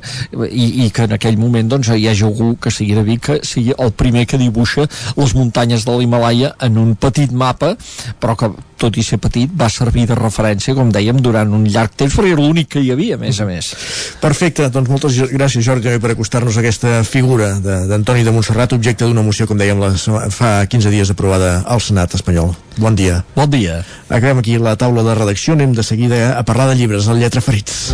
i, i que en aquell moment doncs, hi hagi algú que sigui de Vic que sigui el primer que dibuixa les muntanyes de l'Himalaya en un petit mapa però que tot i ser petit va servir de referència com dèiem durant un llarg temps perquè era l'únic que hi havia a més a més Perfecte, doncs moltes gràcies Jordi per acostar-nos a aquesta figura de- d'Antoni de, Montserrat, objecte d'una moció com dèiem la, setmana- fa 15 dies aprovada al Senat espanyol. Bon dia. Bon dia. Acabem aquí la taula de redacció, anem de seguida a parlar de llibres, el Lletra Ferits.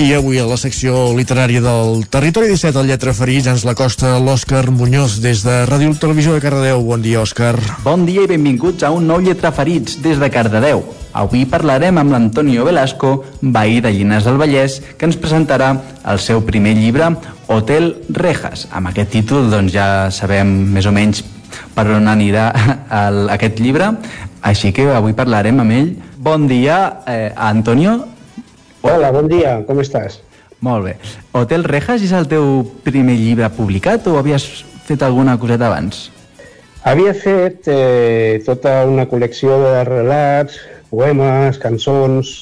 I avui a la secció literària del Territori 17, el Lletra Ferits, ens la costa l'Òscar Muñoz des de Ràdio Televisió de Cardedeu. Bon dia, Òscar. Bon dia i benvinguts a un nou Lletra Ferits des de Cardedeu. Avui parlarem amb l'Antonio Velasco, veí de Llinars del Vallès, que ens presentarà el seu primer llibre, Hotel Rejas. Amb aquest títol doncs, ja sabem més o menys per on anirà el, aquest llibre, així que avui parlarem amb ell. Bon dia, eh, Antonio. Hola, bon dia, com estàs? Molt bé. Hotel Rejas és el teu primer llibre publicat o havies fet alguna coseta abans? Havia fet eh, tota una col·lecció de relats, poemes, cançons...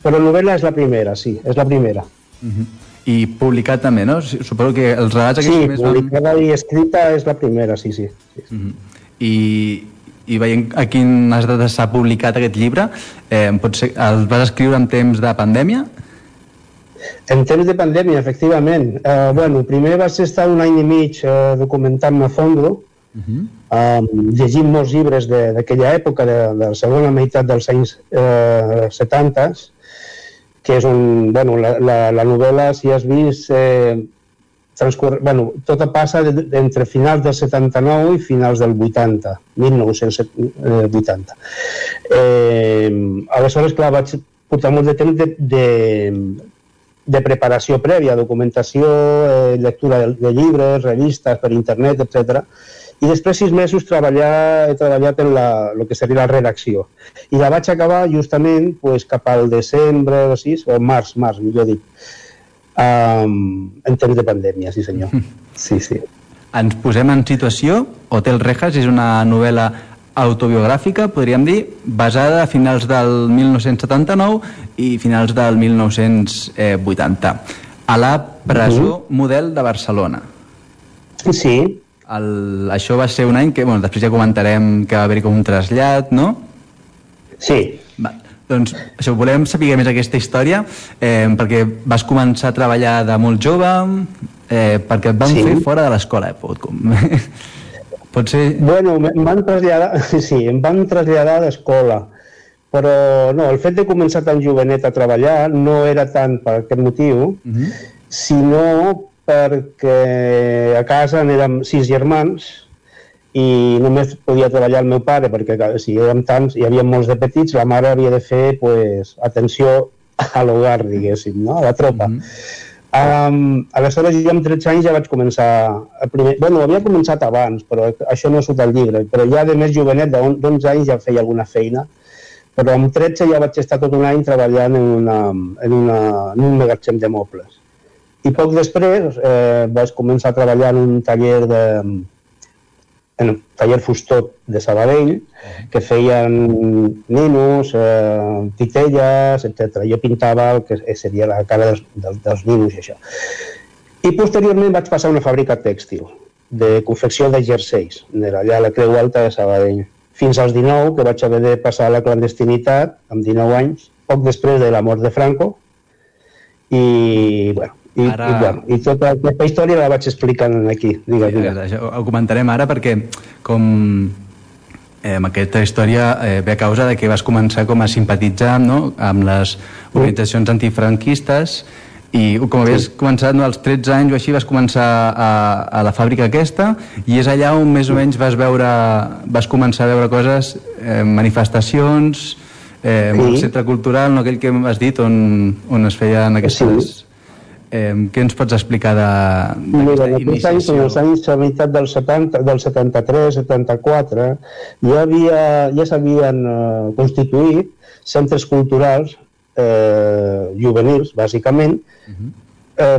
Però novel·la és la primera, sí, és la primera. Uh -huh. I publicat també, no? Suposo que els relats Sí, publicada i escrita és la primera, sí, sí. sí. Uh -huh. I, i veient a quines dates s'ha publicat aquest llibre, eh, pot ser, el vas escriure en temps de pandèmia? En temps de pandèmia, efectivament. Eh, bueno, primer vas estar un any i mig eh, documentant-me a fondo, Uh -huh. um, llegint molts llibres de- d'aquella època, de, de la segona meitat dels anys eh, 70, que és un... Bueno, la, la, la novel·la, si has vist, eh, transcur... bueno, tot passa entre finals del 79 i finals del 80, 1980. Eh, aleshores, clar, vaig portar molt de temps de, de, de preparació prèvia, documentació, eh, lectura de, de llibres, revistes per internet, etc. I després sis mesos treballar, he treballat en la, el que seria la redacció. I la vaig acabar justament pues, cap al desembre o així, o març, març, millor dit, um, en temps de pandèmia, sí senyor. Sí, sí. Ens posem en situació. Hotel Rejas és una novel·la autobiogràfica, podríem dir, basada a finals del 1979 i finals del 1980, a la presó model de Barcelona. Sí. El, això va ser un any que, bueno, després ja comentarem que va haver-hi com un trasllat, no? Sí. Doncs això, volem saber més aquesta història eh, perquè vas començar a treballar de molt jove eh, perquè et van Sí. fer fora de l'escola, eh? Pot, com... Pot ser... Bueno, em van traslladar, sí, em van traslladar a l'escola, però no, el fet de començar tan jovenet a treballar no era tant per aquest motiu, Uh -huh. sinó perquè a casa érem sis germans i només podia treballar el meu pare perquè si érem tants, hi havia molts de petits, la mare havia de fer pues, atenció a l'hogar, diguéssim, no? a la tropa. Um, aleshores jo amb 13 anys ja vaig començar el primer... bueno, havia començat abans però això no surt al llibre però ja de més jovenet, d'11 anys ja feia alguna feina però amb 13 ja vaig estar tot un any treballant en, una, en, una, en un magatzem de mobles i poc després eh, vaig començar a treballar en un taller de en un taller fustó de Sabadell que feien ninos, eh, titelles, etc. Jo pintava el que seria la cara dels, dels, dels ninos i això. I posteriorment vaig passar a una fàbrica tèxtil de confecció de jerseis, allà a la Creu Alta de Sabadell. Fins als 19, que vaig haver de passar a la clandestinitat, amb 19 anys, poc després de la mort de Franco, i, bueno, i, Ara- i, bueno, i tota aquesta història la vaig explicant aquí. Digues, Sí, digues. això ho comentarem ara perquè com eh, amb aquesta història eh, ve a causa de que vas començar com a simpatitzar no? amb les organitzacions antifranquistes i com havies començat no, als 13 anys o així vas començar a, a la fàbrica aquesta i és allà on més o menys vas veure vas començar a veure coses eh, manifestacions eh, Sí. un centre cultural, no aquell que m'has dit on, on es feien aquestes eh, què ens pots explicar Mira, d'aquesta aquests anys, en iniciació? els anys a meitat del 70, del 73, 74, ja havia, ja s'havien eh, constituït centres culturals eh, juvenils, bàsicament, eh,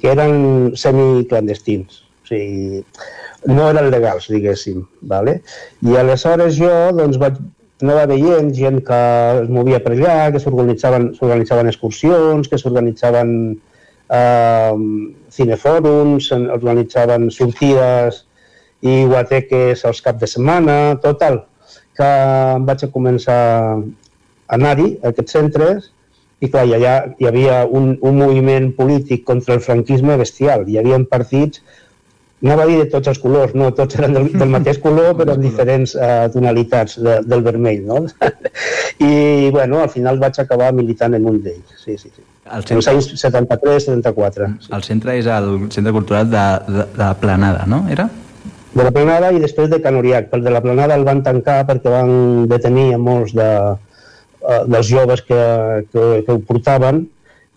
que eren semiclandestins. O sigui, no eren legals, diguéssim. Vale? I aleshores jo doncs, vaig, anava veient gent que es movia per allà, que s'organitzaven s'organitzaven excursions, que s'organitzaven eh, cinefòrums, en- organitzaven sortides i guateques als caps de setmana, total, que vaig a començar a anar-hi, a aquests centres, i clar, i allà hi havia un, un moviment polític contra el franquisme bestial. Hi havia partits anava a dir de tots els colors, no, tots eren del, del mateix color, però amb diferents uh, tonalitats de, del vermell, no? I, bueno, al final vaig acabar militant en un d'ells, sí, sí, sí. El centre... En els anys 73-74. Sí. El centre és el Centre Cultural de, de, de Planada, no? Era? De la Planada i després de Canoriac. Per de la Planada el van tancar perquè van detenir a molts de, uh, dels joves que, que, que ho portaven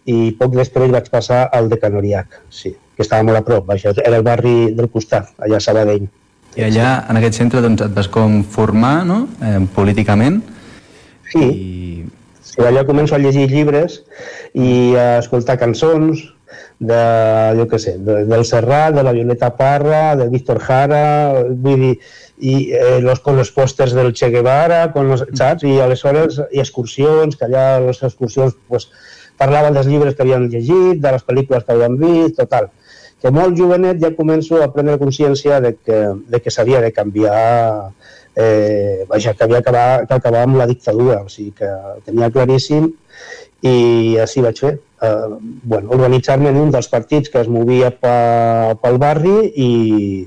i poc després vaig passar al de Canoriac, sí que estava molt a prop, vaja, era el barri del costat, allà a Sabadell. I allà, en aquest centre, doncs, et vas com formar, no?, eh, políticament. Sí, i... sí, allà començo a llegir llibres i a escoltar cançons de, jo què sé, de, del Serrat, de la Violeta Parra, de Víctor Jara, vull dir, i eh, los, con los pòsters del Che Guevara, con los, saps? I aleshores, i excursions, que allà les excursions, pues, parlaven dels llibres que havien llegit, de les pel·lícules que havien vist, total que molt jovenet ja començo a prendre consciència de que, de que s'havia de canviar eh, vaja, que havia acabar, que acabar amb la dictadura, o sigui que tenia claríssim i així vaig fer. Eh, bueno, organitzar-me en un dels partits que es movia pa, pel barri i,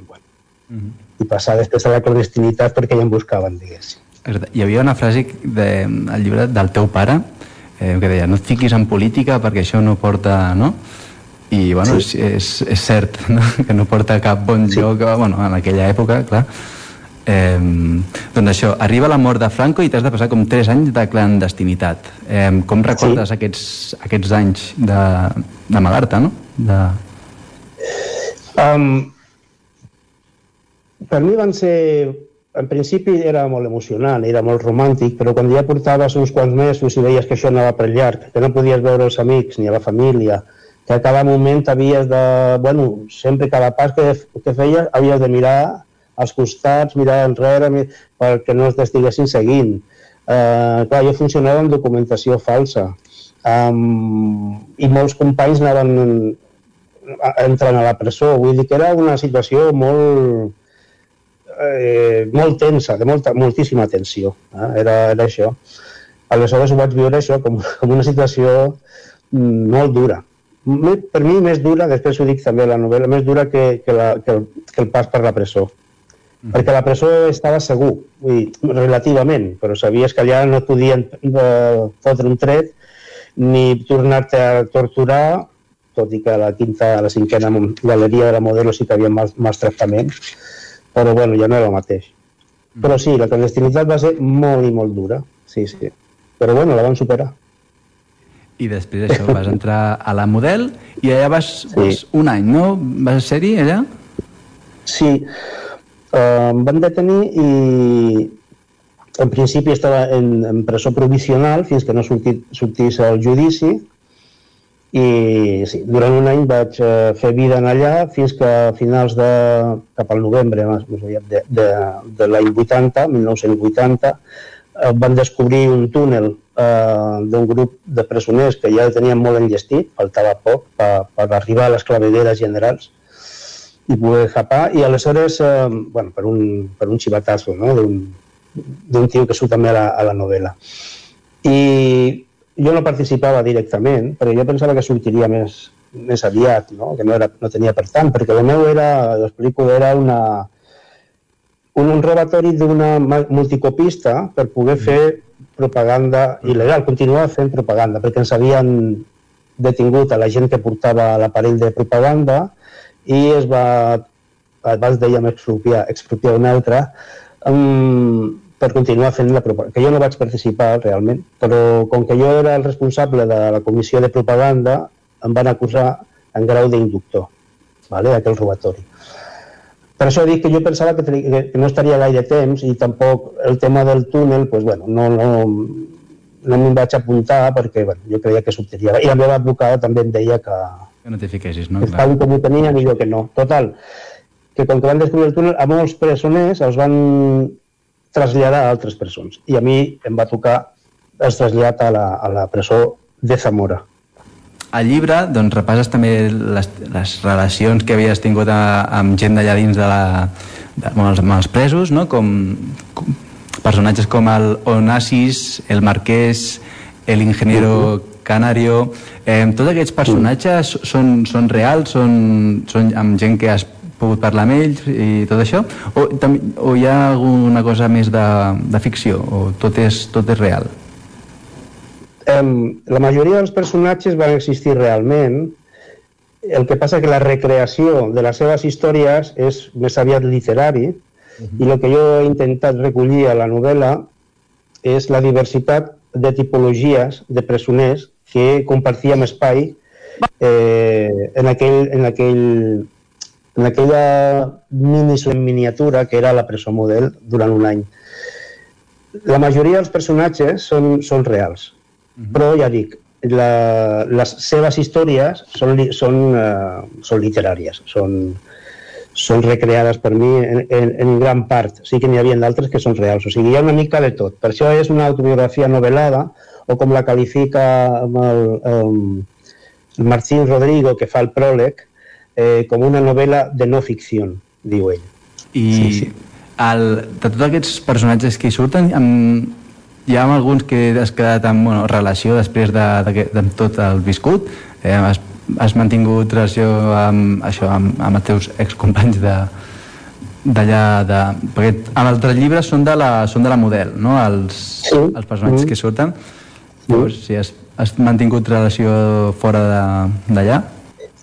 bueno, mm -hmm. i passar després a la clandestinitat perquè ja em buscaven, diguéssim. Hi havia una frase de, al llibre del teu pare eh, que deia no et fiquis en política perquè això no porta... No? i bueno, sí. és, és, és cert no? que no porta cap bon sí. lloc bueno, en aquella època, clar eh, doncs això, arriba la mort de Franco i t'has de passar com 3 anys de clandestinitat eh, com recordes sí. aquests, aquests anys d'amagar-te, no? De... Um, per mi van ser en principi era molt emocionant, era molt romàntic, però quan ja portaves uns quants mesos i veies que això anava per llarg, que no podies veure els amics ni a la família, que a cada moment havies de... Bueno, sempre cada pas que, que feies havies de mirar als costats, mirar enrere, perquè no t'estiguessin seguint. Eh, clar, jo funcionava amb documentació falsa um, i molts companys anaven entrant a la presó. Vull dir que era una situació molt, eh, molt tensa, de molta, moltíssima tensió. Eh? Era, era això. Aleshores ho vaig viure això com, com una situació mm, molt dura per mi més dura, després ho dic també a la novel·la, més dura que, que, la, que, el, que el pas per la presó. Mm. Perquè la presó estava segur, vull dir, relativament, però sabies que allà no et podien eh, fotre un tret ni tornar-te a torturar, tot i que a la quinta, a la cinquena galeria de la modelo sí que havia mals, mals tractaments, però bueno, ja no era el mateix. Mm. Però sí, la clandestinitat va ser molt i molt dura, sí, sí. Però bueno, la van superar i després això vas entrar a la Model i allà vas, sí. vas un any, no? Vas ser-hi allà? Sí, em van detenir i en principi estava en, en presó provisional fins que no sortit, sortís el judici. I sí, durant un any vaig uh, fer vida en allà fins que a finals de, cap al novembre més de, de, de l'any 80, 1980, uh, van descobrir un túnel eh, d'un grup de presoners que ja el tenien molt enllestit, faltava poc per, per arribar a les clavegueres generals i poder japar, i aleshores, eh, bueno, per un, per un xivatazo, no?, d'un tio que surt també a la, a la novel·la. I jo no participava directament, però jo pensava que sortiria més, més aviat, no? que no, era, no tenia per tant, perquè el meu era, l'explico, era una, un, un robatori d'una multicopista per poder fer propaganda il·legal, continuava fent propaganda, perquè ens havien detingut a la gent que portava l'aparell de propaganda i es va, abans dèiem expropiar, expropiar un altre, um, per continuar fent la propaganda, que jo no vaig participar realment, però com que jo era el responsable de la comissió de propaganda, em van acusar en grau d'inductor, vale, d'aquell robatori. Per això dic que jo pensava que, que no estaria gaire temps i tampoc el tema del túnel, pues, bueno, no, no, no me'n vaig apuntar perquè bueno, jo creia que sortiria. I la meva advocada també em deia que... Que no t'hi fiquessis, no? Tal com ho tenia, millor que no. Total, que com que van descobrir el túnel, a molts presoners els van traslladar a altres presons. I a mi em va tocar el trasllat a la, a la presó de Zamora al llibre doncs, repasses també les, les relacions que havies tingut a, amb gent d'allà dins de la, de, bueno, els, amb els presos, no? com, com personatges com el Onassis, el Marquès, el Ingeniero Canario... Eh, tots aquests personatges són, són reals, són, són amb gent que has pogut parlar amb ells i tot això? O, també, o hi ha alguna cosa més de, de ficció? O tot és, tot és real? Um, la majoria dels personatges van existir realment, el que passa que la recreació de les seves històries és més aviat literari, uh -huh. i el que jo he intentat recollir a la novel·la és la diversitat de tipologies de presoners que compartíem espai eh, en, aquell, en, aquell, en aquella mini miniatura que era la presó model durant un any. La majoria dels personatges són, són reals, uh -huh. però ja dic, la, les seves històries són, són, uh, són literàries, són, són recreades per mi en, en, en gran part. Sí que n'hi havia d'altres que són reals. O sigui, hi ha una mica de tot. Per això és una autobiografia novel·lada, o com la qualifica el, um, el Martín Rodrigo, que fa el pròleg, eh, com una novel·la de no ficció, diu ell. I sí, sí. El, de tots aquests personatges que hi surten, amb, hi ha alguns que has quedat en bueno, relació després de, de, de, de tot el viscut, eh, has, has mantingut relació amb, això, amb, amb els teus excompanys de, d'allà de... perquè amb altres llibres són de la, són de la model no? els, sí. els personatges mm. que surten llavors si has, has mantingut relació fora d'allà?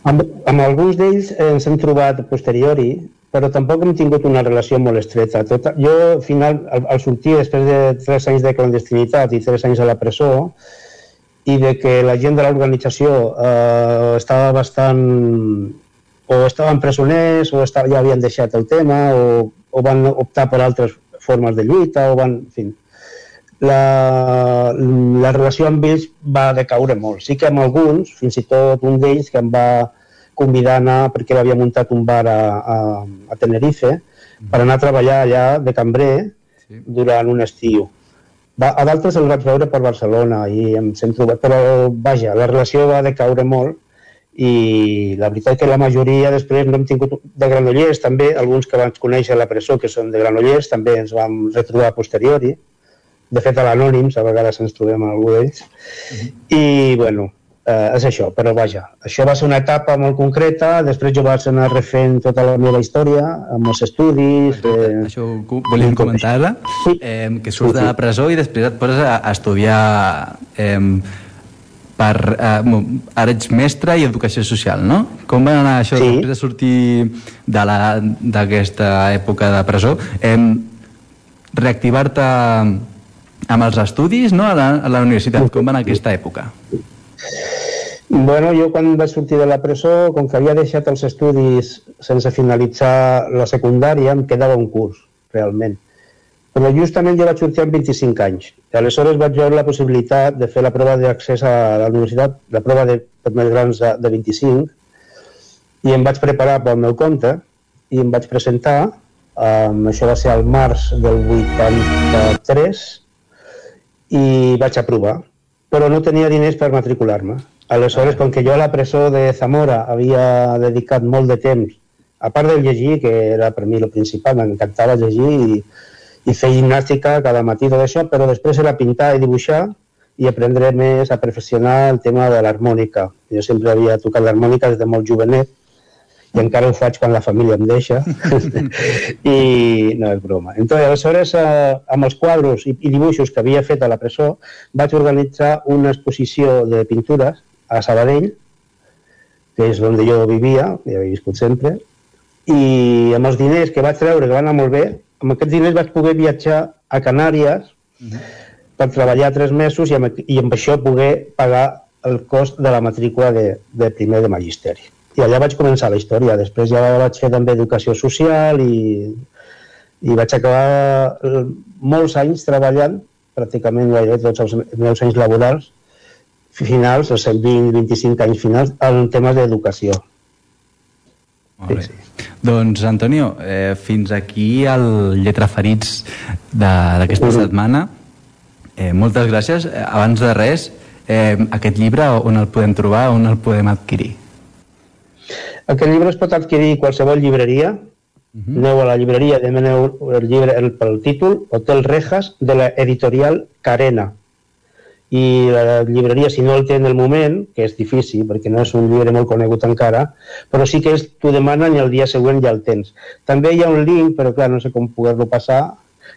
Amb, amb alguns d'ells ens hem trobat posteriori, però tampoc hem tingut una relació molt estreta. Tot, jo, al final, al, al sortir després de tres anys de clandestinitat i tres anys a la presó, i de que la gent de l'organització eh, estava bastant o estaven presoners o estava, ja havien deixat el tema o, o van optar per altres formes de lluita o van, en fi, la, la relació amb ells va decaure molt. Sí que amb alguns, fins i tot un d'ells que em va convidar a anar perquè havia muntat un bar a, a, a Tenerife mm. per anar a treballar allà de cambrer sí. durant un estiu. Va, a d'altres els vaig veure per Barcelona i em sento però vaja, la relació va decaure molt i la veritat que la majoria després no hem tingut de Granollers també, alguns que vaig conèixer a la presó que són de Granollers també ens vam retrobar a posteriori de fet, a l'Anònims, a vegades ens trobem amb algú d'ells. Uh -huh. I, bueno, eh, és això, però vaja, això va ser una etapa molt concreta, després jo vaig anar refent tota la meva història, amb els estudis... Eh, això ho volíem comentar sí. eh, que surts sí, sí. de la presó i després et poses a, a estudiar... Eh, per, eh, ara ets mestre i educació social, no? Com va anar això sí. després de sortir d'aquesta època de presó? Eh, reactivar-te amb els estudis no, a, la, a la universitat, com va en aquesta època? Bueno, jo quan vaig sortir de la presó, com que havia deixat els estudis sense finalitzar la secundària, em quedava un curs, realment. Però justament jo vaig sortir amb 25 anys. I aleshores vaig veure la possibilitat de fer la prova d'accés a la universitat, la prova de més grans de, de 25, i em vaig preparar pel meu compte i em vaig presentar, um, això va ser al març del 83, i vaig aprovar, però no tenia diners per matricular-me. Aleshores, com que jo a la presó de Zamora havia dedicat molt de temps, a part del llegir, que era per mi el principal, m'encantava llegir i, i fer gimnàstica cada matí, tot això, però després era pintar i dibuixar i aprendre més a perfeccionar el tema de l'harmònica. Jo sempre havia tocat l'harmònica des de molt jovenet i encara ho faig quan la família em deixa i no és broma Entonces, aleshores eh, amb els quadros i, i dibuixos que havia fet a la presó vaig organitzar una exposició de pintures a Sabadell que és on jo vivia i havia viscut sempre i amb els diners que vaig treure que van anar molt bé amb aquests diners vaig poder viatjar a Canàries -huh. per treballar tres mesos i amb, i amb això poder pagar el cost de la matrícula de, de primer de magisteri i allà vaig començar la història. Després ja vaig fer també educació social i, i vaig acabar eh, molts anys treballant, pràcticament gairebé tots els meus anys laborals, finals, els 20-25 anys finals, en temes d'educació. Molt bé. Sí, sí. Doncs, Antonio, eh, fins aquí el Lletra Ferits d'aquesta -huh. setmana. Eh, moltes gràcies. Eh, abans de res, eh, aquest llibre on el podem trobar, on el podem adquirir? Aquest llibre es pot adquirir a qualsevol llibreria. Uh -huh. Aneu a la llibreria, demaneu el llibre el, pel títol Hotel Rejas de la editorial Carena. I la llibreria, si no el té en el moment, que és difícil, perquè no és un llibre molt conegut encara, però sí que t'ho demanen i el dia següent ja el tens. També hi ha un link, però clar, no sé com poder-lo passar,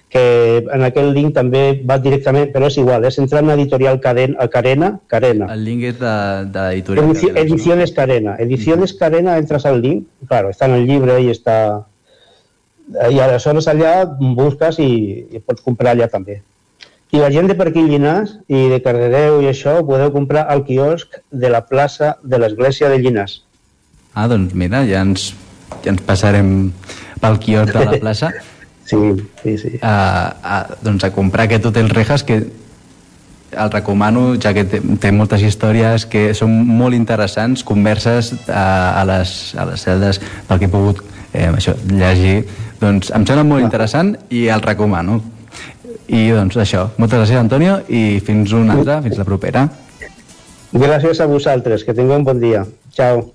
que en aquell link també va directament, però és igual, és entrar en editorial Carena, Carena, Carena. El link és de, de l'editorial Edici Carena. Ediciones Carena. Ediciones Carena, entras al link, claro, está en el llibre i està... I aleshores allà busques i, i pots comprar allà també. I la gent de per aquí Llinars i de Cardedeu i això ho podeu comprar al quiosc de la plaça de l'església de Llinars. Ah, doncs mira, ja ens, ja ens passarem pel quiosc de la plaça. Sí, sí, sí. A, a, doncs a comprar aquest Hotel Rejas que el recomano, ja que té, té moltes històries que són molt interessants, converses a, a, les, a les celdes pel que he pogut eh, això, llegir. Doncs em sembla molt interessant i el recomano. I doncs això, moltes gràcies Antonio i fins una altra, fins la propera. Gràcies a vosaltres, que tingueu un bon dia. Ciao.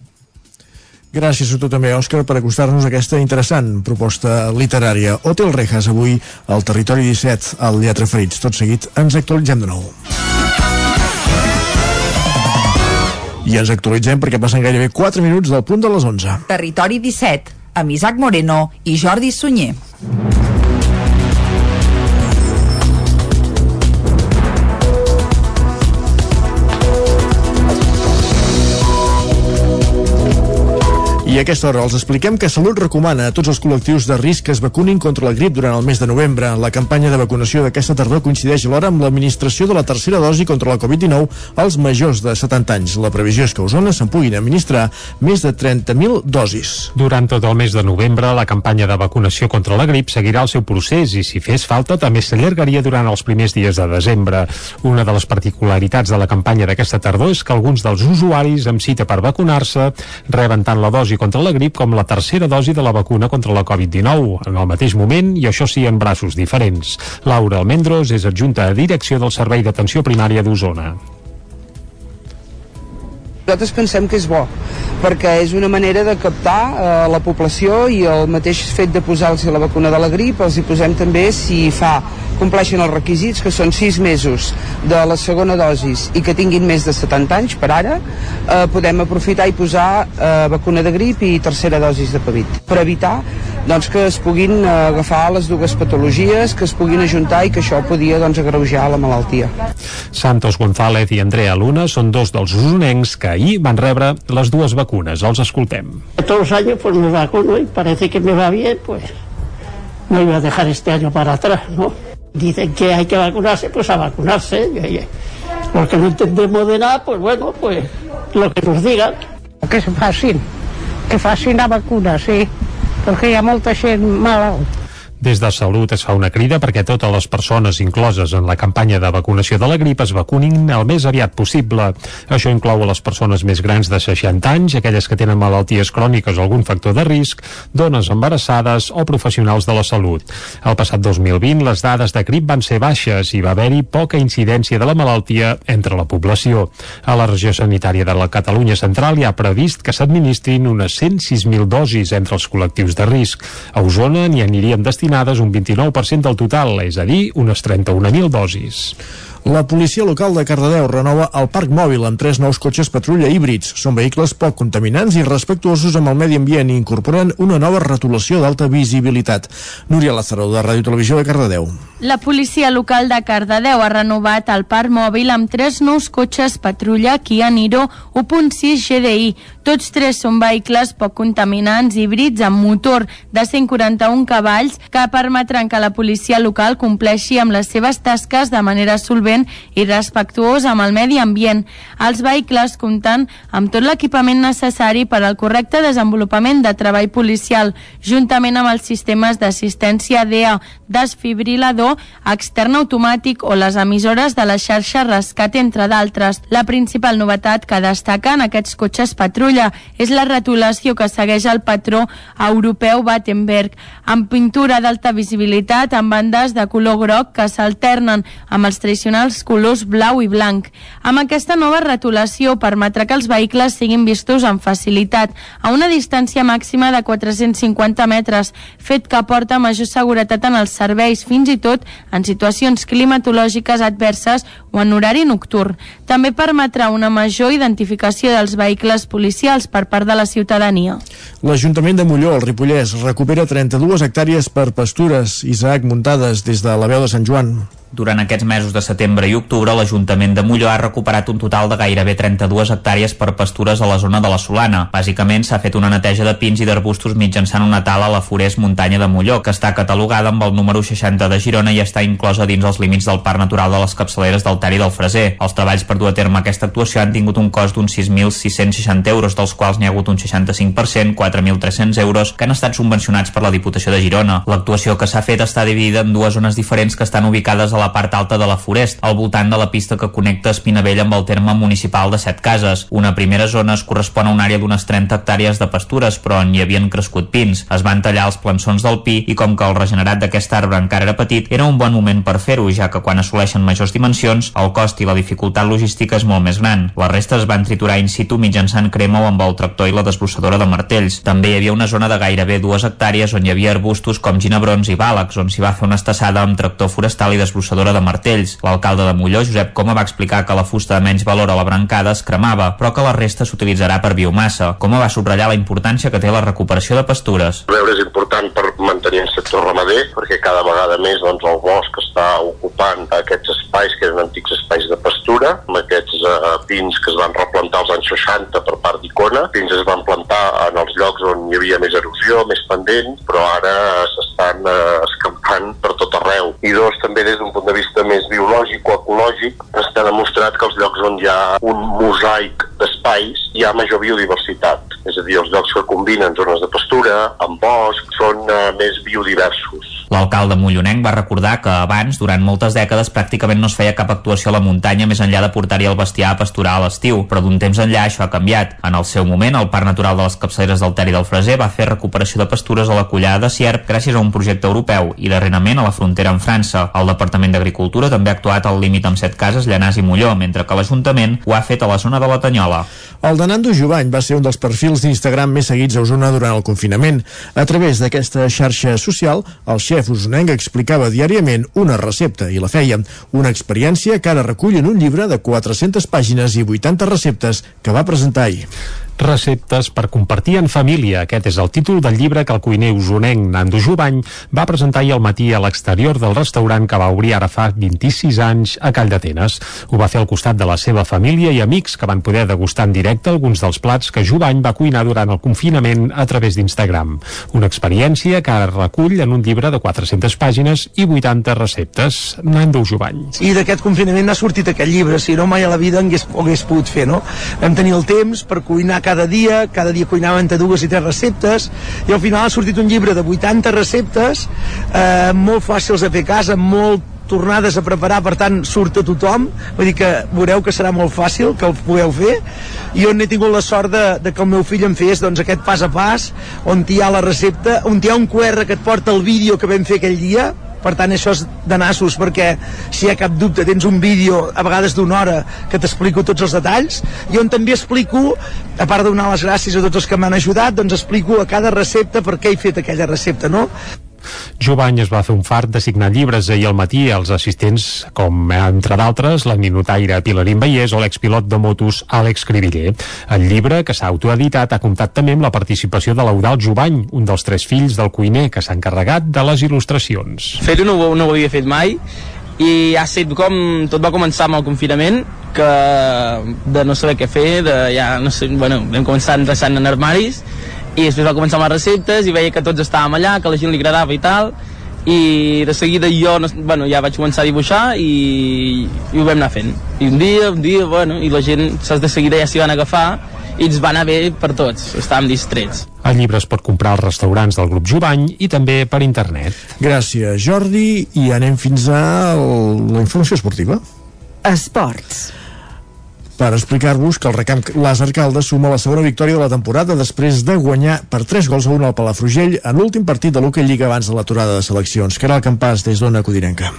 Gràcies a tu també, Òscar, per acostar-nos a aquesta interessant proposta literària. Hotel Rejas, avui al Territori 17, al Lletra Ferits. Tot seguit ens actualitzem de nou. I ens actualitzem perquè passen gairebé 4 minuts del punt de les 11. Territori 17, amb Isaac Moreno i Jordi Sunyer. I a aquesta hora els expliquem que Salut recomana a tots els col·lectius de risc que es vacunin contra la grip durant el mes de novembre. La campanya de vacunació d'aquesta tardor coincideix alhora amb l'administració de la tercera dosi contra la Covid-19 als majors de 70 anys. La previsió és que a Osona se'n puguin administrar més de 30.000 dosis. Durant tot el mes de novembre, la campanya de vacunació contra la grip seguirà el seu procés i, si fes falta, també s'allargaria durant els primers dies de desembre. Una de les particularitats de la campanya d'aquesta tardor és que alguns dels usuaris amb cita per vacunar-se reben tant la dosi contra la grip com la tercera dosi de la vacuna contra la Covid-19 en el mateix moment i això sí en braços diferents. Laura Almendros és adjunta a direcció del Servei d'Atenció Primària d'Osona. Nosaltres pensem que és bo, perquè és una manera de captar eh, la població i el mateix fet de posar-los la vacuna de la grip, els hi posem també si fa compleixen els requisits, que són 6 mesos de la segona dosis i que tinguin més de 70 anys per ara, eh, podem aprofitar i posar eh, vacuna de grip i tercera dosis de Covid, per evitar doncs, que es puguin eh, agafar les dues patologies, que es puguin ajuntar i que això podia doncs, agreujar la malaltia. Santos González i Andrea Luna són dos dels usonencs que ahir van rebre les dues vacunes. Els escoltem. Todos los años pues me vacuno y parece que me va bien, pues no iba a dejar este año para atrás, ¿no? Dicen que hay que vacunarse, pues a vacunarse. Y, los que no entendemos de nada, pues bueno, pues lo que nos digan. Que se facin, que facin la vacuna, sí, perquè hi ha molta. Des de Salut es fa una crida perquè totes les persones incloses en la campanya de vacunació de la grip es vacunin el més aviat possible. Això inclou a les persones més grans de 60 anys, aquelles que tenen malalties cròniques o algun factor de risc, dones embarassades o professionals de la salut. El passat 2020 les dades de grip van ser baixes i va haver-hi poca incidència de la malaltia entre la població. A la regió sanitària de la Catalunya Central hi ha previst que s'administrin unes 106.000 dosis entre els col·lectius de risc. A Osona n'hi anirien destinades un 29% del total, és a dir, unes 31.000 dosis. La policia local de Cardedeu renova el parc mòbil amb tres nous cotxes patrulla híbrids. Són vehicles poc contaminants i respectuosos amb el medi ambient i incorporen una nova retolació d'alta visibilitat. Núria Lázaro, de Ràdio Televisió de Cardedeu. La policia local de Cardedeu ha renovat el parc mòbil amb tres nous cotxes patrulla Kia Niro 1.6 GDI. Tots tres són vehicles poc contaminants híbrids amb motor de 141 cavalls que permetran que la policia local compleixi amb les seves tasques de manera solvent i respectuós amb el medi ambient. Els vehicles compten amb tot l'equipament necessari per al correcte desenvolupament de treball policial, juntament amb els sistemes d'assistència DEA, desfibrilador, extern automàtic o les emissores de la xarxa rescat, entre d'altres. La principal novetat que destaca en aquests cotxes patrulla és la retolació que segueix el patró europeu Battenberg, amb pintura d'alta visibilitat amb bandes de color groc que s'alternen amb els tradicionals els colors blau i blanc. Amb aquesta nova retolació permetrà que els vehicles siguin vistos amb facilitat a una distància màxima de 450 metres, fet que aporta major seguretat en els serveis, fins i tot en situacions climatològiques adverses o en horari nocturn. També permetrà una major identificació dels vehicles policials per part de la ciutadania. L'Ajuntament de Molló, al Ripollès, recupera 32 hectàrees per pastures, Isaac, muntades des de la veu de Sant Joan. Durant aquests mesos de setembre i octubre, l'Ajuntament de Molló ha recuperat un total de gairebé 32 hectàrees per pastures a la zona de la Solana. Bàsicament, s'ha fet una neteja de pins i d'arbustos mitjançant una tala a la Forest Muntanya de Molló, que està catalogada amb el número 60 de Girona i està inclosa dins els límits del Parc Natural de les Capçaleres del Ter i del Freser. Els treballs per dur a terme aquesta actuació han tingut un cost d'uns 6.660 euros, dels quals n'hi ha hagut un 65%, 4.300 euros, que han estat subvencionats per la Diputació de Girona. L'actuació que s'ha fet està dividida en dues zones diferents que estan ubicades a la part alta de la Forest, al voltant de la pista que connecta Espinavell amb el terme municipal de Set Cases. Una primera zona es correspon a una àrea d'unes 30 hectàrees de pastures, però on hi havien crescut pins. Es van tallar els plançons del pi i com que el regenerat d'aquest arbre encara era petit, era un bon moment per fer-ho, ja que quan assoleixen majors dimensions, el cost i la dificultat logística és molt més gran. Les restes es van triturar in situ mitjançant crema o amb el tractor i la desbrossadora de martells. També hi havia una zona de gairebé dues hectàrees on hi havia arbustos com ginebrons i bàlecs, on s'hi va fer una estassada amb tractor forestal i desbrossadora de martells. L'alcalde de Molló, Josep Coma, va explicar que la fusta de menys valor a la brancada es cremava, però que la resta s'utilitzarà per biomassa. Coma va subratllar la importància que té la recuperació de pastures. El és important per mantenir el sector ramader, perquè cada vegada més doncs, el bosc està ocupant aquests espais que eren antics espais de pastura, amb aquests eh, pins que es van replantar als anys 60 per part d'Icona. Pins es van plantar en els llocs on hi havia més erosió, més pendent, però ara s'estan eh, escampant per tot arreu. I dos, també des d'un punt de vista més biològic o ecològic, està demostrat que els llocs on hi ha un mosaic d'espais hi ha major biodiversitat. És a dir, els llocs que combinen zones de pastura amb bosc són eh, més biodiversos. L'alcalde mollonenc va recordar que abans, durant moltes dècades, pràcticament no es feia cap actuació a la muntanya més enllà de portar-hi el bestiar a pasturar a l'estiu, però d'un temps enllà això ha canviat. En el seu moment, el Parc Natural de les Capçaleres del Ter i del Freser va fer recuperació de pastures a la collada de Sierp gràcies a un projecte europeu i darrerament a la frontera amb França. El Departament d'Agricultura també ha actuat al límit amb set cases, Llanàs i Molló, mentre que l'Ajuntament ho ha fet a la zona de la Tanyola. El de Nando Jovany va ser un dels perfils d'Instagram més seguits a Osona durant el confinament. A través d'aquesta xarxa social, el xef usonenc explicava diàriament una recepta i la feia. Una experiència que ara recull en un llibre de 400 pàgines i 80 receptes que va presentar ahir. Receptes per compartir en família. Aquest és el títol del llibre que el cuiner usonenc Nando Jovany va presentar ahir al matí a l'exterior del restaurant que va obrir ara fa 26 anys a Call d'Atenes. Ho va fer al costat de la seva família i amics que van poder degustar en directe alguns dels plats que Jovany va cuinar durant el confinament a través d'Instagram. Una experiència que ara recull en un llibre de 400 pàgines i 80 receptes. Nando Jovany. I d'aquest confinament n'ha sortit aquest llibre, si no mai a la vida hagués, hagués pogut fer, no? Vam tenir el temps per cuinar cada dia, cada dia cuinaven entre dues i tres receptes, i al final ha sortit un llibre de 80 receptes, eh, molt fàcils de fer a casa, molt tornades a preparar, per tant surt a tothom, vull dir que veureu que serà molt fàcil que el pugueu fer. I on he tingut la sort de, de que el meu fill em fes doncs, aquest pas a pas on hi ha la recepta, on hi ha un QR que et porta el vídeo que vam fer aquell dia per tant això és de nassos perquè si hi ha cap dubte tens un vídeo a vegades d'una hora que t'explico tots els detalls i on també explico a part de donar les gràcies a tots els que m'han ajudat doncs explico a cada recepta per què he fet aquella recepta no? Jovany es va fer un fart de signar llibres ahir al matí als assistents com, entre d'altres, la ninotaire Pilarín Vallès o l'expilot de motos Àlex Cribiller. El llibre, que s'ha autoeditat, ha comptat també amb la participació de l'Eudal Jovany, un dels tres fills del cuiner que s'ha encarregat de les il·lustracions. Fet-ho no, no ho havia fet mai i ha estat com tot va començar amb el confinament que de no saber què fer de ja no sé, bueno, vam començar endreçant en armaris i després va començar amb les receptes i veia que tots estàvem allà, que a la gent li agradava i tal i de seguida jo no, bueno, ja vaig començar a dibuixar i, i ho vam anar fent i un dia, un dia, bueno, i la gent saps, de seguida ja s'hi van agafar i ens va anar bé per tots, estàvem distrets El llibre es pot comprar als restaurants del grup Jovany i també per internet. Gràcies, Jordi, i anem fins a la informació esportiva. Esports. Per explicar-vos que el recamp Làser Caldes suma la segona victòria de la temporada després de guanyar per 3 gols a 1 al Palafrugell en l'últim partit de l'Hockey Lliga abans de l'aturada de seleccions, el campàs des d'Ona Codinenca.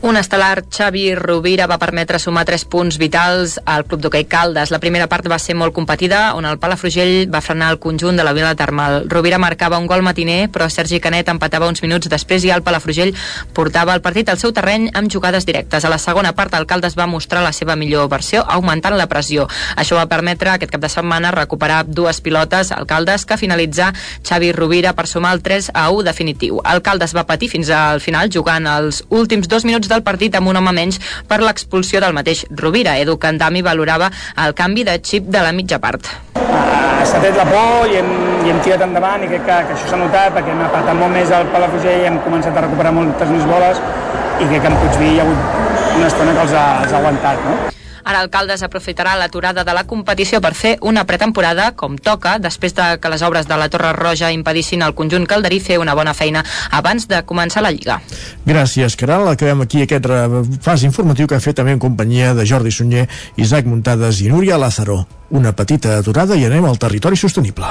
Un estel·lar Xavi Rovira va permetre sumar 3 punts vitals al Club d'Hockey Caldes. La primera part va ser molt competida, on el Palafrugell va frenar el conjunt de la Vila Termal. Rovira marcava un gol matiner, però Sergi Canet empatava uns minuts després i el Palafrugell portava el partit al seu terreny amb jugades directes. A la segona part, el Caldes va mostrar la seva millor versió, augmentant la pressió. Això va permetre aquest cap de setmana recuperar dues pilotes al Caldes, que finalitzar Xavi Rovira per sumar el 3 a 1 definitiu. El Caldes va patir fins al final, jugant els últims dos minuts del partit amb un home menys per l'expulsió del mateix Rovira. Edu Candami valorava el canvi de xip de la mitja part. Uh, s'ha tret la por i hem, i hem tirat endavant i crec que, que això s'ha notat perquè hem apretat molt més el Palafrugell i hem començat a recuperar moltes més boles i crec que en Puigví hi ha hagut una estona que els ha, els ha aguantat, no? Ara Alcaldes aprofitarà l'aturada de la competició per fer una pretemporada com toca, després de que les obres de la Torre Roja impedissin al conjunt calderí fer una bona feina abans de començar la Lliga. Gràcies, Caral. Acabem aquí aquest fas informatiu que ha fet també en companyia de Jordi Sunyer, Isaac Muntades i Núria Lázaro. Una petita aturada i anem al territori sostenible.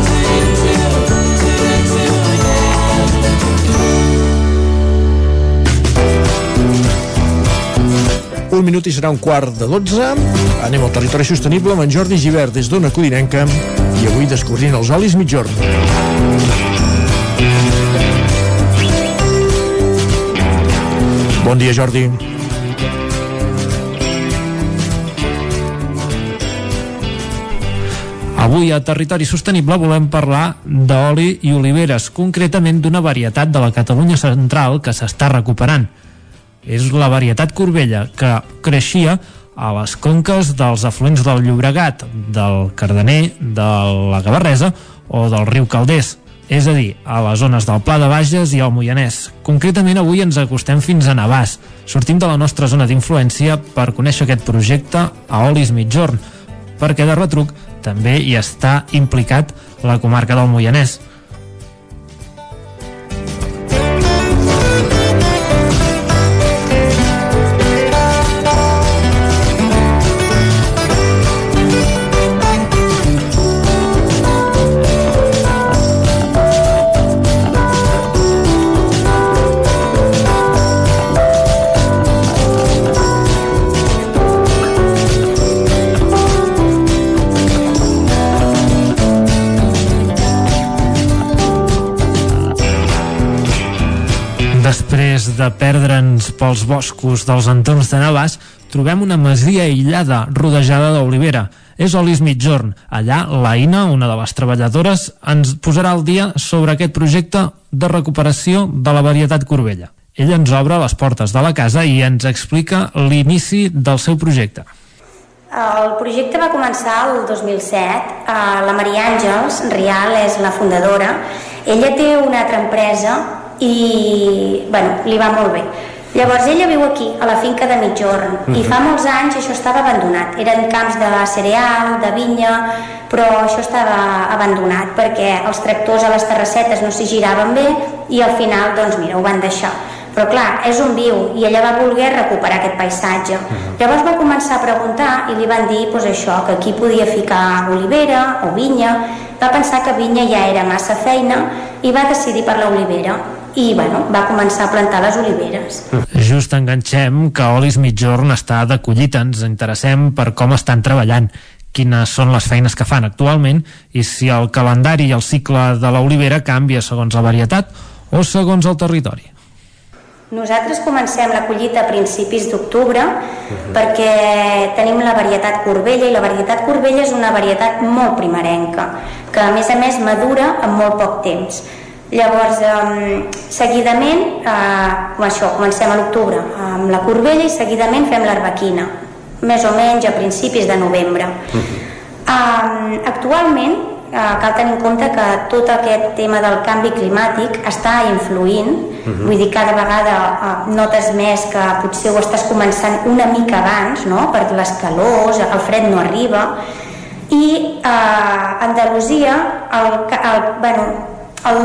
Un minut i serà un quart de 12. Anem al territori sostenible amb en Jordi Givert des d'Ona Codinenca i avui descobrint els olis mitjorn. Bon dia, Jordi. Avui a Territori Sostenible volem parlar d'oli i oliveres, concretament d'una varietat de la Catalunya central que s'està recuperant. És la varietat Corbella, que creixia a les conques dels afluents del Llobregat, del Cardener, de la Gavarresa o del riu Calders, és a dir, a les zones del Pla de Bages i el Moianès. Concretament avui ens acostem fins a Navàs. Sortim de la nostra zona d'influència per conèixer aquest projecte a Olis Mitjorn, perquè de retruc també hi està implicat la comarca del Moianès. Després de perdre'ns pels boscos dels entorns de Navàs, trobem una masia aïllada, rodejada d'olivera. És Olis Mitjorn. Allà, la Ina, una de les treballadores, ens posarà al dia sobre aquest projecte de recuperació de la varietat Corbella. Ella ens obre les portes de la casa i ens explica l'inici del seu projecte. El projecte va començar el 2007. La Maria Àngels Rial és la fundadora. Ella té una altra empresa i bueno, li va molt bé. Llavors ella viu aquí, a la finca de Mitjorn, uh -huh. i fa molts anys això estava abandonat. Eren camps de cereal, de vinya, però això estava abandonat perquè els tractors a les terrassetes no s'hi giraven bé i al final, doncs mira, ho van deixar. Però clar, és on viu i ella va voler recuperar aquest paisatge. Uh -huh. Llavors va començar a preguntar i li van dir pues, això, que aquí podia ficar olivera o vinya. Va pensar que vinya ja era massa feina i va decidir per l'olivera i bueno, va començar a plantar les oliveres. Just enganxem que Olis Mitjorn està de collita, ens interessem per com estan treballant quines són les feines que fan actualment i si el calendari i el cicle de l'olivera canvia segons la varietat o segons el territori. Nosaltres comencem la collita a principis d'octubre uh -huh. perquè tenim la varietat Corbella i la varietat Corbella és una varietat molt primerenca que a més a més madura en molt poc temps Llavors, eh, seguidament, eh, com això, comencem a l'octubre amb la corbella i seguidament fem l'arbequina, més o menys a principis de novembre. Uh -huh. eh, actualment, eh, cal tenir en compte que tot aquest tema del canvi climàtic està influint -huh. vull dir, cada vegada uh, notes més que potser ho estàs començant una mica abans, no?, per les calors, el fred no arriba, i a uh, Andalusia el, el, bueno, el,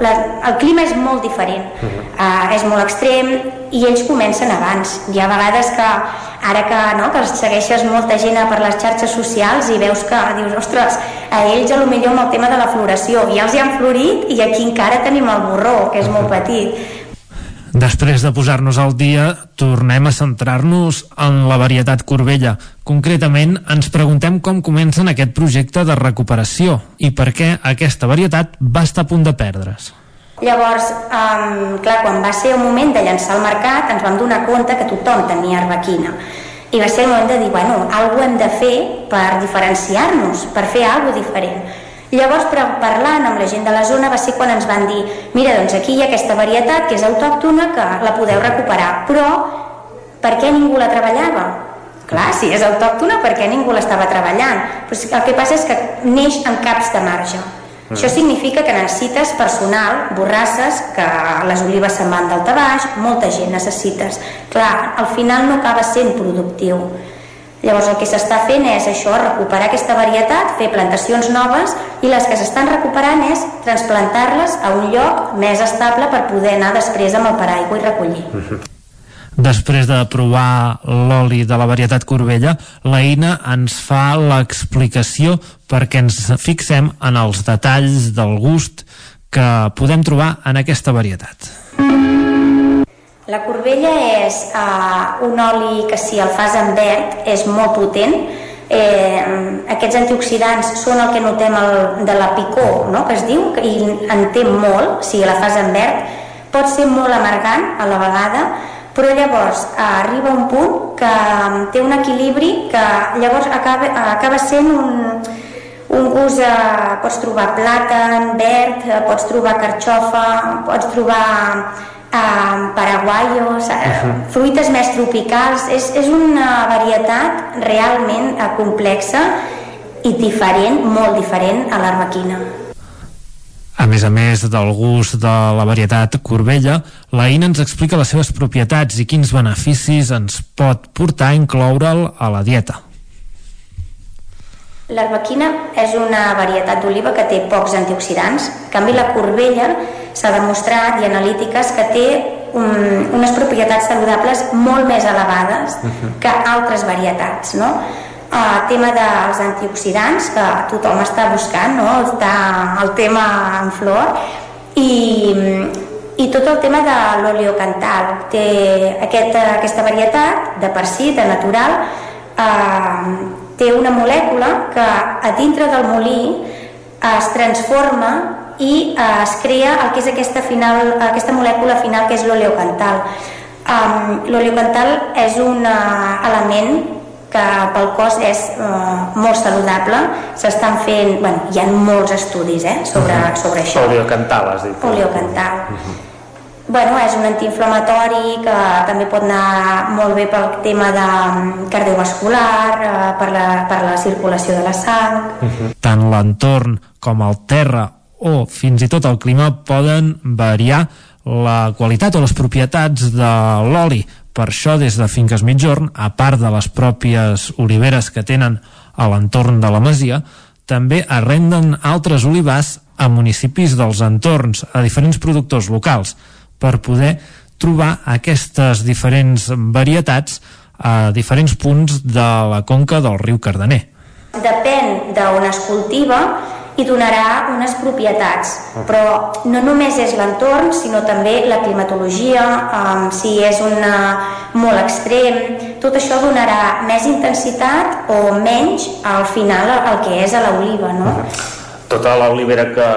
la, el clima és molt diferent. Uh -huh. uh, és molt extrem i ells comencen abans. Hi ha vegades que ara que, no, que segueixes molta gent per les xarxes socials i veus que dius, ostres, a ells a lo millor amb el tema de la floració ja els hi han florit i aquí encara tenim el borró que és molt petit Després de posar-nos al dia, tornem a centrar-nos en la varietat Corbella. Concretament, ens preguntem com comencen aquest projecte de recuperació i per què aquesta varietat va estar a punt de perdre's. Llavors, um, clar, quan va ser el moment de llançar al mercat, ens vam donar compte que tothom tenia arbequina. I va ser el moment de dir, bueno, alguna hem de fer per diferenciar-nos, per fer alguna diferent Llavors, parlant amb la gent de la zona, va ser quan ens van dir mira, doncs aquí hi ha aquesta varietat que és autòctona que la podeu recuperar, però per què ningú la treballava? Clar, si és autòctona, per què ningú l'estava treballant? Però el que passa és que neix en caps de marge. Mm. Això significa que necessites personal, borrasses, que les olives se'n van d'alta baix, molta gent necessites. Clar, al final no acaba sent productiu. Llavors el que s'està fent és això, recuperar aquesta varietat, fer plantacions noves i les que s'estan recuperant és transplantar-les a un lloc més estable per poder anar després amb el paraigua i recollir. Després de provar l'oli de la varietat Corbella, la Ina ens fa l'explicació perquè ens fixem en els detalls del gust que podem trobar en aquesta varietat. La corbella és uh, un oli que si el fas en verd és molt potent, eh, aquests antioxidants són el que notem el, de la picor, no? que es diu, i en té molt, si la fas en verd, pot ser molt amargant a la vegada, però llavors eh, arriba un punt que té un equilibri que llavors acaba, acaba sent un, un gust, eh, pots trobar plàtan, verd, eh, pots trobar carxofa, pots trobar eh, paraguaios, uh -huh. fruites més tropicals. És, és una varietat realment eh, complexa i diferent, molt diferent a l'arbequina. A més a més del gust de la varietat Corbella, la Ina ens explica les seves propietats i quins beneficis ens pot portar a incloure'l a la dieta. L'arbequina és una varietat d'oliva que té pocs antioxidants. En canvi, la corbella s'ha demostrat i analítiques que té un, unes propietats saludables molt més elevades uh -huh. que altres varietats, no? El tema dels antioxidants, que tothom està buscant, no? Està el tema en flor, i, i tot el tema de l'oleocantal. Té aquest, aquesta varietat, de per si, de natural, eh, té una molècula que a dintre del molí es transforma i eh, es crea el que és aquesta, final, aquesta molècula final que és l'oleocantal. Um, l'oleocantal és un uh, element que pel cos és uh, molt saludable s'estan fent, bueno, hi ha molts estudis eh, sobre, uh -huh. sobre això oleocantal has dit oleocantal uh -huh. Bueno, és un antiinflamatori que també pot anar molt bé pel tema de mm, cardiovascular, eh, per, la, per la circulació de la sang. Uh -huh. Tant l'entorn com el terra o fins i tot el clima poden variar la qualitat o les propietats de l'oli. Per això, des de Finques Mitjorn, a part de les pròpies oliveres que tenen a l'entorn de la masia, també arrenden altres olivars a municipis dels entorns, a diferents productors locals, per poder trobar aquestes diferents varietats a diferents punts de la conca del riu Cardener. Depèn d'on es cultiva, i donarà unes propietats però no només és l'entorn sinó també la climatologia um, si és una molt extrem tot això donarà més intensitat o menys al final el que és a l'oliva no? Tota l'olivera que,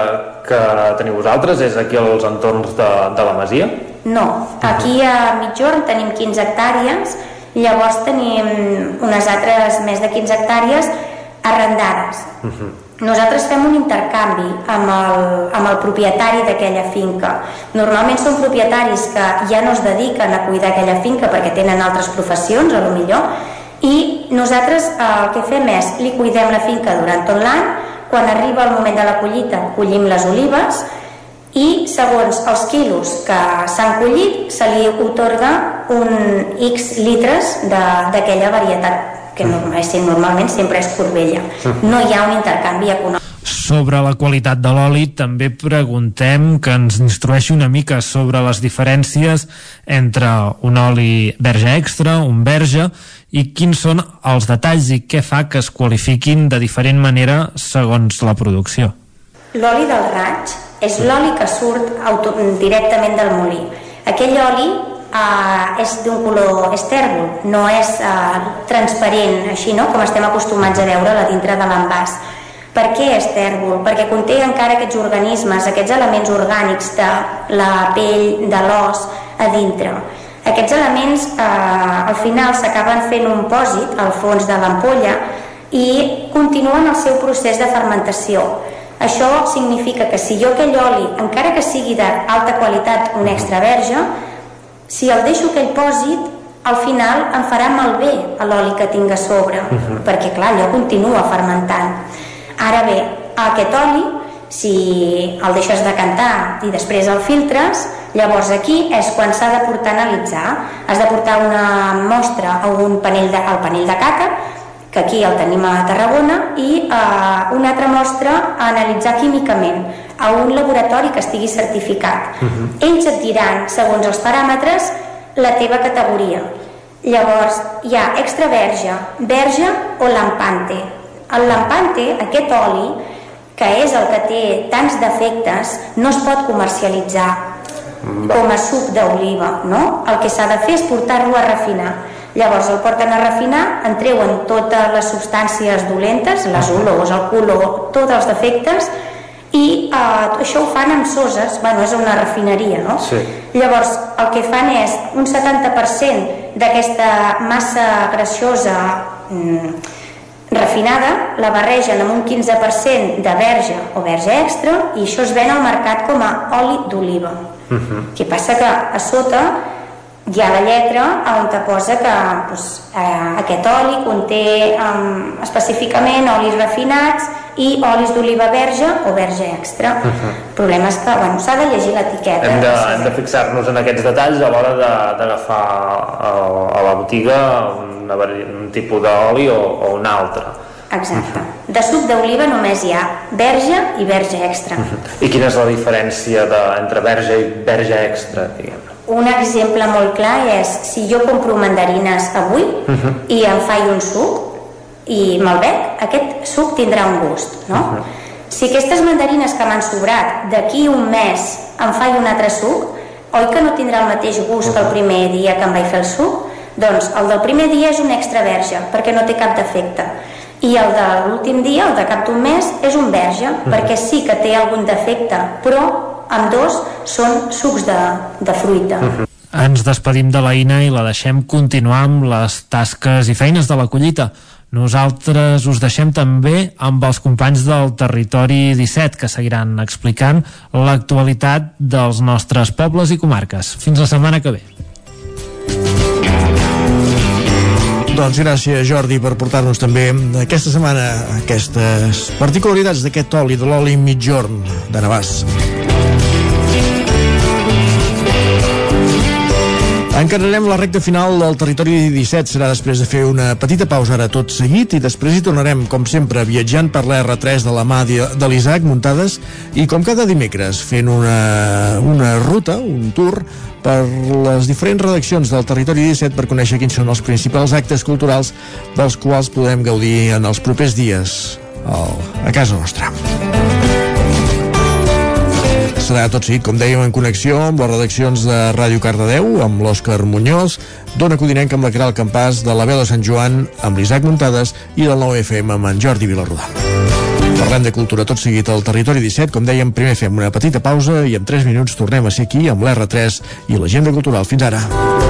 que teniu vosaltres és aquí als entorns de, de la Masia? No, aquí a Mitjorn tenim 15 hectàrees llavors tenim unes altres més de 15 hectàrees arrendades. Uh -huh nosaltres fem un intercanvi amb el, amb el propietari d'aquella finca. Normalment són propietaris que ja no es dediquen a cuidar aquella finca perquè tenen altres professions, a lo millor, i nosaltres eh, el que fem és li cuidem la finca durant tot l'any, quan arriba el moment de la collita collim les olives i segons els quilos que s'han collit se li otorga un X litres de- d'aquella varietat que normal, normalment sempre és corbella. No hi ha un intercanvi econòmic. Sobre la qualitat de l'oli també preguntem que ens instrueixi una mica sobre les diferències entre un oli verge extra, un verge i quins són els detalls i què fa que es qualifiquin de diferent manera segons la producció. L'oli del raig és l'oli que surt auto, directament del molí. Aquell oli eh, és d'un color estèrbol, no és eh, transparent, així no? com estem acostumats a veure a dintre de l'envàs. Per què és tèrbol? Perquè conté encara aquests organismes, aquests elements orgànics de la pell, de l'os, a dintre. Aquests elements eh, al final s'acaben fent un pòsit al fons de l'ampolla i continuen el seu procés de fermentació. Això significa que si jo aquell oli, encara que sigui d'alta qualitat, un extra verge, si el deixo aquell pòsit, al final em farà malbé l'oli que tinc a sobre, perquè clar, allò continua fermentant. Ara bé, aquest oli, si el deixes de cantar i després el filtres, llavors aquí és quan s'ha de portar a analitzar. Has de portar una mostra a un panell de, al panell de caca, que aquí el tenim a Tarragona, i eh, una altra mostra a analitzar químicament a un laboratori que estigui certificat. Ells et diran, segons els paràmetres, la teva categoria. Llavors, hi ha extra verge, verge o lampante. El lampante, aquest oli, que és el que té tants defectes, no es pot comercialitzar com a suc d'oliva, no? El que s'ha de fer és portar-lo a refinar. Llavors el porten a refinar, en treuen totes les substàncies dolentes, les olors, el color, tots els defectes, i eh, això ho fan amb soses, bueno, és una refineria, no? Sí. Llavors, el que fan és un 70% d'aquesta massa greixosa mm, refinada, la barregen amb un 15% de verge o verge extra i això es ven al mercat com a oli d'oliva. El que passa que a sota hi ha la lletra on te posa que doncs, eh, aquest oli conté um, específicament olis refinats i olis d'oliva verge o verge extra. El problema és que bueno, s'ha de llegir l'etiqueta. Hem de, hem de fixar-nos en aquests detalls a l'hora d'agafar a, a la botiga una, un tipus d'oli o, o un altre. Exacte. De suc d'oliva només hi ha verge i verge extra. I quina és la diferència de, entre verge i verge extra, diguem Un exemple molt clar és si jo compro mandarines avui i em faig un suc i me'l bec, aquest suc tindrà un gust, no? Si aquestes mandarines que m'han sobrat d'aquí un mes em faig un altre suc, oi que no tindrà el mateix gust que el primer dia que em vaig fer el suc? Doncs el del primer dia és un extra verge, perquè no té cap defecte. I el de l'últim dia, el de cap d'un mes, és un verge, perquè sí que té algun defecte, però amb dos són sucs de, de fruita. Ens despedim de la Ina i la deixem continuar amb les tasques i feines de la collita. Nosaltres us deixem també amb els companys del Territori 17 que seguiran explicant l'actualitat dels nostres pobles i comarques. Fins la setmana que ve. Doncs gràcies Jordi per portar-nos també aquesta setmana aquestes particularitats d'aquest oli, de l'oli mitjorn de Navàs. Encararem la recta final del territori 17 serà després de fer una petita pausa ara tot seguit i després hi tornarem com sempre viatjant per la R3 de la mà de l'Isaac Muntades i com cada dimecres fent una, una ruta, un tour per les diferents redaccions del territori 17 per conèixer quins són els principals actes culturals dels quals podem gaudir en els propers dies a casa nostra serà tot seguit, com dèiem, en connexió amb les redaccions de Ràdio Cardedeu, amb l'Òscar Muñoz, d'Ona Codinenca amb la Caral Campàs, de la veu de Sant Joan, amb l'Isaac Muntades i del 9FM amb en Jordi Vilarrodà. Parlem de cultura tot seguit al Territori 17. Com dèiem, primer fem una petita pausa i en 3 minuts tornem a ser aquí amb l'R3 i l'agenda cultural. Fins ara.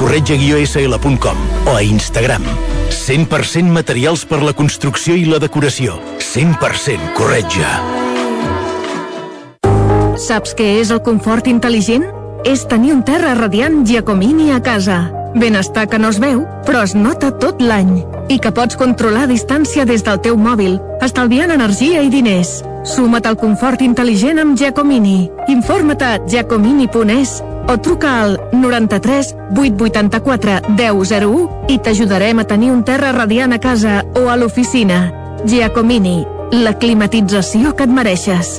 corretja-sl.com o a Instagram. 100% materials per la construcció i la decoració. 100% corretja. Saps què és el confort intel·ligent? És tenir un terra radiant Giacomini a casa. Benestar que no es veu, però es nota tot l'any. I que pots controlar a distància des del teu mòbil, estalviant energia i diners. Suma't al confort intel·ligent amb Giacomini. Informa't a giacomini.es o truca al 93 884 1001 i t'ajudarem a tenir un terra radiant a casa o a l'oficina. Giacomini, la climatització que et mereixes.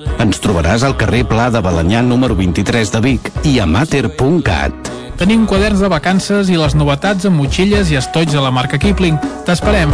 Ens trobaràs al carrer Pla de Balanyà número 23 de Vic i a mater.cat. Tenim quaderns de vacances i les novetats amb motxilles i estoigs de la marca Kipling. T'esperem.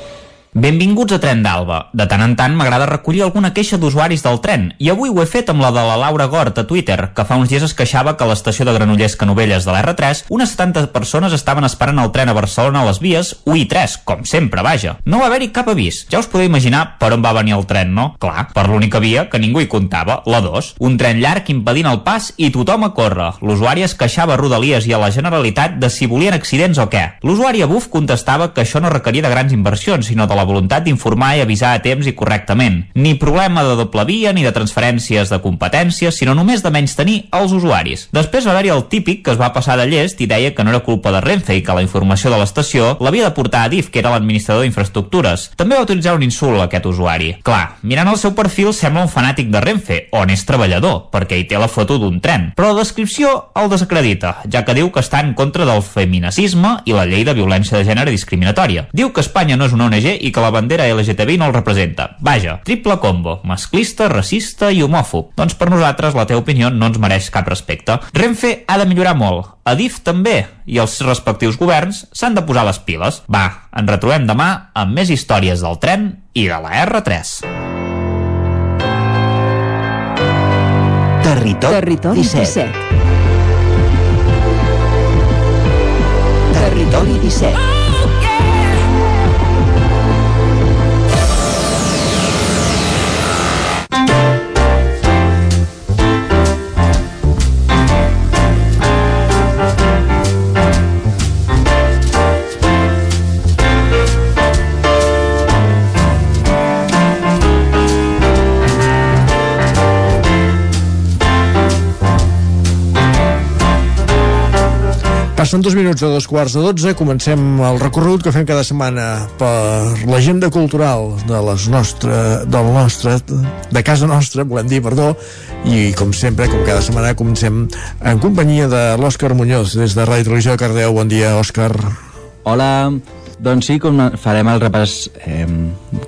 Benvinguts a Tren d'Alba. De tant en tant m'agrada recollir alguna queixa d'usuaris del tren, i avui ho he fet amb la de la Laura Gort a Twitter, que fa uns dies es queixava que a l'estació de Granollers Canovelles de l'R3 unes 70 persones estaven esperant el tren a Barcelona a les vies 1 i 3, com sempre, vaja. No va haver-hi cap avís. Ja us podeu imaginar per on va venir el tren, no? Clar, per l'única via que ningú hi comptava, la 2. Un tren llarg impedint el pas i tothom a córrer. L'usuari es queixava a Rodalies i a la Generalitat de si volien accidents o què. L'usuari a Buf contestava que això no requeria de grans inversions, sinó de la voluntat d'informar i avisar a temps i correctament. Ni problema de doble via ni de transferències de competències, sinó només de menys tenir els usuaris. Després va haver-hi el típic que es va passar de llest i deia que no era culpa de Renfe i que la informació de l'estació l'havia de portar a DIF, que era l'administrador d'infraestructures. També va utilitzar un insult a aquest usuari. Clar, mirant el seu perfil sembla un fanàtic de Renfe, on és treballador, perquè hi té la foto d'un tren. Però la descripció el desacredita, ja que diu que està en contra del feminacisme i la llei de violència de gènere discriminatòria. Diu que Espanya no és una ONG i que la bandera LGTBI no el representa. Vaja, triple combo, masclista, racista i homòfob. Doncs per nosaltres la teva opinió no ens mereix cap respecte. Renfe ha de millorar molt, Adif també, i els respectius governs s'han de posar les piles. Va, ens retrobem demà amb més històries del tren i de la R3. Territori, Territori 17. 17. Territori 17. Passen dos minuts de dos quarts de dotze, comencem el recorregut que fem cada setmana per l'agenda cultural de les nostre, del nostre, de casa nostra, volem dir, perdó, i com sempre, com cada setmana, comencem en companyia de l'Òscar Muñoz, des de Ràdio Televisió de Cardeu. Bon dia, Òscar. Hola, doncs sí, com farem el repàs eh,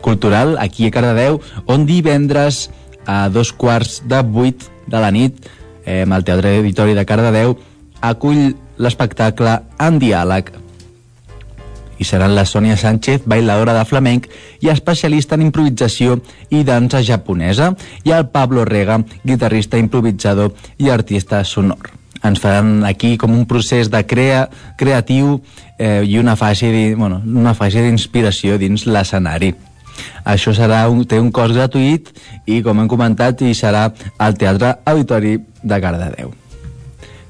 cultural aquí a Cardedeu, on divendres a dos quarts de vuit de la nit, eh, al Teatre Auditori de Cardedeu, acull l'espectacle En diàleg. I seran la Sònia Sánchez, bailadora de flamenc i especialista en improvisació i dansa japonesa, i el Pablo Rega, guitarrista improvisador i artista sonor. Ens faran aquí com un procés de crea, creatiu eh, i una fase bueno, una fase d'inspiració dins l'escenari. Això serà un, té un cost gratuït i, com hem comentat, i serà al Teatre Auditori de Cardedeu.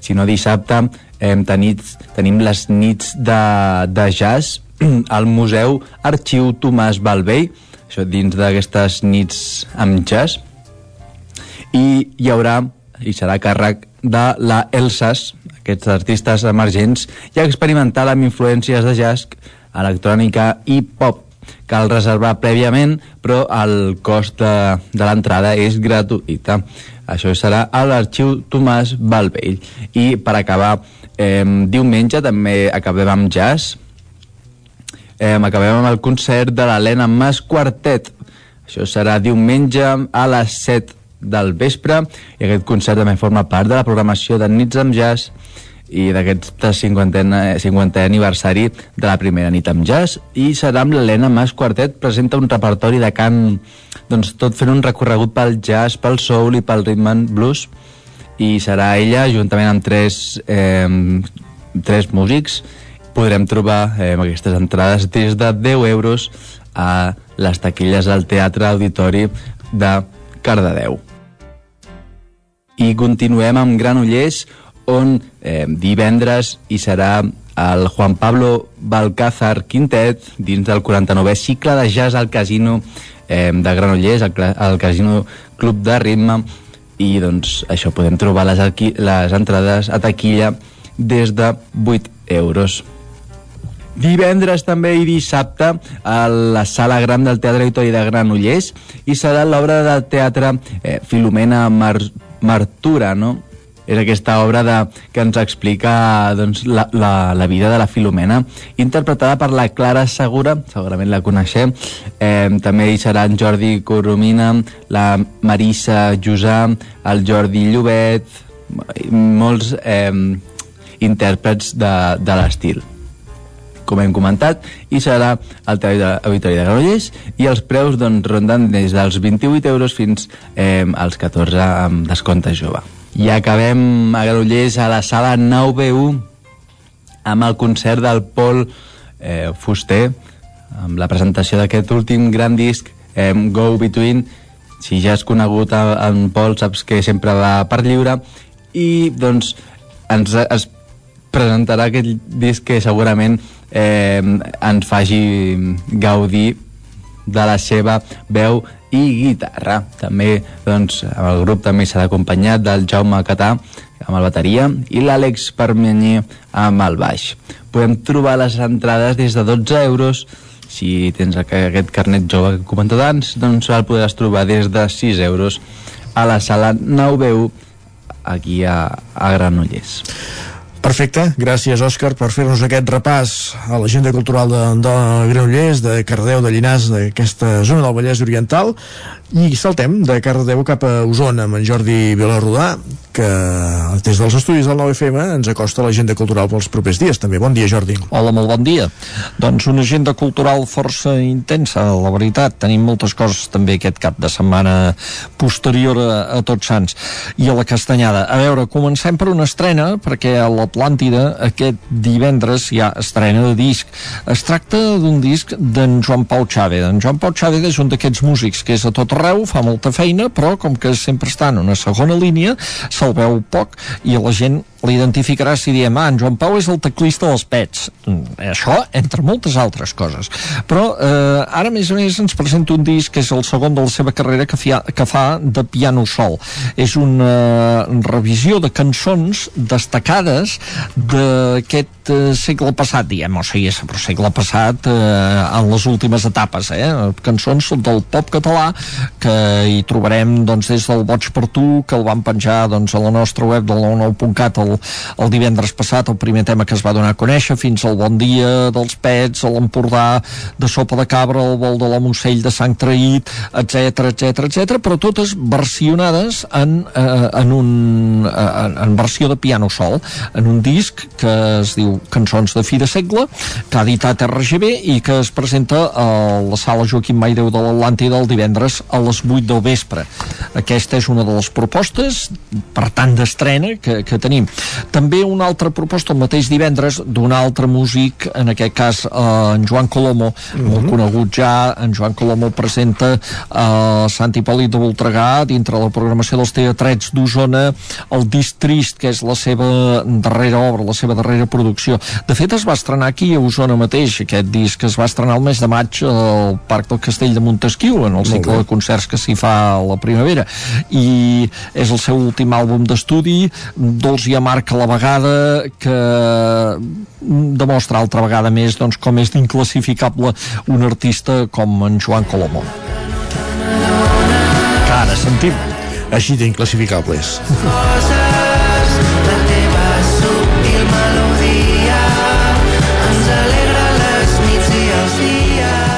Si no, dissabte hem tenit, tenim les nits de, de jazz al Museu Arxiu Tomàs Balvell, això dins d'aquestes nits amb jazz, i hi haurà, i serà càrrec de la Elsas, aquests artistes emergents, i experimental amb influències de jazz, electrònica i pop. Cal reservar prèviament, però el cost de, de l'entrada és gratuïta. Això serà a l'arxiu Tomàs Balvell. I per acabar, eh, diumenge també acabem amb jazz. Eh, acabem amb el concert de l'Helena Mas Quartet. Això serà diumenge a les 7 del vespre i aquest concert també forma part de la programació de Nits amb Jazz i d'aquest 50è, 50è aniversari de la primera nit amb jazz i serà amb l'Helena Mas Quartet presenta un repertori de cant doncs tot fent un recorregut pel jazz, pel soul i pel rhythm and blues i serà ella juntament amb tres, eh, tres músics podrem trobar eh, aquestes entrades des de 10 euros a les taquilles al Teatre Auditori de Cardedeu. I continuem amb Granollers, on eh, divendres hi serà el Juan Pablo Balcázar Quintet dins del 49è cicle de jazz al casino eh, de Granollers, el, el casino Club de Ritme i doncs això podem trobar les, les entrades a taquilla des de 8 euros. Divendres també i dissabte a la sala gran del Teatre Auditori de Granollers i serà l'obra de teatre eh, Filomena Mar Martura, no? És aquesta obra de, que ens explica doncs, la, la, la vida de la Filomena, interpretada per la Clara Segura, segurament la coneixem, eh, també hi serà en Jordi Coromina, la Marissa Jusà, el Jordi Llobet, molts eh, intèrprets de, de l'estil com hem comentat, i serà al Auditori de Granollers i els preus doncs, ronden des dels 28 euros fins eh, als 14 amb descompte jove. I acabem a Granollers a la sala 9B1 amb el concert del Pol eh, Fuster amb la presentació d'aquest últim gran disc eh, Go Between. Si ja has conegut en Pol saps que sempre va per lliure. I doncs ens, es presentarà aquest disc que segurament eh, ens faci gaudir de la seva veu i guitarra. També, doncs, el grup també serà acompanyat del Jaume Catà amb el bateria i l'Àlex Permenyer amb el baix. Podem trobar les entrades des de 12 euros si tens aquest carnet jove que he comentat abans, doncs el podràs trobar des de 6 euros a la sala 9BU aquí a, a Granollers. Perfecte, gràcies Òscar per fer-nos aquest repàs a l'agenda cultural de, de Granollers, de Cardeu, de Llinars, d'aquesta zona del Vallès Oriental i saltem de Cardeu cap a Osona amb en Jordi Vilarrodà que des dels estudis del 9FM ens acosta l'agenda cultural pels propers dies també. Bon dia Jordi. Hola, molt bon dia. Doncs una agenda cultural força intensa, la veritat. Tenim moltes coses també aquest cap de setmana posterior a, a Tots Sants i a la Castanyada. A veure, comencem per una estrena perquè a l'Atlàntida aquest divendres hi ha estrena de disc. Es tracta d'un disc d'en Joan Pau Chávez. En Joan Pau Chávez és un d'aquests músics que és a tot arreu, fa molta feina, però com que sempre està en una segona línia, se'l veu poc i la gent l'identificaràs si diem, ah, en Joan Pau és el teclista dels Pets. Mm, Això, entre moltes altres coses. Però eh, ara, a més a més, ens presenta un disc que és el segon de la seva carrera que, fia, que fa de piano sol. És una revisió de cançons destacades d'aquest eh, segle passat, diem, o sigui, però segle passat eh, en les últimes etapes, eh? Cançons del pop català que hi trobarem doncs, des del Boig per tu, que el van penjar doncs, a la nostra web del 99.cat el, divendres passat, el primer tema que es va donar a conèixer, fins al Bon Dia dels Pets, a l'Empordà de Sopa de Cabra, el Vol de la Mossell de Sant Traït, etc etc etc, però totes versionades en, eh, en, un, eh, en, en versió de piano sol, en un disc que es diu Cançons de fi de segle, que ha editat RGB i que es presenta a la sala Joaquim Maideu de l'Atlàntida el divendres a les 8 del vespre. Aquesta és una de les propostes, per tant, d'estrena que, que tenim. També una altra proposta el mateix divendres d'un altre músic, en aquest cas eh, en Joan Colomo, mm -hmm. molt conegut ja, en Joan Colomo presenta eh, Sant Hipòlit de Voltregà dintre la programació dels teatrets d'Osona el Disc Trist, que és la seva darrera obra, la seva darrera producció. De fet, es va estrenar aquí a Osona mateix, aquest disc es va estrenar el mes de maig al Parc del Castell de Montesquieu, en el cicle de concerts que s'hi fa a la primavera. I és el seu últim àlbum d'estudi, dolç i amarg a la vegada, que demostra altra vegada més doncs, com és d'inclassificable un artista com en Joan Colomó. Que ara sentim així d'inclassificables.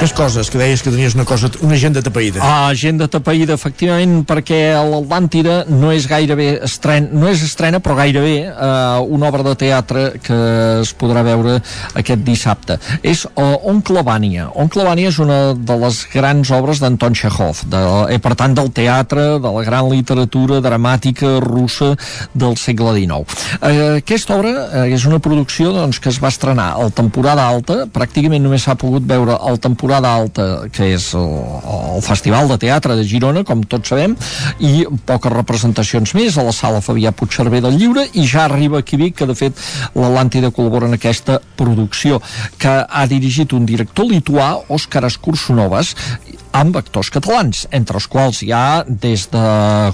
Més coses, que deies que tenies una cosa, una agenda tapaïda. Ah, agenda tapaïda, efectivament, perquè l'Atlàntida no és gairebé estrena, no és estrena, però gairebé eh, una obra de teatre que es podrà veure aquest dissabte. És uh, Oncle Vània. Oncle Vània és una de les grans obres d'Anton Chekhov, de, eh, per tant del teatre, de la gran literatura dramàtica russa del segle XIX. Eh, aquesta obra eh, és una producció doncs, que es va estrenar al temporada alta, pràcticament només s'ha pogut veure al temporada alta, que és el, el Festival de Teatre de Girona, com tots sabem, i poques representacions més a la sala Fabià Puigcerver del Lliure, i ja arriba aquí Vic, que de fet l'Atlàntida col·labora en aquesta producció, que ha dirigit un director lituà, Òscar Escursonoves, amb actors catalans, entre els quals hi ha des de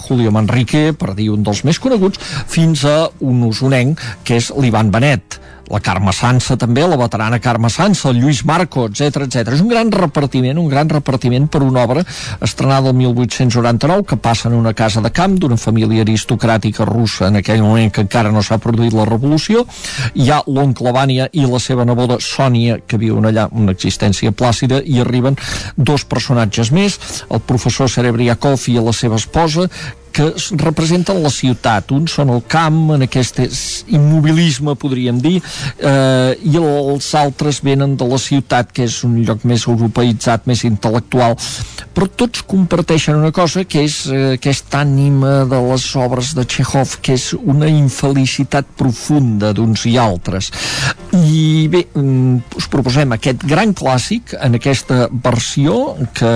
Julio Manrique, per dir un dels més coneguts, fins a un usonenc, que és l'Ivan Benet la Carme Sansa també, la veterana Carme Sansa, el Lluís Marco, etc etc. És un gran repartiment, un gran repartiment per una obra estrenada el 1899 que passa en una casa de camp d'una família aristocràtica russa en aquell moment que encara no s'ha produït la revolució. Hi ha l'oncle Vània i la seva neboda Sònia que viuen allà una existència plàcida i arriben dos personatges més, el professor Serebriakov i la seva esposa que representen la ciutat. Uns són el camp, en aquest immobilisme, podríem dir, eh, i els altres venen de la ciutat, que és un lloc més europeïtzat, més intel·lectual. Però tots comparteixen una cosa, que és eh, aquesta ànima de les obres de Chekhov, que és una infelicitat profunda d'uns i altres. I bé, mm, us proposem aquest gran clàssic en aquesta versió que,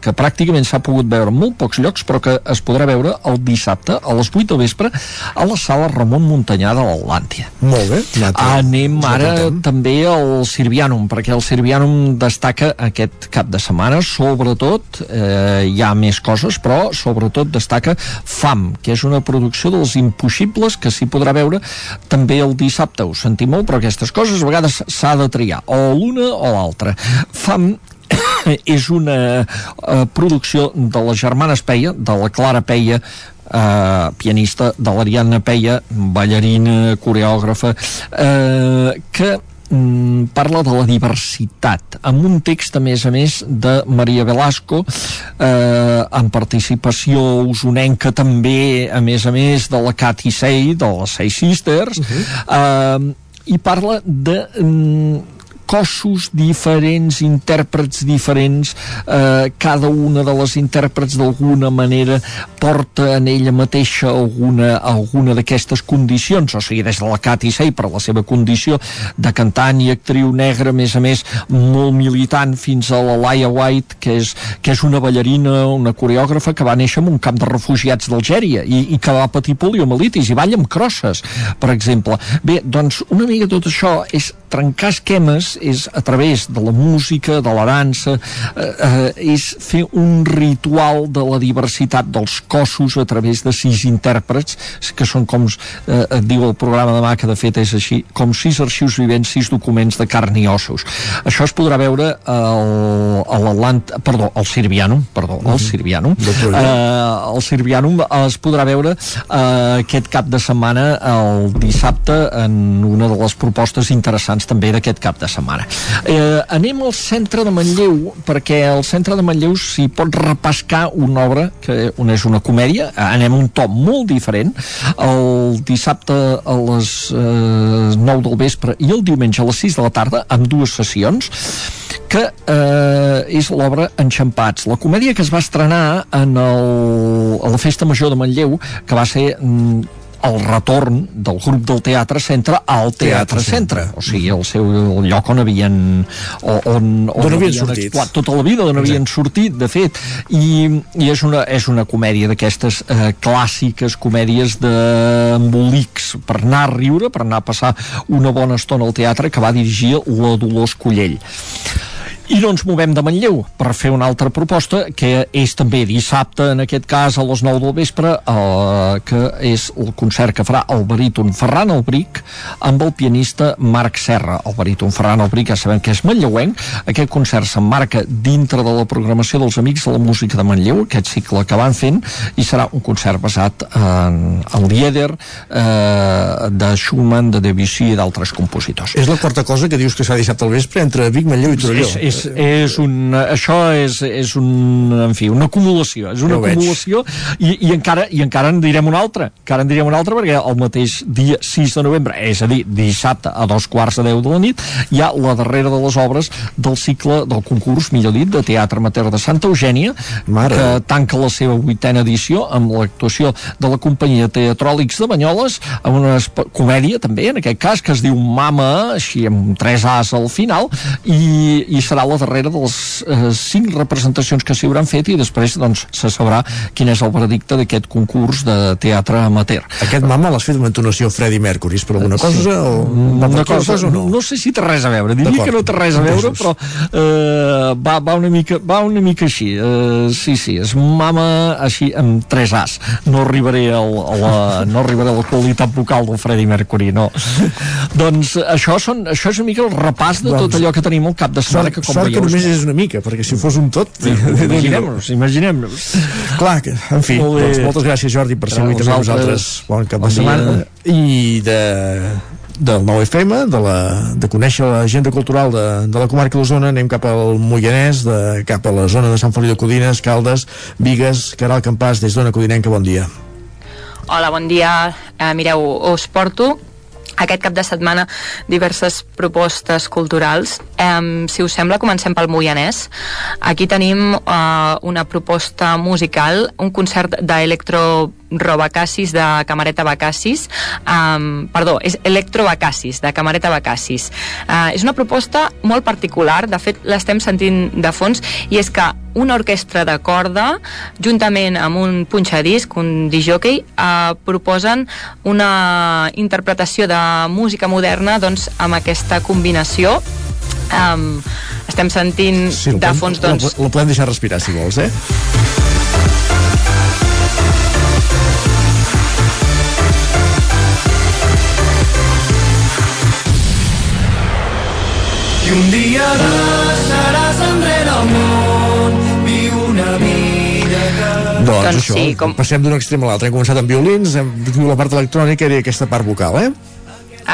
que pràcticament s'ha pogut veure en molt pocs llocs, però que es podrà veure el dissabte a les 8 del vespre a la sala Ramon Montanyà de l'Atlàntia. Molt bé. Anem ara també al Sirvianum, perquè el Sirvianum destaca aquest cap de setmana, sobretot, eh, hi ha més coses, però sobretot destaca FAM, que és una producció dels impossibles que s'hi podrà veure també el dissabte. Ho sentim molt, però aquestes coses a vegades s'ha de triar, o l'una o l'altra. FAM és una uh, producció de les germanes Peia, de la Clara Peia, Uh, pianista de l'Ariadna Peia, ballarina, coreògrafa, uh, que mm, parla de la diversitat amb un text a més a més de Maria Velasco eh, amb participació usonenca també a més a més de la Cathy Say de les Say Sisters uh -huh. eh, i parla de mm, cossos diferents, intèrprets diferents, eh, cada una de les intèrprets d'alguna manera porta en ella mateixa alguna, alguna d'aquestes condicions, o sigui, des de la Cathy Sey per la seva condició de cantant i actriu negra, a més a més, molt militant, fins a la Laia White, que és, que és una ballarina, una coreògrafa que va néixer en un camp de refugiats d'Algèria i, i que va patir poliomelitis i balla amb crosses, per exemple. Bé, doncs una mica tot això és trencar esquemes, és a través de la música, de la dansa, eh, eh, és fer un ritual de la diversitat dels cossos a través de sis intèrprets, que són com, eh, et diu el programa demà, que de fet és així, com sis arxius vivents, sis documents de carn i ossos. Això es podrà veure al, a l'Atlant, perdó, al Sirvianum, perdó, al Sirvianum. Eh, al Sirvianum es podrà veure eh, aquest cap de setmana, el dissabte, en una de les propostes interessants també d'aquest cap de setmana. Eh, anem al centre de Manlleu, perquè al centre de Manlleu s'hi pot repescar una obra, que una és una comèdia, anem un to molt diferent, el dissabte a les eh, 9 del vespre i el diumenge a les 6 de la tarda, amb dues sessions, que eh, és l'obra Enxampats, la comèdia que es va estrenar en el, a la Festa Major de Manlleu, que va ser mm, el retorn del grup del Teatre Centre al Teatre, Centre, o sigui, el seu el lloc on havien on, on, D'on havien sortit. actuat. Tota la vida, on havien sortit, de fet, i, i és, una, és una comèdia d'aquestes eh, clàssiques comèdies d'embolics per anar a riure, per anar a passar una bona estona al teatre que va dirigir la Dolors Collell. I no ens movem de Manlleu per fer una altra proposta que és també dissabte, en aquest cas a les 9 del vespre eh, que és el concert que farà el baríton Ferran Albric amb el pianista Marc Serra. El baríton Ferran Albric ja sabem que és manlleuenc. Aquest concert s'emmarca dintre de la programació dels Amics de la Música de Manlleu aquest cicle que van fent i serà un concert basat en, en Lieder eh, de Schumann, de Debussy i d'altres compositors. És la quarta cosa que dius que es fa dissabte al vespre entre Vic, Manlleu i Torelló. és, és, és un, això és, és un, en fi, una acumulació, és una Ja acumulació i, i, encara, i encara en direm una altra, encara en direm una altra perquè el mateix dia 6 de novembre, és a dir, dissabte a dos quarts de 10 de la nit, hi ha la darrera de les obres del cicle del concurs, millor dit, de Teatre Amateur de Santa Eugènia, Mare. que tanca la seva vuitena edició amb l'actuació de la companyia Teatròlics de Banyoles, amb una comèdia també, en aquest cas, que es diu Mama, així amb tres As al final, i, i serà la darrera de les eh, cinc representacions que s'hi hauran fet i després doncs, se sabrà quin és el veredicte d'aquest concurs de teatre amateur. Aquest mama l'has fet amb entonació Freddie Mercury, per alguna cosa? Sí. O... Una per aquí cosa, cosa o no? no sé si té res a veure, diria que no té res a veure, però eh, va, va, una mica, va una mica així. Eh, sí, sí, és mama així amb tres As. No arribaré, al, a la, no arribaré a la qualitat vocal del Freddie Mercury, no. doncs això, són, això és una mica el repàs de tot Doncs, allò que tenim al cap de setmana, que com sort que només és una mica, perquè si fos un tot... Imaginem-nos, imaginem-nos. Clar, que, en fi, doncs moltes gràcies Jordi per ser A avui també amb vosaltres. nosaltres. Bon cap de setmana. I de del nou FM, de, la, de conèixer l'agenda cultural de, de la comarca d'Osona, anem cap al Moianès, de, cap a la zona de Sant Feliu de Codines, Caldes, Vigues, Caral Campàs, des d'Ona Codinenca, bon dia. Hola, bon dia. Eh, mireu, us porto aquest cap de setmana diverses propostes culturals. Eh, si us sembla, comencem pel Moianès. Aquí tenim eh, una proposta musical, un concert d'electro Robacassis de Camareta Bacassis um, perdó, és Electro Bacassis de Camareta Bacassis uh, és una proposta molt particular de fet l'estem sentint de fons i és que una orquestra de corda juntament amb un punxadisc un disjockey uh, proposen una interpretació de música moderna doncs amb aquesta combinació. Um, estem sentint Sí, de podem- fons doncs. La, la podem deixar respirar, si vols, eh? Un dia deixaràs enrere el món, viu una vida que... Doncs, Doncs això, sí, com- passem d'un extrem a l'altre. Hem començat amb violins, hem tingut la part electrònica i aquesta part vocal, eh?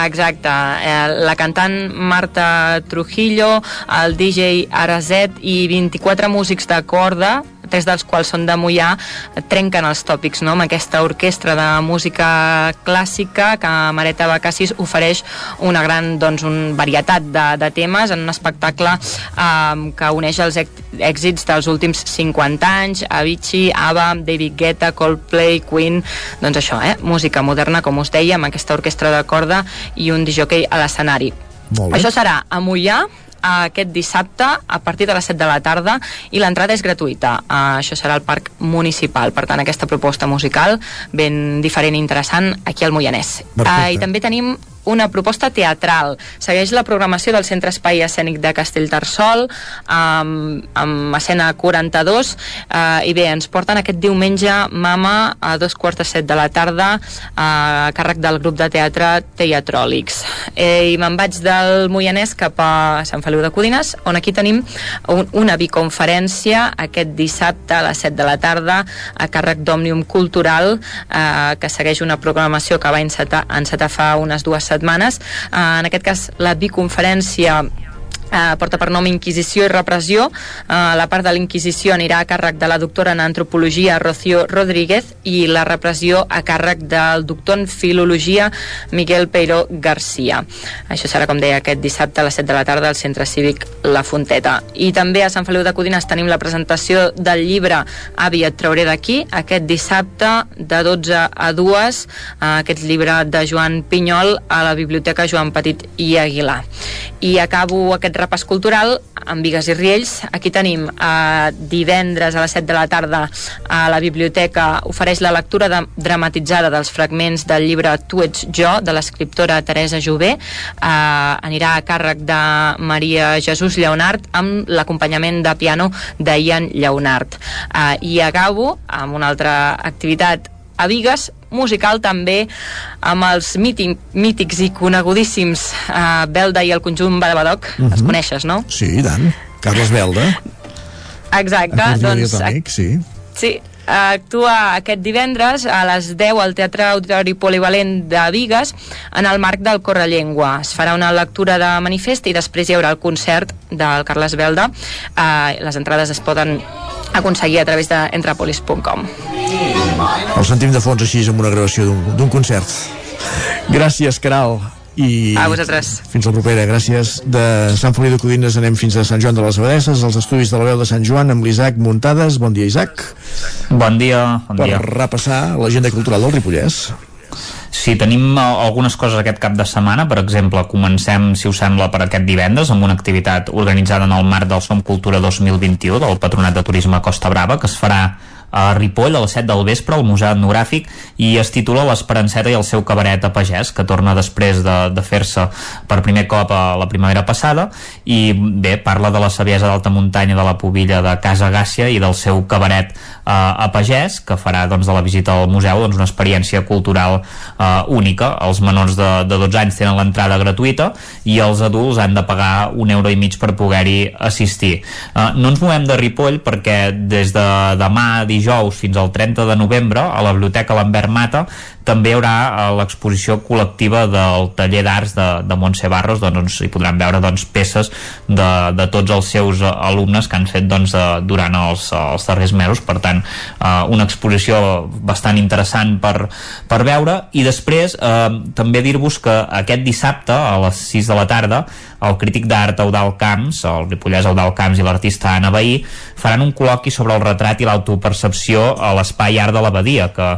Exacte, eh, la cantant Marta Trujillo, el DJ Arazet i 24 músics de corda tres dels quals són de Mollà, trenquen els tòpics no? amb aquesta orquestra de música clàssica que Mareta Bacassis ofereix una gran doncs, un varietat de, de temes en un espectacle eh, que uneix els èxits dels últims 50 anys, Avicii, ABBA, David Guetta, Coldplay, Queen, doncs això, eh? música moderna, com us deia, amb aquesta orquestra de corda i un disjockey a l'escenari. Això serà a Mollà, aquest dissabte a partir de les 7 de la tarda i l'entrada és gratuïta. Uh, això serà al Parc Municipal. Per tant, aquesta proposta musical ben diferent i interessant aquí al Moianès. Uh, I també tenim una proposta teatral. Segueix la programació del Centre Espai Escènic de Castellterçol amb, amb escena 42 eh, i bé, ens porten aquest diumenge Mama a dos quarts de set de la tarda eh, a càrrec del grup de teatre Teatròlics. Eh, I me'n vaig del Moianès cap a Sant Feliu de Codines on aquí tenim un, una biconferència aquest dissabte a les 7 de la tarda a càrrec d'Òmnium Cultural eh, que segueix una programació que va encetar, encetar fa unes dues setmanes. Eh, en aquest cas, la biconferència eh, porta per nom Inquisició i Repressió. Eh, la part de l'Inquisició anirà a càrrec de la doctora en Antropologia Rocío Rodríguez i la repressió a càrrec del doctor en Filologia Miguel Peiró Garcia. Això serà, com deia, aquest dissabte a les 7 de la tarda al Centre Cívic La Fonteta. I també a Sant Feliu de Codines tenim la presentació del llibre Avi, et trauré d'aquí, aquest dissabte de 12 a 2, eh, aquest llibre de Joan Pinyol a la Biblioteca Joan Petit i Aguilar. I acabo aquest repàs cultural amb Vigues i Riells. Aquí tenim eh, divendres a les 7 de la tarda a la biblioteca ofereix la lectura de, dramatitzada dels fragments del llibre Tu ets jo, de l'escriptora Teresa Jové. Eh, anirà a càrrec de Maria Jesús Lleonard amb l'acompanyament de piano d'Ian Lleonard. Eh, I acabo amb una altra activitat a Vigues, musical també amb els mític, mítics i conegudíssims uh, Belda i el conjunt Badabadoc, uh -huh. els coneixes, no? Sí, i tant. Carles Belda. Exacte, doncs... Amic, sí. Sí, actua aquest divendres a les 10 al Teatre Auditori Polivalent de Vigues en el marc del Correllengua. Es farà una lectura de manifest i després hi haurà el concert del Carles Belda. Uh, les entrades es poden aconseguir a través d'entrapolis.com. El sentim de fons així amb una gravació d'un concert. Gràcies, Caral. I a vosaltres. Fins la propera, gràcies. De Sant Feliu de Codines anem fins a Sant Joan de les Abadesses, als estudis de la veu de Sant Joan amb l'Isaac Muntades. Bon dia, Isaac. Bon dia, bon per dia. Per repassar l'agenda cultural del Ripollès. Sí, tenim eh, algunes coses aquest cap de setmana. Per exemple, comencem, si us sembla, per aquest divendres amb una activitat organitzada en el marc del Som Cultura 2021 del Patronat de Turisme Costa Brava, que es farà a Ripoll a les 7 del vespre al Museu Etnogràfic i es titula L'Esperanceta i el seu cabaret a pagès que torna després de, de fer-se per primer cop a la primavera passada. I bé, parla de la saviesa d'alta muntanya de la pobilla de Casa Gàcia i del seu cabaret eh, a pagès que farà doncs, de la visita al museu doncs, una experiència cultural eh, única. Els menors de, de 12 anys tenen l'entrada gratuïta i els adults han de pagar un euro i mig per poder-hi assistir. Eh, no ens movem de Ripoll perquè des de demà dijous fins al 30 de novembre a la Biblioteca Lambert Mata també hi haurà eh, l'exposició col·lectiva del taller d'arts de, de Montse Barros doncs, doncs hi podran veure doncs, peces de, de tots els seus eh, alumnes que han fet doncs, durant els, els darrers mesos. Per tant eh, una exposició bastant interessant per, per veure. I després eh, també dir-vos que aquest dissabte a les 6 de la tarda el crític d'art Eudal Camps, el ripollès Eudal Camps i l'artista Anna Bahí faran un col·loqui sobre el retrat i l'autopercepció a l'espai art de l'abadia que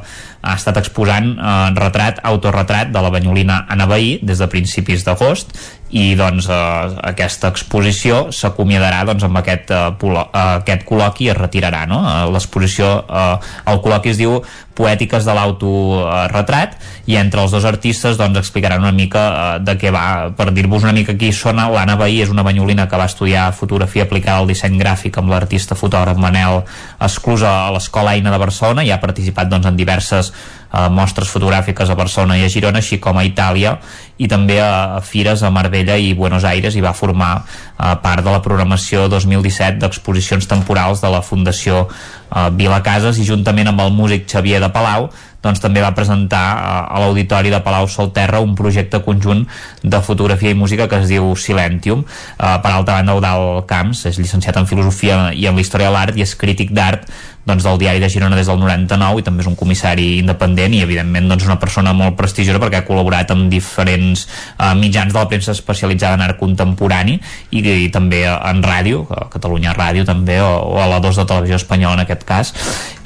ha estat exposant eh, retrat, autorretrat de la banyolina Anna Bahí des de principis d'agost i doncs eh, aquesta exposició s'acomiadarà doncs, amb aquest, eh, eh, aquest col·loqui i es retirarà no? Eh, l'exposició, eh, el col·loqui es diu Poètiques de l'autoretrat i entre els dos artistes doncs, explicaran una mica eh, de què va per dir-vos una mica qui sona, l'Anna Bahí és una banyolina que va estudiar fotografia aplicada al disseny gràfic amb l'artista fotògraf Manel Esclusa a l'Escola Eina de Barcelona i ha participat doncs, en diverses eh, mostres fotogràfiques a Barcelona i a Girona, així com a Itàlia i també a, a fires a Marbella i Buenos Aires i va formar eh, part de la programació 2017 d'exposicions temporals de la Fundació eh, Vila Cases i juntament amb el músic Xavier de Palau doncs també va presentar a, a l'Auditori de Palau Solterra un projecte conjunt de fotografia i música que es diu Silentium. Uh, per altra banda, Eudal Camps és llicenciat en Filosofia i en la Història de l'Art i és crític d'art doncs, del diari de Girona des del 99 i també és un comissari independent i evidentment doncs, una persona molt prestigiosa perquè ha col·laborat amb diferents uh, mitjans de la premsa especialitzada en art contemporani i, i també en ràdio, a Catalunya Ràdio també, o, o a la 2 de Televisió Espanyola en aquest cas,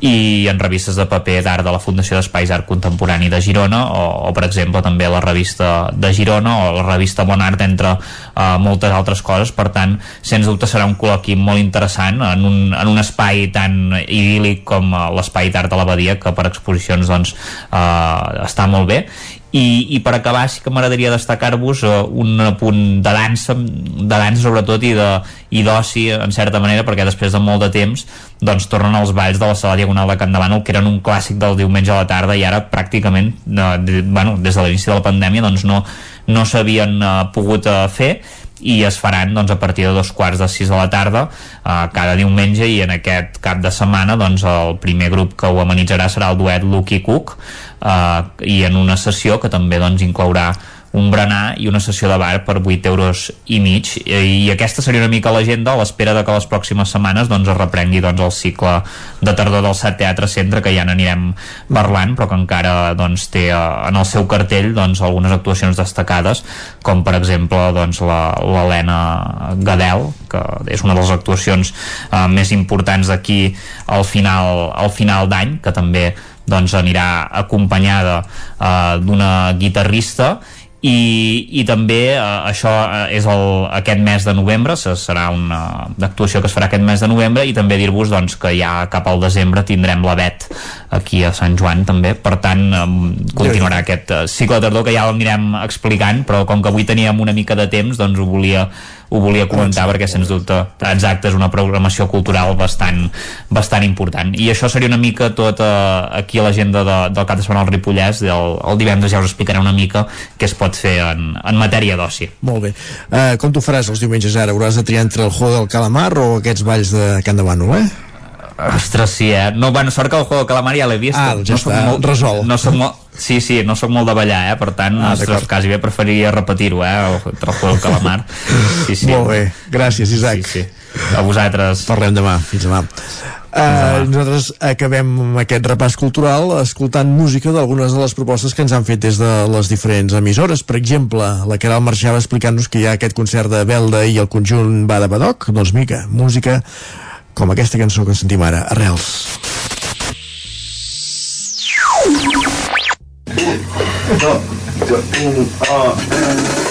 i en revistes de paper d'art de la Fundació d'Espais Art Contemporani de Girona o, o per exemple també la revista de Girona o la revista Bon Art entre uh, moltes altres coses, per tant sens dubte serà un col·loqui molt interessant en un, en un espai tan idíl·lic com uh, l'espai d'art de l'abadia que per exposicions doncs uh, està molt bé. I, i per acabar sí que m'agradaria destacar-vos uh, un punt de dansa de dansa sobretot i de i d'oci en certa manera perquè després de molt de temps doncs tornen als balls de la sala Diagonal de Can Davano que eren un clàssic del diumenge a la tarda i ara pràcticament uh, de, bueno, des de l'inici de la pandèmia doncs no, no s'havien uh, pogut uh, fer i es faran doncs, a partir de dos quarts de sis de la tarda eh, cada diumenge i en aquest cap de setmana doncs, el primer grup que ho amenitzarà serà el duet Lucky Cook eh, i en una sessió que també doncs, inclourà un berenar i una sessió de bar per 8 euros i mig. I aquesta seria una mica l'agenda a l'espera de que les pròximes setmanes doncs, es reprengui doncs, el cicle de tardor del SAT Teatre Centre que ja n'anirem parlant però que encara doncs, té eh, en el seu cartell doncs, algunes actuacions destacades com per exemple doncs, l'Helena Gadel que és una de les actuacions eh, més importants d'aquí al final, al final d'any que també doncs anirà acompanyada eh, d'una guitarrista i, i també eh, això eh, és el, aquest mes de novembre serà una actuació que es farà aquest mes de novembre i també dir-vos doncs, que ja cap al desembre tindrem la vet aquí a Sant Joan també, per tant eh, continuarà aquest eh, cicle de tardor que ja l'anirem explicant però com que avui teníem una mica de temps doncs ho volia ho volia comentar perquè sens dubte exacte és una programació cultural bastant, bastant important. I això seria una mica tot eh, aquí a l'agenda de, del cap de setmana al Ripollès. El, el divendres ja us explicaré una mica què es pot fer en, en matèria d'oci. Molt bé, uh, com tu faràs els diumenges ara? Hauràs de triar entre el juego del calamar o aquests balls de Can de Bànol, eh? Ostres, sí, eh? No, bueno, sort que el juego de calamar ja l'he vist. Ah, ja no està molt, resolt. No soc molt, sí, sí, no sóc molt de ballar, eh? Per tant, Ah, ostres, quasi bé preferiria repetir-ho, eh? El, el juego del calamar. Sí, sí. Molt bé, gràcies Isaac Sí, sí. A vosaltres. Parlem demà, fins demà Uh, nosaltres acabem aquest repàs cultural escoltant música d'algunes de les propostes que ens han fet des de les diferents emissores. Per exemple, la Caral marxava explicant-nos que hi ha aquest concert de Belda i el conjunt Bada Badoc. Doncs mica, música com aquesta cançó que sentim ara, Arrels. Acarici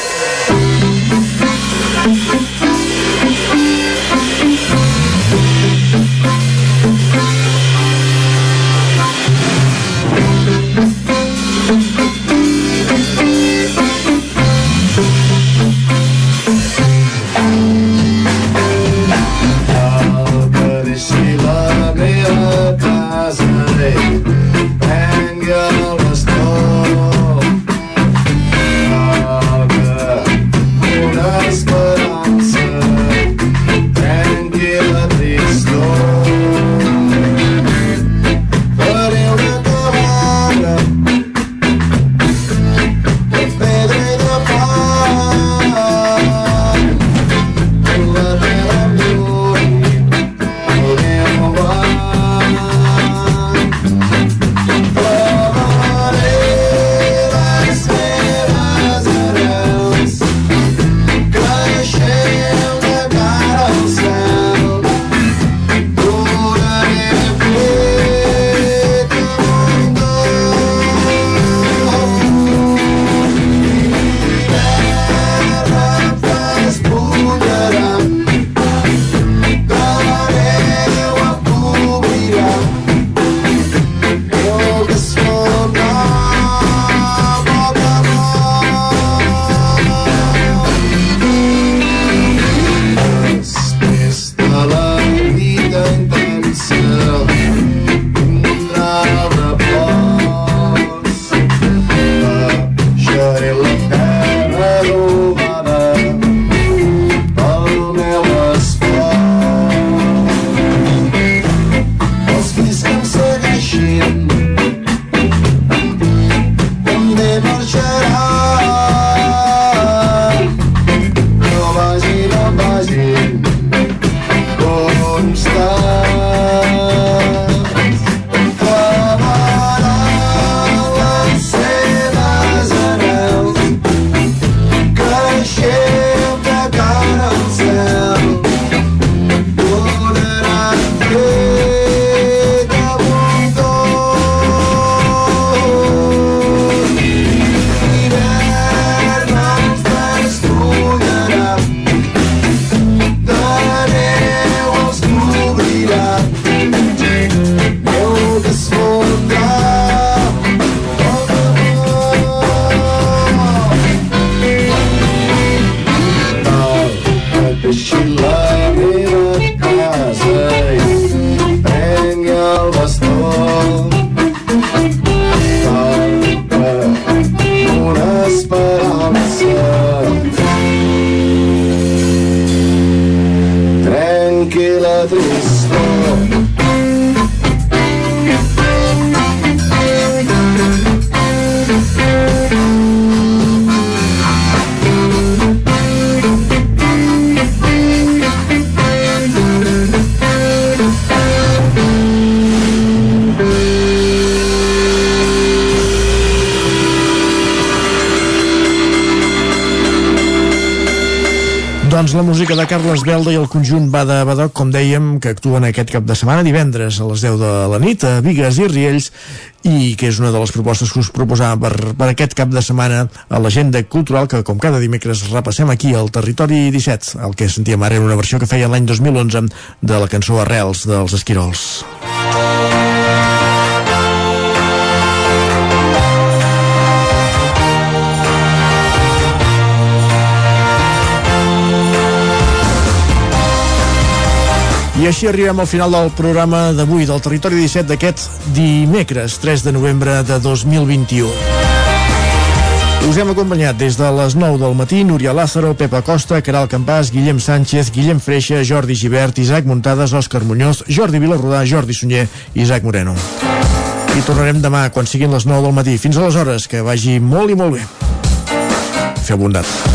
música de Carles Belda i el conjunt Bada Badoc, com dèiem, que actuen aquest cap de setmana, divendres a les 10 de la nit, a Vigues i Riells, i que és una de les propostes que us proposàvem per, per aquest cap de setmana a l'agenda cultural, que com cada dimecres repassem aquí al Territori 17. El que sentíem ara era una versió que feia l'any 2011 de la cançó Arrels dels Esquirols. I així arribem al final del programa d'avui del Territori 17 d'aquest dimecres 3 de novembre de 2021. Us hem acompanyat des de les 9 del matí Núria Lázaro, Pepa Costa, Caral Campàs, Guillem Sánchez, Guillem Freixa, Jordi Givert, Isaac Muntades, Òscar Muñoz, Jordi Vilarrodà, Jordi Sunyer i Isaac Moreno. I tornarem demà quan siguin les 9 del matí. Fins aleshores, que vagi molt i molt bé. Feu bondat.